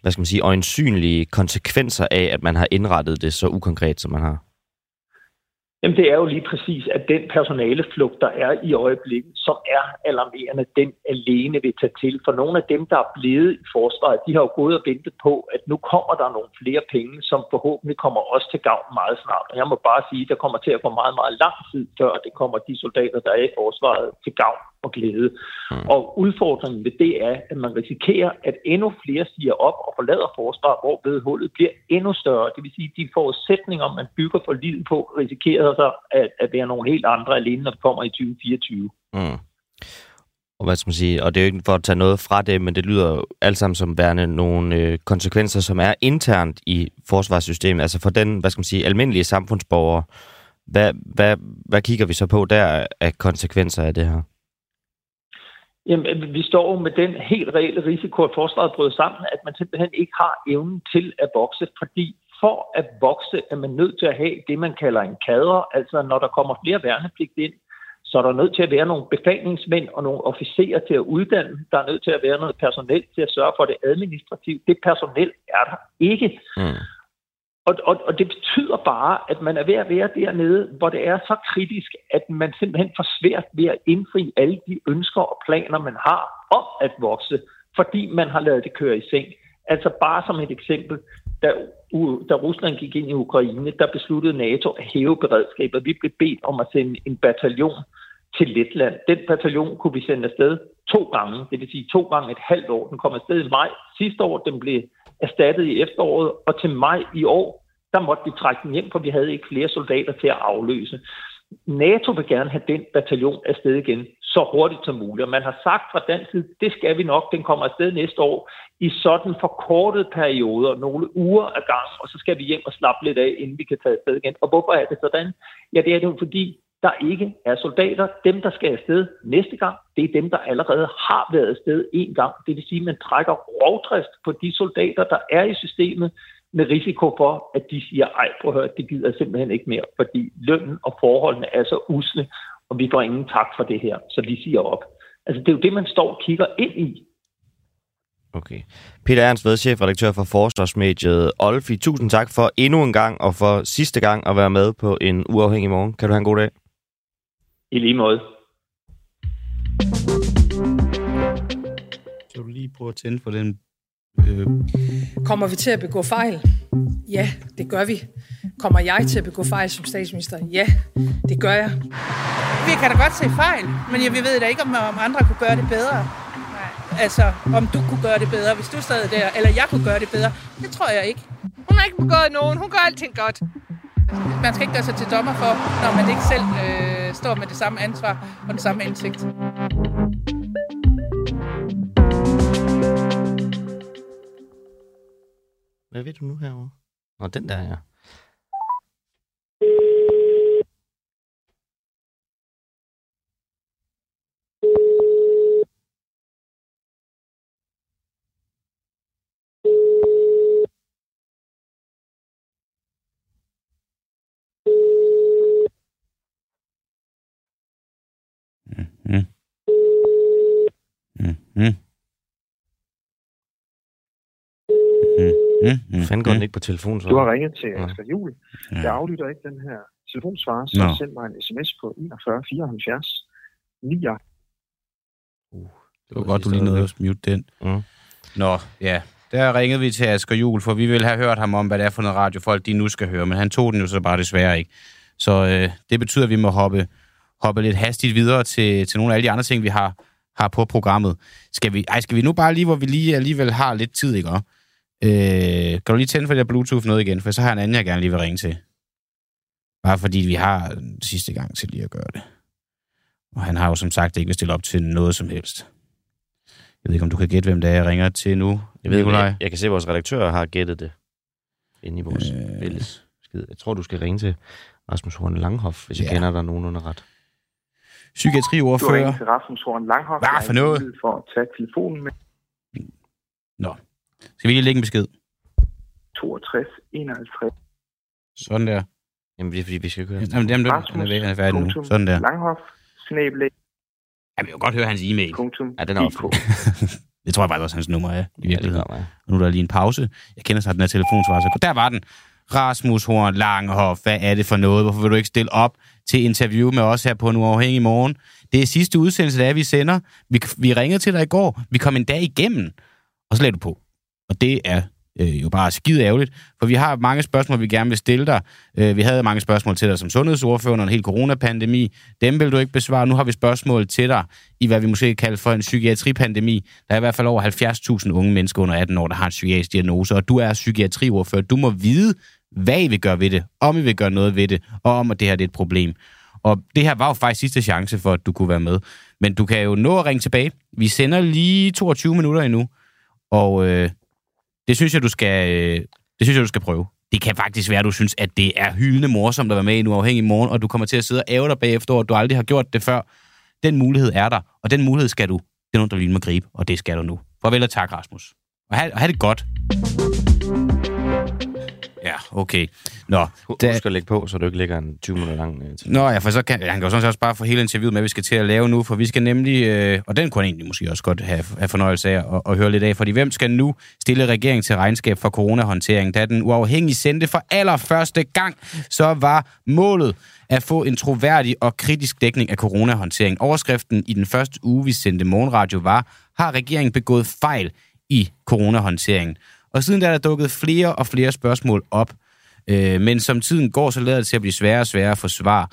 hvad skal man sige, øjensynlige konsekvenser af, at man har indrettet det så ukonkret, som man har? Jamen det er jo lige præcis, at den personaleflugt, der er i øjeblikket, som er alarmerende, den alene vil tage til. For nogle af dem, der er blevet i forsvaret, de har jo gået og ventet på, at nu kommer der nogle flere penge, som forhåbentlig kommer også til gavn meget snart. Og jeg må bare sige, at der kommer til at gå meget, meget lang tid, før det kommer de soldater, der er i forsvaret, til gavn og glæde. Mm. Og udfordringen ved det er, at man risikerer, at endnu flere stiger op og forlader forsvaret, hvor hullet bliver endnu større. Det vil sige, at de forudsætninger, man bygger for livet på, risikerer så at, at være nogle helt andre alene, når det kommer i 2024. Mm. Og hvad skal man sige, og det er jo ikke for at tage noget fra det, men det lyder alt sammen som værende nogle øh, konsekvenser, som er internt i forsvarssystemet, altså for den, hvad skal man sige, almindelige samfundsborgere. Hvad, hvad, hvad kigger vi så på der af konsekvenser af det her? Jamen, øh, vi står med den helt reelle risiko, at forsvaret bryder sammen, at man simpelthen ikke har evnen til at vokse, fordi for at vokse er man nødt til at have det, man kalder en kader. Altså, når der kommer flere værnepligt ind, så er der nødt til at være nogle befalingsmænd og nogle officerer til at uddanne. Der er nødt til at være noget personel til at sørge for det administrative. Det personel er der ikke. Mm. Og, og, og det betyder bare, at man er ved at være dernede, hvor det er så kritisk, at man simpelthen får svært ved at indfri alle de ønsker og planer, man har om at vokse, fordi man har lavet det køre i seng. Altså bare som et eksempel, da, da Rusland gik ind i Ukraine, der besluttede NATO at hæve beredskabet. Vi blev bedt om at sende en bataljon til Letland. Den bataljon kunne vi sende afsted to gange, det vil sige to gange et halvt år. Den kom afsted i maj sidste år, den blev erstattet i efteråret, og til maj i år, der måtte vi trække den hjem, for vi havde ikke flere soldater til at afløse. NATO vil gerne have den bataljon afsted igen så hurtigt som muligt. Og man har sagt fra den side, det skal vi nok, den kommer afsted næste år i sådan forkortede perioder, nogle uger ad gang, og så skal vi hjem og slappe lidt af, inden vi kan tage afsted igen. Og hvorfor er det sådan? Ja, det er det jo fordi, der ikke er soldater. Dem, der skal afsted næste gang, det er dem, der allerede har været afsted en gang. Det vil sige, at man trækker rovdrift på de soldater, der er i systemet, med risiko for, at de siger, ej, prøv at høre, det gider jeg simpelthen ikke mere, fordi lønnen og forholdene er så usle, og vi får ingen tak for det her, så de siger op. Altså, det er jo det, man står og kigger ind i. Okay. Peter Ernst ved, chefredaktør for Forsvarsmediet Olfi. Tusind tak for endnu en gang og for sidste gang at være med på en uafhængig morgen. Kan du have en god dag? I lige måde. Kan du lige prøve at tænde for den Øh. Kommer vi til at begå fejl? Ja, det gør vi. Kommer jeg til at begå fejl som statsminister? Ja, det gør jeg. Vi kan da godt se fejl, men jeg ved da ikke, om, om andre kunne gøre det bedre. Nej. Altså, om du kunne gøre det bedre, hvis du sad der, eller jeg kunne gøre det bedre. Det tror jeg ikke. Hun har ikke begået nogen. Hun gør alting godt. Man skal ikke gøre sig til dommer for, når man ikke selv øh, står med det samme ansvar og den samme indsigt. Hvad ved du nu herovre? Nå, den der, ja. Mm. Mm. Mm, mm, Fanden går den ikke på telefon, så? Du har ringet til Asger Juhl. Ja. Jeg aflytter ikke den her telefonsvarer, så Nå. send mig en sms på 41 74 9. Det var godt, du lige nåede at mute den. Mm. Nå, ja. Der ringede vi til Asger Juhl, for vi ville have hørt ham om, hvad det er for noget radiofolk, de nu skal høre, men han tog den jo så bare desværre ikke. Så øh, det betyder, at vi må hoppe, hoppe lidt hastigt videre til, til nogle af alle de andre ting, vi har, har på programmet. Skal vi, ej, skal vi nu bare lige, hvor vi lige alligevel har lidt tid, ikke? Øh, kan du lige tænde for det der Bluetooth noget igen? For så har jeg en anden, jeg gerne lige vil ringe til. Bare fordi vi har sidste gang til lige at gøre det. Og han har jo som sagt ikke vil stille op til noget som helst. Jeg ved ikke, om du kan gætte, hvem det er, jeg ringer til nu. Jeg, ved, Nikolaj? jeg, jeg kan se, at vores redaktør har gættet det inde i vores øh... fælles skid. Jeg tror, du skal ringe til Rasmus Horn Langhoff, hvis ja. jeg kender dig nogenlunde ret. Du har Psykiatriordfører. til Rasmus Horn Langhoff. Hvad for noget? for at tage telefonen med Nå. Skal vi lige lægge en besked? 62 51. Sådan der. Jamen, det er fordi, vi skal køre. Jamen, jamen, han er væk, han er færdig nu. Sådan der. Langhoff, snablag. Jeg vil jo godt høre hans e-mail. Punktum. Ja, den er også *laughs* Det tror jeg faktisk også, hans nummer er i virkeligheden. Ja, og nu er der lige en pause. Jeg kender sig den her telefonsvar, så der var den. Rasmus Horn Langhoff, hvad er det for noget? Hvorfor vil du ikke stille op til interview med os her på en uafhængig morgen? Det er sidste udsendelse, der er, vi sender. Vi, vi ringede til dig i går. Vi kom en dag igennem, og så lagde du på. Og det er øh, jo bare skide ærgerligt, for vi har mange spørgsmål, vi gerne vil stille dig. Øh, vi havde mange spørgsmål til dig som sundhedsordfører under en hel coronapandemi. Dem vil du ikke besvare. Nu har vi spørgsmål til dig i, hvad vi måske kan kalde for en psykiatripandemi. Der er i hvert fald over 70.000 unge mennesker under 18 år, der har en psykiatrisk diagnose, og du er psykiatriordfører. Du må vide, hvad I vil gøre ved det, om I vil gøre noget ved det, og om, at det her det er et problem. Og det her var jo faktisk sidste chance for, at du kunne være med. Men du kan jo nå at ringe tilbage. Vi sender lige 22 minutter endnu, og øh, det synes jeg, du skal, øh, det synes jeg, du skal prøve. Det kan faktisk være, at du synes, at det er hyldende morsomt at være med i en uafhængig morgen, og du kommer til at sidde og æve dig bagefter, og du aldrig har gjort det før. Den mulighed er der, og den mulighed skal du, det er nogen, der lige må gribe, og det skal du nu. Farvel og tak, Rasmus. Og have, og have det godt. Ja, okay. Nå, da... Husk at lægge på, så du ikke lægger en 20 minutter lang... Øh, Nå ja, for så kan, han kan jo sådan set også bare få hele interviewet med, vi skal til at lave nu, for vi skal nemlig, øh, og den kunne han egentlig måske også godt have, have fornøjelse af at, at høre lidt af, fordi hvem skal nu stille regeringen til regnskab for coronahåndtering? Da den uafhængige sendte for allerførste gang, så var målet at få en troværdig og kritisk dækning af coronahåndtering. Overskriften i den første uge, vi sendte morgenradio, var, har regeringen begået fejl i coronahåndteringen? Og siden der er der dukket flere og flere spørgsmål op. Øh, men som tiden går, så lader det til at blive sværere og sværere at få svar.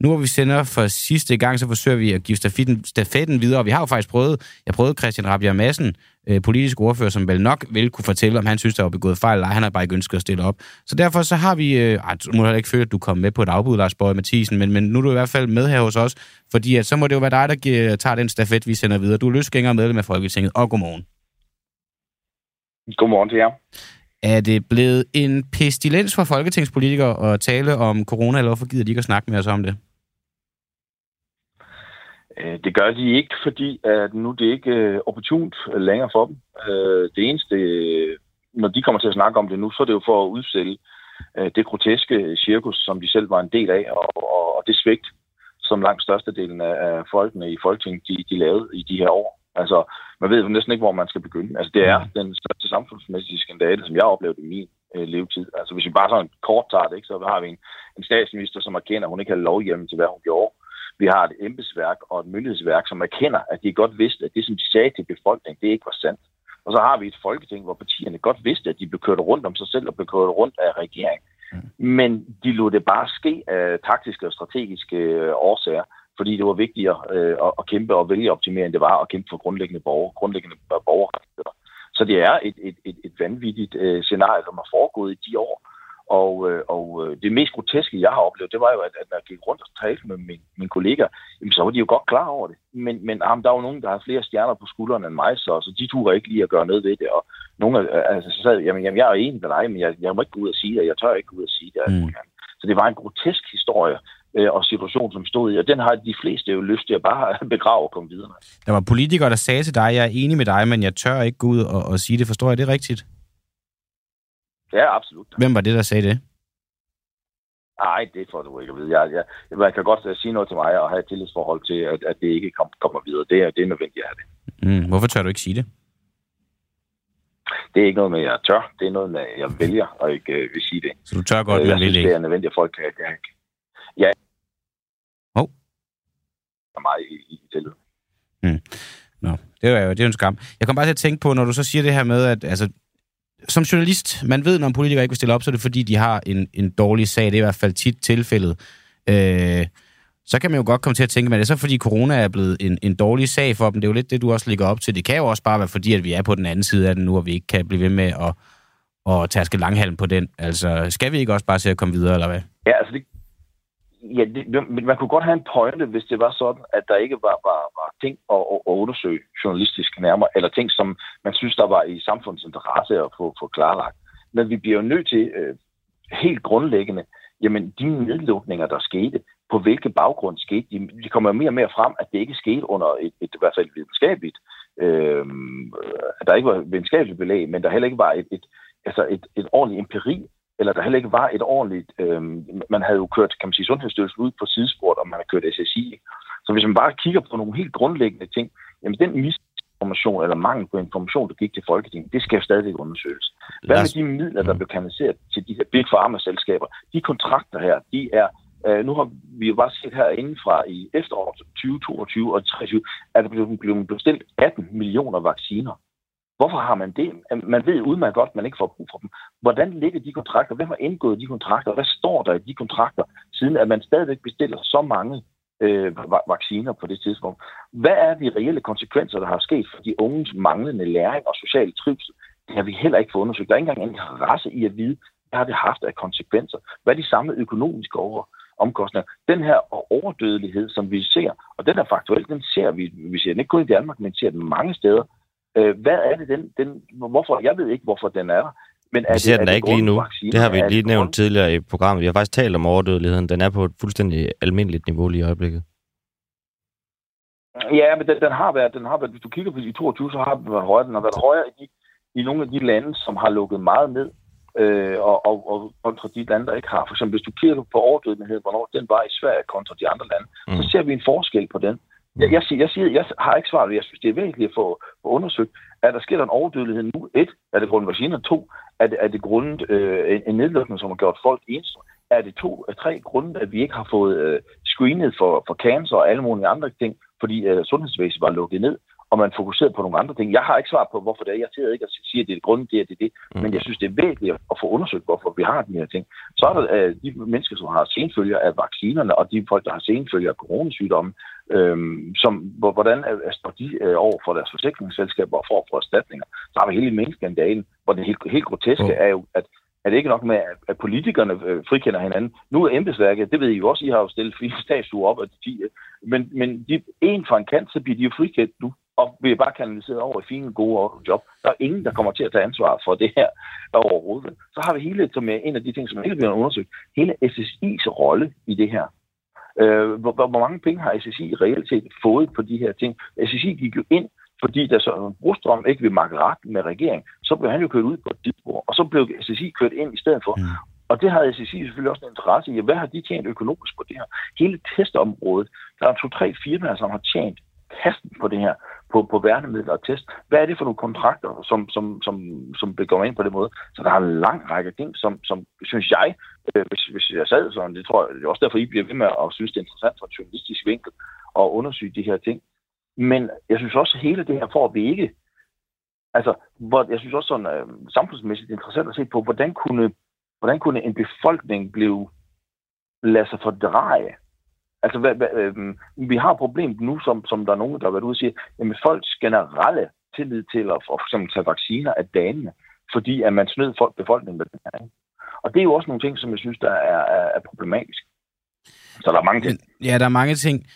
Nu hvor vi sender for sidste gang, så forsøger vi at give stafetten, stafetten videre. Og vi har jo faktisk prøvet, jeg prøvede Christian Rabia Madsen øh, politisk ordfører, som vel nok vil kunne fortælle, om han synes, der var begået fejl, eller han har bare ikke ønsket at stille op. Så derfor så har vi, øh, ej, du må heller ikke føle, at du kom med på et afbud, Lars Borg Mathisen, men, men nu er du i hvert fald med her hos os, fordi at, så må det jo være dig, der giver, tager den stafet, vi sender videre. Du er løsgænger og medlem af Folketinget, og godmorgen. Godmorgen til jer. Er det blevet en pestilens for folketingspolitikere at tale om corona, eller hvorfor gider de ikke at snakke med os om det? Øh, Det gør de ikke, fordi at nu det er ikke øh, opportunt længere for dem. Øh, Det eneste, når de kommer til at snakke om det nu, så er det jo for at udsætte øh, det groteske cirkus, som de selv var en del af, og, og, det svigt, som langt størstedelen af, af folkene i Folketinget, de, de lavede i de her år. Altså, man ved jo næsten ikke, hvor man skal begynde. Altså, det er den største samfundsmæssige skandale, som jeg har oplevet i min øh, levetid. Altså, hvis vi bare sådan kort tager det, ikke, så har vi en, en statsminister, som erkender, at hun ikke har lovhjemmel til, hvad hun gjorde. Vi har et embedsværk og et myndighedsværk, som erkender, at de godt vidste, at det, som de sagde til befolkningen, det ikke var sandt. Og så har vi et folketing, hvor partierne godt vidste, at de blev kørt rundt om sig selv og blev kørt rundt af regeringen. Men de lod det bare ske af taktiske og strategiske øh, årsager, fordi det var vigtigere øh, at, at kæmpe og vælge optimere, end det var at kæmpe for grundlæggende, borger, grundlæggende borgerrettigheder. Så det er et, et, et, et vanvittigt øh, scenarie, som har foregået i de år. Og, øh, og øh, det mest groteske, jeg har oplevet, det var jo, at, at når jeg gik rundt og talte med min, mine kollegaer, jamen, så var de jo godt klar over det. Men, men jamen, der er jo nogen, der har flere stjerner på skuldrene end mig, så, så de turde ikke lige at gøre noget ved det. Og nogle af, altså, så sagde, jamen, jamen, jeg er enig med dig, men jeg, jeg må ikke gå ud og sige det, jeg tør ikke gå ud og sige det. Mm. Så det var en grotesk historie øh, og situation, som stod i, og den har de fleste jo lyst til at bare *laughs* begrave og komme videre. Der var politikere, der sagde til dig, jeg er enig med dig, men jeg tør ikke gå ud og, og sige det. Forstår jeg det rigtigt? Ja, absolut. Hvem var det, der sagde det? Nej, det får du ikke at vide. Jeg, jeg, jeg kan godt øh, sige noget til mig og have et tillidsforhold til, at, at det ikke kom, kommer videre. Det er, det er nødvendigt at have det. Mm. Hvorfor tør du ikke sige det? Det er ikke noget med, at jeg tør. Det er noget med, at jeg vælger og ikke øh, vil sige det. Så du tør godt, Øh, men vil ikke? det er nødvendigt, at folk kan... kan ja. Hov. mig i, i tillid. Nå, det er jo det er en skam. Jeg kom bare til at tænke på, når du så siger det her med, at altså, som journalist, man ved, når en politiker ikke vil stille op, så er det fordi, de har en, en dårlig sag. Det er i hvert fald tit tilfældet. Øh, så kan man jo godt komme til at tænke, men er det så fordi corona er blevet en, en dårlig sag for dem? Det er jo lidt det, du også ligger op til. Det kan jo også bare være fordi, at vi er på den anden side af den nu, og vi ikke kan blive ved med at, at tærske langhalm på den. Altså, skal vi ikke også bare se at komme videre, eller hvad? Ja, altså det, ja, det, men man kunne godt have en pointe, hvis det var sådan, at der ikke var, var, var ting at, at, at undersøge journalistisk nærmere, eller ting, som man synes, der var i samfundets interesse at få, få klarlagt. Men vi bliver jo nødt til øh, helt grundlæggende, jamen de nedlukninger, der skete, på hvilke baggrund skete de? De kommer mere og mere frem, at det ikke skete under et, et i hvert fald videnskabeligt, øh, at der ikke var videnskabeligt belæg, men der heller ikke var et, et, altså et, et ordentligt empiri, eller der heller ikke var et ordentligt, øh, man havde jo kørt, kan man sige, Sundhedsstyrelsen ud på sidesport, og man har kørt SSI. Så hvis man bare kigger på nogle helt grundlæggende ting, jamen den misinformation eller mangel på information, der gik til Folketinget, det skal jo stadig undersøges. Hvad med de midler, der blev kanaliseret til de her Big Pharma-selskaber? De kontrakter her, de er Øh, nu har vi jo bare set herinde fra i efteråret 2022 og 2023, at der blev, blev bestilt 18 millioner vacciner. Hvorfor har man det? Man ved udmærket godt, at man ikke får brug for dem. Hvordan ligger de kontrakter? Hvem har indgået de kontrakter? Hvad står der i de kontrakter, siden at man stadigvæk bestiller så mange øh, vacciner på det tidspunkt? Hvad er de reelle konsekvenser, der har sket for de unges manglende læring og social trivsel? Det har vi heller ikke fået undersøgt. Der er ikke engang interesse i at vide, hvad har det haft af konsekvenser? Hvad er de samme økonomiske over? omkostninger. Den her overdødelighed, som vi ser, og den er faktuelt, den ser vi, vi ser den ikke kun i Danmark, men ser den mange steder. Øh, hvad er det, den, den, hvorfor, jeg ved ikke, hvorfor den er der. Men er Vi ser det, den er ikke lige nu. vacciner? Det har vi Er lige nævnt grund- tidligere i programmet. Vi har faktisk talt om overdødeligheden. Den er på et fuldstændig almindeligt niveau lige i øjeblikket. Ja, men den, den, har været, den har været, hvis du kigger på de 22, så har den været højere. Den har været højere i, i nogle af de lande, som har lukket meget ned, øh, og, og, og kontra de lande, der ikke har. For eksempel, hvis du kigger på overdødelighed, hvornår den var i Sverige kontra de andre lande, mm. så ser vi en forskel på den. Jeg, jeg, siger, jeg, siger, jeg har ikke svaret, jeg synes, det er vigtigt at få, få undersøgt, at der sker en overdødelighed nu. Et, er det grundet vacciner? To, er det, er det grundet øh, en, en nedlukning, som har gjort folk ensomme? Er det to, øh, tre grunde, at vi ikke har fået øh, screenet for, for cancer og alle mulige andre ting, fordi øh, sundhedsvæsenet var lukket ned, og man fokuserede på nogle andre ting. Jeg har ikke svar på, hvorfor det er. Jeg siger ikke at sige, at det er grunden det er det. Mm. Men jeg synes, det er væsentligt at få undersøgt, hvorfor vi har de her ting. Så er der øh, de mennesker, som har senfølger af vaccinerne, og de folk, der har senfølger af coronasygdomme, Øhm, som, hvor- hvordan er- står de øh, over for deres forsikringsselskaber og for, for erstatninger? Så har vi hele minkskandalen, hvor det helt, helt groteske er jo, at er det ikke nok med, at, at politikerne øh, frikender hinanden? Nu er embedsværket, det ved I jo også, I har jo stillet fire *laughs* statuer op af de 10, øh, men, men de, en fra en kant, så bliver de jo frikendt nu, og bliver bare kanaliseret over i fine, gode job. Der er ingen, der kommer til at tage ansvar for det her overhovedet. Så har vi hele, som er en af de ting, som ikke bliver undersøgt, hele SSI's rolle i det her. Øh, hvor, hvor, mange penge har SSI reelt set fået på de her ting? SSI gik jo ind, fordi da så Brostrøm ikke vil makke ret med regeringen, så blev han jo kørt ud på et tidspunkt, og så blev SSI kørt ind i stedet for. Mm. Og det havde SSI selvfølgelig også en interesse i. Hvad har de tjent økonomisk på det her? Hele testområdet, der er to-tre firmaer, som har tjent kassen på det her, på, på værnemidler og test. Hvad er det for nogle kontrakter, som, som, som, som begår ind på den måde? Så der er en lang række ting, som, som synes jeg, øh, hvis, hvis jeg sad sådan, det tror jeg, det er også derfor, I bliver ved med at synes, det er interessant fra en journalistisk vinkel at undersøge de her ting. Men jeg synes også, at hele det her får vi ikke, altså, hvor, jeg synes også sådan øh, samfundsmæssigt interessant at se på, hvordan kunne, hvordan kunne en befolkning blive lade sig fordreje Altså, hvad, hvad, øh, vi har et problem nu, som, som der er nogen, der har været ude og sige, jamen folks generelle tillid til at for eksempel tage vacciner er dalende, fordi at man snød folk, befolkningen med den her. ikke? Og det er jo også nogle ting, som jeg synes, der er, er, er problematisk. Så der er mange ting. Ja, der er mange ting.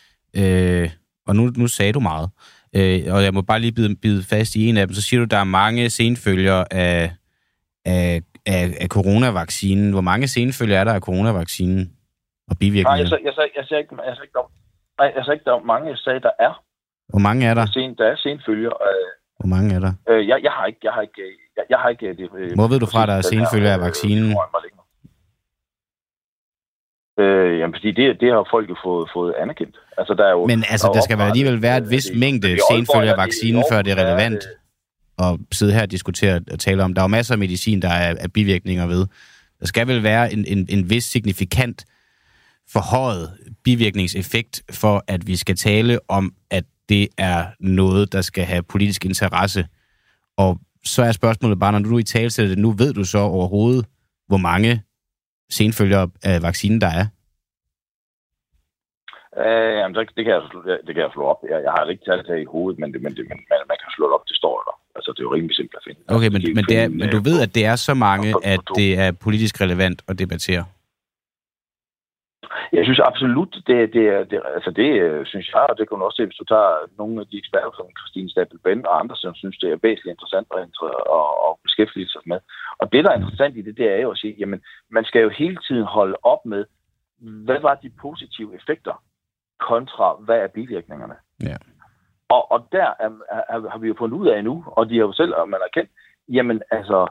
Øh, og nu, nu sagde du meget. Øh, og jeg må bare lige bide, bide fast i en af dem. Så siger du, der er mange senfølger af, af, af, af coronavaccinen. Hvor mange senfølger er der af coronavaccinen og Nej, bivirkninger? jeg, sagde, jeg, sagde, jeg, sagde ikke, jeg sagde ikke, der, nej, jeg sagde ikke, der er mange. Jeg sagde, der er. Hvor mange er der? Sen, der er senfølger. Øh, Hvor mange er der? øh, jeg, jeg har ikke, jeg har ikke, jeg, jeg har ikke det. Øh, Hvor ved du fra, der er senfølger af øh, vaccinen? Øh, jamen, fordi det, det har folk jo fået, fået anerkendt. Altså, der er jo, Men altså, er der jo skal vel alligevel være et vis mængde senfølger af vaccinen, før det er er relevant at sidde her og diskutere og tale om. Der er jo masser af medicin, der er, er bivirkninger ved. Der skal vel være en, en, en vis signifikant forhøjet bivirkningseffekt for, at vi skal tale om, at det er noget, der skal have politisk interesse. Og så er spørgsmålet bare, når du i tale det nu, ved du så overhovedet, hvor mange senfølger af vaccinen der er? Øh, jamen, så, det, kan jeg, det kan jeg slå op. Jeg, jeg har ikke tallet her i hovedet, men, det, men, det, men man, man kan slå det op, det står der. Altså, det er jo rimelig simpelt at finde. Okay, men, men, det er, men du øh, ved, at det er så mange, at det er politisk relevant at debattere. Jeg synes absolut, det, det, det, altså det øh, synes jeg, og det kan også se, hvis du tager nogle af de eksperter som Christine Stabel Ben og andre, som synes, det er væsentligt interessant at, at, at beskæftige sig med. Og det, der er interessant i det, det er jo at sige, jamen, man skal jo hele tiden holde op med, hvad var de positive effekter kontra, hvad er bivirkningerne? Ja. Og, og der er, er, har vi jo fundet ud af nu, og de har jo selv, og man har kendt, jamen altså,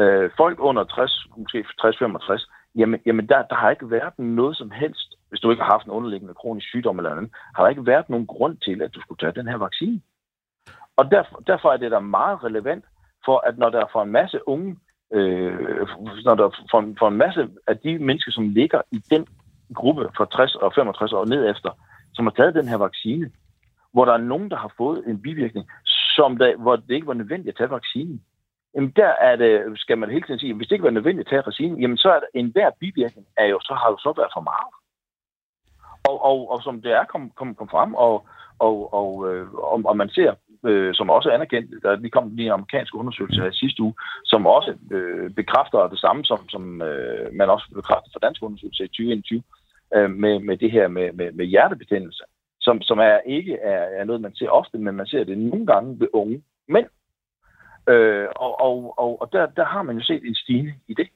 øh, folk under 60, måske 60-65, jamen, jamen der, der har ikke været noget som helst, hvis du ikke har haft en underliggende kronisk sygdom eller andet, har der ikke været nogen grund til, at du skulle tage den her vaccine. Og derfor, derfor er det da meget relevant, for at når der er for en masse unge, øh, når der for, en- for en masse af de mennesker, som ligger i den gruppe fra 60 og 65 år ned efter, som har taget den her vaccine, hvor der er nogen, der har fået en bivirkning, som der, hvor det ikke var nødvendigt at tage vaccinen. Jamen der er det, skal man hele tiden sige, at hvis det ikke var nødvendigt at tage vaccinen, jamen så er der enhver bivirkning, er jo, så har jo så været for meget. Og, og, og som det er kommet kom, kom frem, og, og, og, øh, og, og man ser, øh, som også er anerkendt, der lige kom lige en amerikansk undersøgelse her i sidste uge, som også øh, bekræfter det samme, som, som øh, man også bekræfter for dansk undersøgelse i 2021, øh, med, med det her med, med, med hjertebetændelse, som, som er ikke er, er noget, man ser ofte, men man ser det nogle gange ved unge mænd. Øh, og og, og, og der, der har man jo set en stigning i det.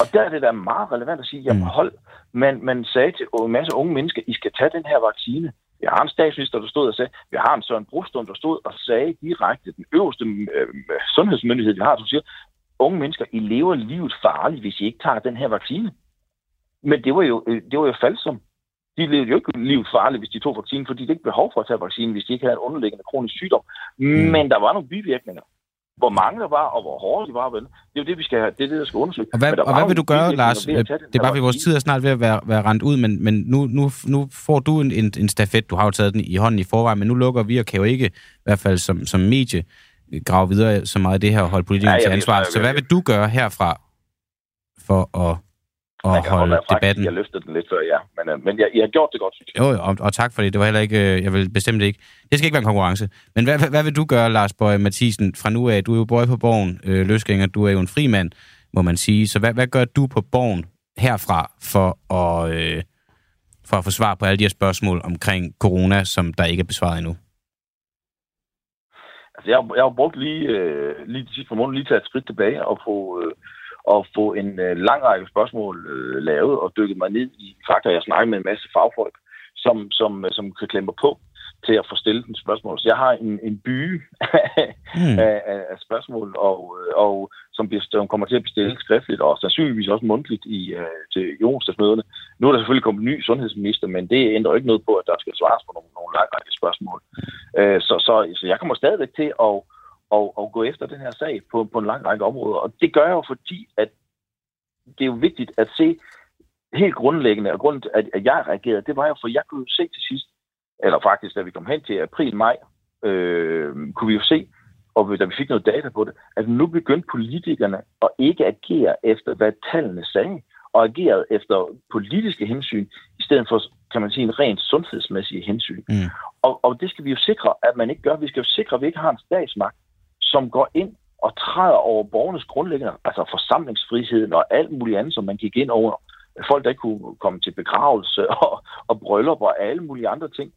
Og der er det da meget relevant at sige, jamen hold, man, man sagde til en masse unge mennesker, I skal tage den her vaccine. Vi har en statsminister, der stod og sagde, vi har en Søren Brostrøm, der stod og sagde direkte, den øverste øh, sundhedsmyndighed, vi har, som siger, unge mennesker, I lever livet farligt, hvis I ikke tager den her vaccine. Men det var jo, øh, det var jo falsom. De levede jo ikke livet farligt, hvis de tog vaccinen, fordi de ikke behov for at tage vaccinen, hvis de ikke havde en underliggende kronisk sygdom. Mm. Men der var nogle bivirkninger. Hvor mange der var, og hvor hårde de var, vel? Det er jo det, vi skal have. Det er det, der skal undersøge. Og hvad, og hvad vil du gøre, Lars? den Det er bare, fordi vores tid er snart ved at være, være rendt ud, men, men nu, nu, nu får du en, en, en stafet. Du har jo taget den i hånden i forvejen, men nu lukker vi og kan jo ikke, i hvert fald som, som medie, grave videre så meget af det her og holde politikerne Ja, til ansvar. Så hvad vil du gøre herfra for at at kan holde fræk, debatten. Jeg løftede den lidt før, ja. Men, øh, men jeg, jeg har gjort det godt, synes jeg. Jo, og, og tak for det. Det var heller ikke, øh, jeg vil bestemt ikke. Det skal ikke være en konkurrence. Men hvad, hvad, vil du gøre, Lars Bøje Mathisen, fra nu af? Du er jo boy på borgen, øh, løsgænger, du er jo en fri mand, må man sige. Så hvad, hvad gør du på borgen herfra for at, øh, for at få svar på alle de her spørgsmål omkring corona, som der ikke er besvaret endnu? Altså, jeg, jeg har brugt lige, øh, lige de sidste par måneder lige til at skridt tilbage og få, øh, og få en øh, lang række spørgsmål øh, lavet og dykket mig ned i fakta. Jeg snakker med en masse fagfolk, som, som, øh, som kan klemme på til at få stillet en spørgsmål. Så jeg har en, en by Hmm. af, af, af spørgsmål, og, øh, og som, bliver, som kommer til at blive stillet skriftligt, og sandsynligvis også mundtligt i, øh, til jordstadsmøderne. Nu er der selvfølgelig kommet en ny sundhedsminister, men det ændrer ikke noget på, at der skal svares på nogle, nogle lang række spørgsmål. Øh, så, så, så jeg kommer stadigvæk til at, at, at gå efter den her sag på, på en lang række områder, og det gør jeg jo fordi, at det er jo vigtigt at se helt grundlæggende, og grunden til, at, at jeg reagerede, det var jo, for jeg kunne jo se til sidst, eller faktisk, da vi kom hen til april-maj, øh, kunne vi jo se, og da vi fik noget data på det, at nu begyndte politikerne at ikke agere efter, hvad tallene sagde, og ageret efter politiske hensyn, i stedet for, kan man sige, en rent sundhedsmæssige hensyn. Mm. Og, og det skal vi jo sikre, at man ikke gør. Vi skal jo sikre, at vi ikke har en statsmagt, som går ind og træder over borgernes grundlæggende, altså forsamlingsfriheden og alt muligt andet, som man gik ind over. Folk, der ikke kunne komme til begravelse *laughs* og, og bryllup og alle mulige andre ting.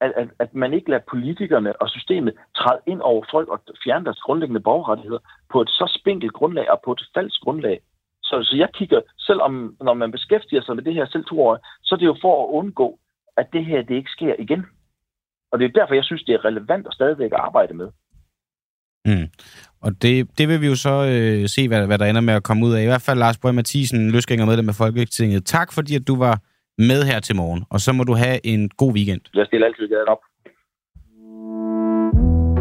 At, at, at man ikke lader politikerne og systemet træde ind over folk og fjerne deres grundlæggende borgerrettigheder på et så spinkelt grundlag og på et falsk grundlag. Så, så jeg kigger, selvom når man beskæftiger sig med det her selv to år, så er det jo for at undgå, at det her det ikke sker igen. Og det er derfor, jeg synes, det er relevant at stadigvæk arbejde med. Mm. Og det, det vil vi jo så øh, se, hvad, hvad der ender med at komme ud af. I hvert fald Lars Bøge Mathisen, løsgænger medlem af Folketinget. Tak fordi, at du var med her til morgen, og så må du have en god weekend. Jeg stiller altid gaden op.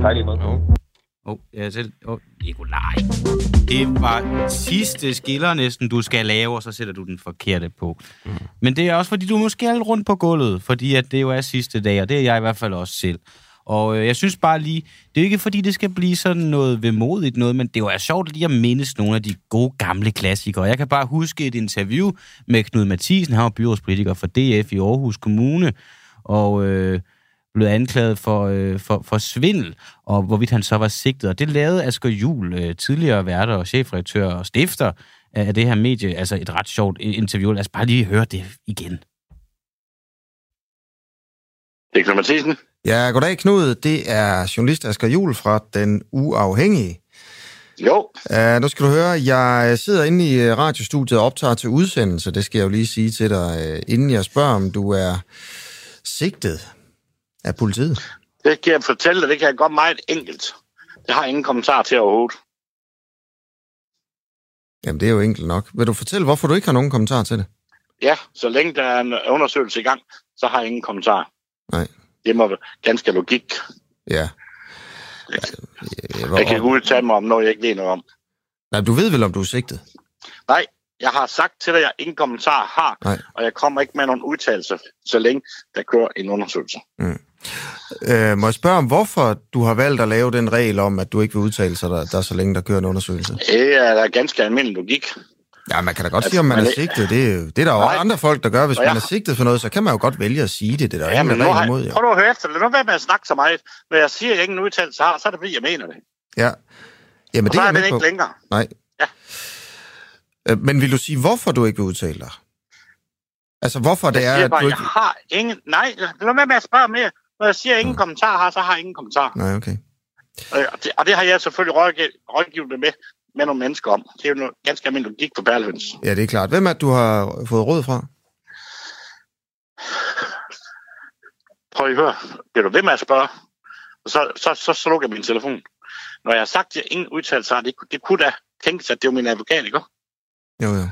Tak lige måde. Åh, oh, ja, selv. Oh, Nikolaj. Det var sidste skiller næsten, du skal lave, og så sætter du den forkerte på. Mm. Men det er også, fordi du måske er lidt rundt på gulvet, fordi at det jo er sidste dag, og det er jeg i hvert fald også selv. Og øh, jeg synes bare lige, det er ikke fordi, det skal blive sådan noget vemodigt noget, men det var altså sjovt lige at mindes nogle af de gode gamle klassikere. Jeg kan bare huske et interview med Knud Mathisen, han var byrådspolitiker for DF i Aarhus Kommune, og øh, blev anklaget for, øh, for, for svindel, og hvorvidt han så var sigtet. Og det lavede Asger Jul, øh, tidligere værter og chefredaktør og stifter af af det her medie, altså et ret sjovt interview. Lad os bare lige høre det igen. Det er Knud Mathisen. Ja, goddag Knud. Det er journalist Asger Jul fra Den Uafhængige. Jo. Uh, nu skal du høre, jeg sidder inde i øh, radiostudiet og optager til udsendelse. Det skal jeg jo lige sige til dig, øh, inden jeg spørger, om du er sigtet af politiet. Det kan jeg fortælle dig, det kan jeg godt meget enkelt. Det har jeg ingen kommentar til overhovedet. Jamen, det er jo enkelt nok. Vil du fortælle, hvorfor du ikke har nogen kommentar til det? Ja, så længe der er en undersøgelse i gang, så har jeg ingen kommentar. Nej. Det må ganske logik. Ja. Jeg kan ikke udtale mig om noget, jeg ikke ved noget om. Nej, du ved vel, om du er sigtet? Nej, jeg har sagt til dig, at jeg ingen kommentar har, Nej. og jeg kommer ikke med nogen udtalelse, så længe der kører en undersøgelse. Mm. Øh, må jeg spørge om, hvorfor du har valgt at lave den regel om, at du ikke vil udtale sig, der, der så længe der kører en undersøgelse? Det er da ganske almindelig logik. Ja, man kan da godt Altså, sige, om man men er sigtet. Det, er det er der jo andre folk, der gør. Hvis Og man jeg- er sigtet for noget, så kan man jo godt vælge at sige det. Det er der Ja, ingen har imod, jeg, jo. prøv nu at høre efter. Lad nu være med at snakke så meget. Når jeg siger, at jeg ingen udtalelse har, så er det fordi, jeg mener det. Ja. Jamen, Og det så er er jeg det ikke på. længere. Nej. Ja. Øh, Men vil du sige, hvorfor du ikke vil udtale dig? Altså, hvorfor det Jeg er, at bare, du jeg ikke... har ingen... Nej, lad være med at spørge mere. Når jeg siger, at ingen kommentar har, så har jeg ingen kommentar. Nej, okay. Øh, Og det, og det har jeg selvfølgelig rådgivet, rådgivet med, med nogle mennesker om. Det er jo noget ganske almindelig logik på Perlehøns. Ja, det er klart. Hvem er det, du har fået råd fra? Prøv at høre. Bliver du ved med at spørge? Og så, så, så slukker jeg min telefon. Når jeg har sagt, at jeg ingen udtalelse har, det, det kunne da tænkes, at det var min advokat, ikke? Jo, jo.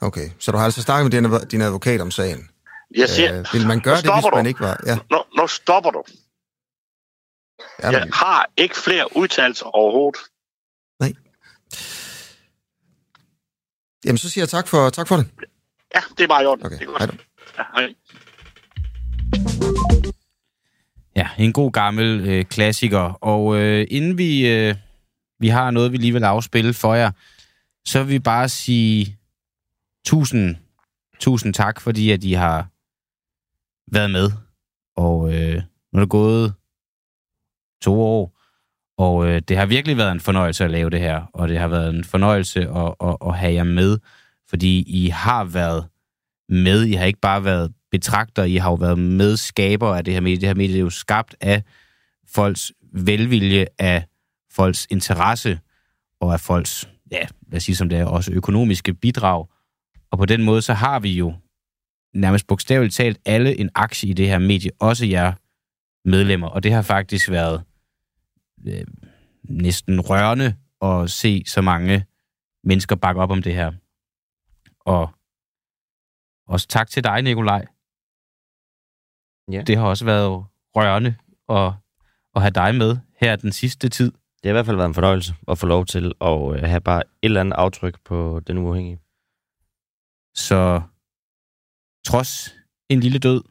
Okay, så du har altså snakket med din, din advokat om sagen? Jeg siger, Øh, vil man gøre det, hvis man du. ikke var... Ja, Nu, nu stopper du. ja, Jeg har ikke flere udtalelser overhovedet. Jamen, så siger jeg tak for, tak for det. Ja, det er bare i orden. Okay, Det er godt. hej. Ja, hej. Ja, en god gammel øh, klassiker. Og øh, inden vi, øh, vi har noget, vi lige vil afspille for jer, så vil vi bare sige tusind, tusind tak, fordi at I har været med. Og øh, nu er det gået to år, og øh, det har virkelig været en fornøjelse at lave det her, og det har været en fornøjelse at, at, at have jer med, fordi I har været med. I har ikke bare været betragter, I har jo været medskaber af det her medie. Det her medie er jo skabt af folks velvilje, af folks interesse og af folks, ja, lad os sige som det er, også økonomiske bidrag. Og på den måde, så har vi jo nærmest bogstaveligt talt alle en aktie i det her medie, også jer medlemmer. Og det har faktisk været øh, næsten rørende at se så mange mennesker bakke op om det her. Og også tak til dig, Nikolaj. Ja. Det har også været rørende at, at have dig med her den sidste tid. Det har i hvert fald været en fornøjelse at få lov til at øh, have bare et eller andet aftryk på den uafhængige. Så trods en lille død,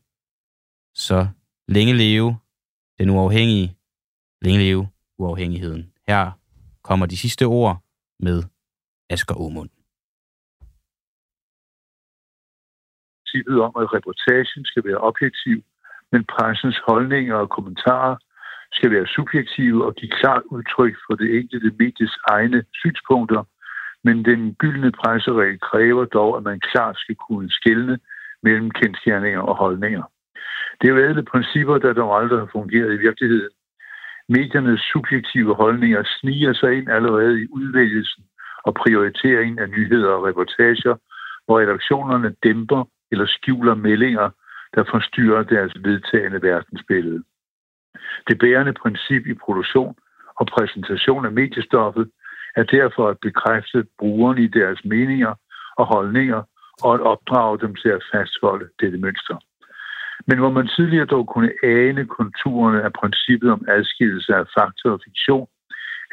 så længe leve den uafhængige, længe leve uafhængigheden. Her kommer de sidste ord med Asger Aumund. princippet om, at reportagen skal være objektiv, men pressens holdninger og kommentarer skal være subjektive og give klart udtryk for det enkelte medies egne synspunkter, men den gyldne presseregel kræver dog, at man klart skal kunne skelne mellem kendskærninger og holdninger. Det er jo alle principper, der dog aldrig har fungeret i virkeligheden. Mediernes subjektive holdninger sniger sig ind allerede i udvælgelsen og prioriteringen af nyheder og reportager, hvor redaktionerne dæmper eller skjuler meldinger, der forstyrrer deres vedtagende verdensbillede. Det bærende princip i produktion og præsentation af mediestoffet er derfor at bekræfte brugerne i deres meninger og holdninger og at opdrage dem til at fastholde dette mønster. Men hvor man tidligere dog kunne ane konturerne af princippet om adskillelse af fakta og fiktion,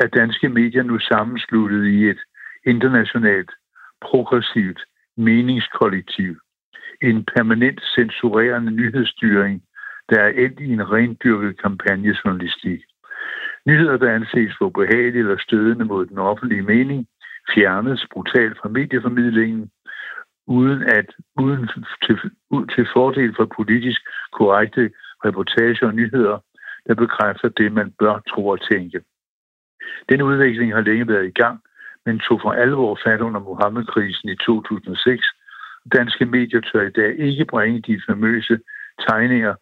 er danske medier nu sammensluttet i et internationalt, progressivt meningskollektiv. En permanent censurerende nyhedsstyring, der er endt i en rendyrket kampagnejournalistik. Nyheder, der anses for behagelige eller stødende mod den offentlige mening, fjernes brutalt fra medieformidlingen, uden at uden til, til fordel for politisk korrekte reportager og nyheder, der bekræfter det, man bør tro og tænke. Den udvikling har længe været i gang, men tog for alvor fat under Mohammed-krisen i 2006. Danske medier tør i dag ikke bringe de famøse tegninger,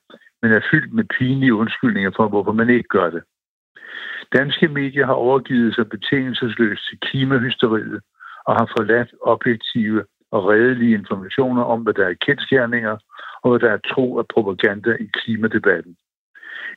men er fyldt med pinlige undskyldninger for, hvorfor man ikke gør det. Danske medier har overgivet sig betingelsesløst til klimahysteriet og har forladt objektive og redelige informationer om, hvad der er kendskærninger og hvad der er tro og propaganda i klimadebatten.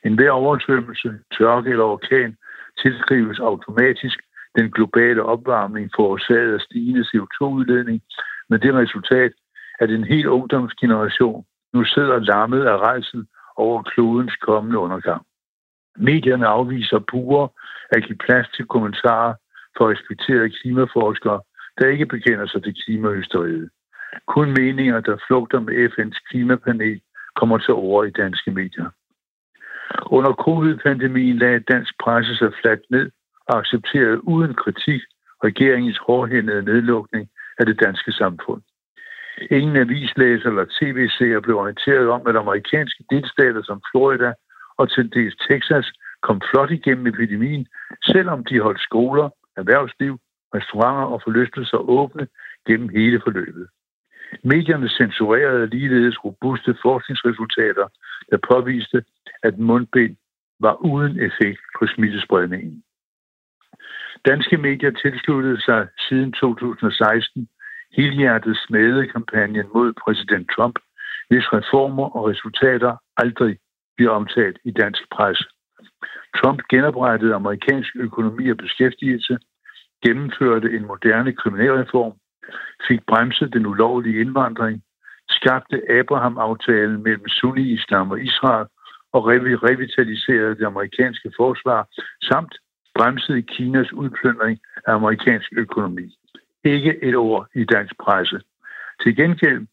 En hver oversvømmelse, tørke eller orkan tilskrives automatisk den globale opvarmning forårsaget af stigende CO2-udledning, med det resultat, at en hel ungdomsgeneration nu sidder lammet af rejsen over klodens kommende undergang. Medierne afviser pure at give plads til kommentarer for respekterede klimaforskere, der ikke bekender sig til klimahysteriet. Kun meninger, der flugter med FN's klimapanel, kommer til over i danske medier. Under covid-pandemien lagde dansk presse sig fladt ned og accepterede uden kritik regeringens hårdhændede nedlukning af det danske samfund. Ingen avislæser eller tv-seer blev orienteret om, at amerikanske delstater som Florida og til dels Texas kom flot igennem epidemien, selvom de holdt skoler, erhvervsliv, restauranter og forlystelser åbne gennem hele forløbet. Medierne censurerede ligeledes robuste forskningsresultater, der påviste, at mundbind var uden effekt på smittespredningen. Danske medier tilsluttede sig siden 2016 helhjertet smedekampagnen mod præsident Trump, hvis reformer og resultater aldrig bliver omtalt i dansk presse. Trump genoprettede amerikansk økonomi og beskæftigelse, gennemførte en moderne kriminalreform, fik bremset den ulovlige indvandring, skabte Abraham-aftalen mellem Sunni-islam og Israel og revitaliserede det amerikanske forsvar, samt bremsede Kinas udplyndring af amerikansk økonomi. Ikke et ord i dansk presse. Til gengæld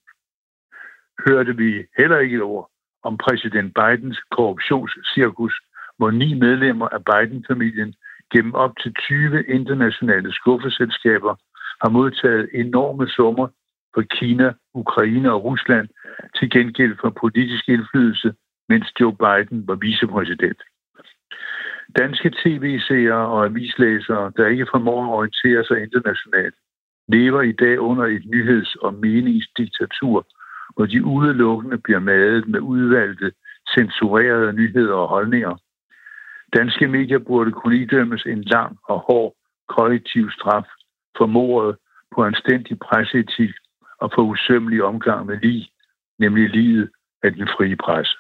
hørte vi heller ikke et ord om præsident Bidens korruptionscirkus, hvor ni medlemmer af Biden-familien gennem op til 20 internationale skuffeselskaber har modtaget enorme summer fra Kina, Ukraine og Rusland til gengæld for politisk indflydelse, mens Joe Biden var vicepræsident. Danske tv-seere og avislæsere, der ikke formår at orientere sig internationalt, lever i dag under et nyheds- og meningsdiktatur, hvor de udelukkende bliver madet med udvalgte, censurerede nyheder og holdninger. Danske medier burde kunne idømmes en lang og hård kollektiv straf for mordet på anstændig presseetik og for usømmelig omgang med lige, nemlig livet af den frie presse.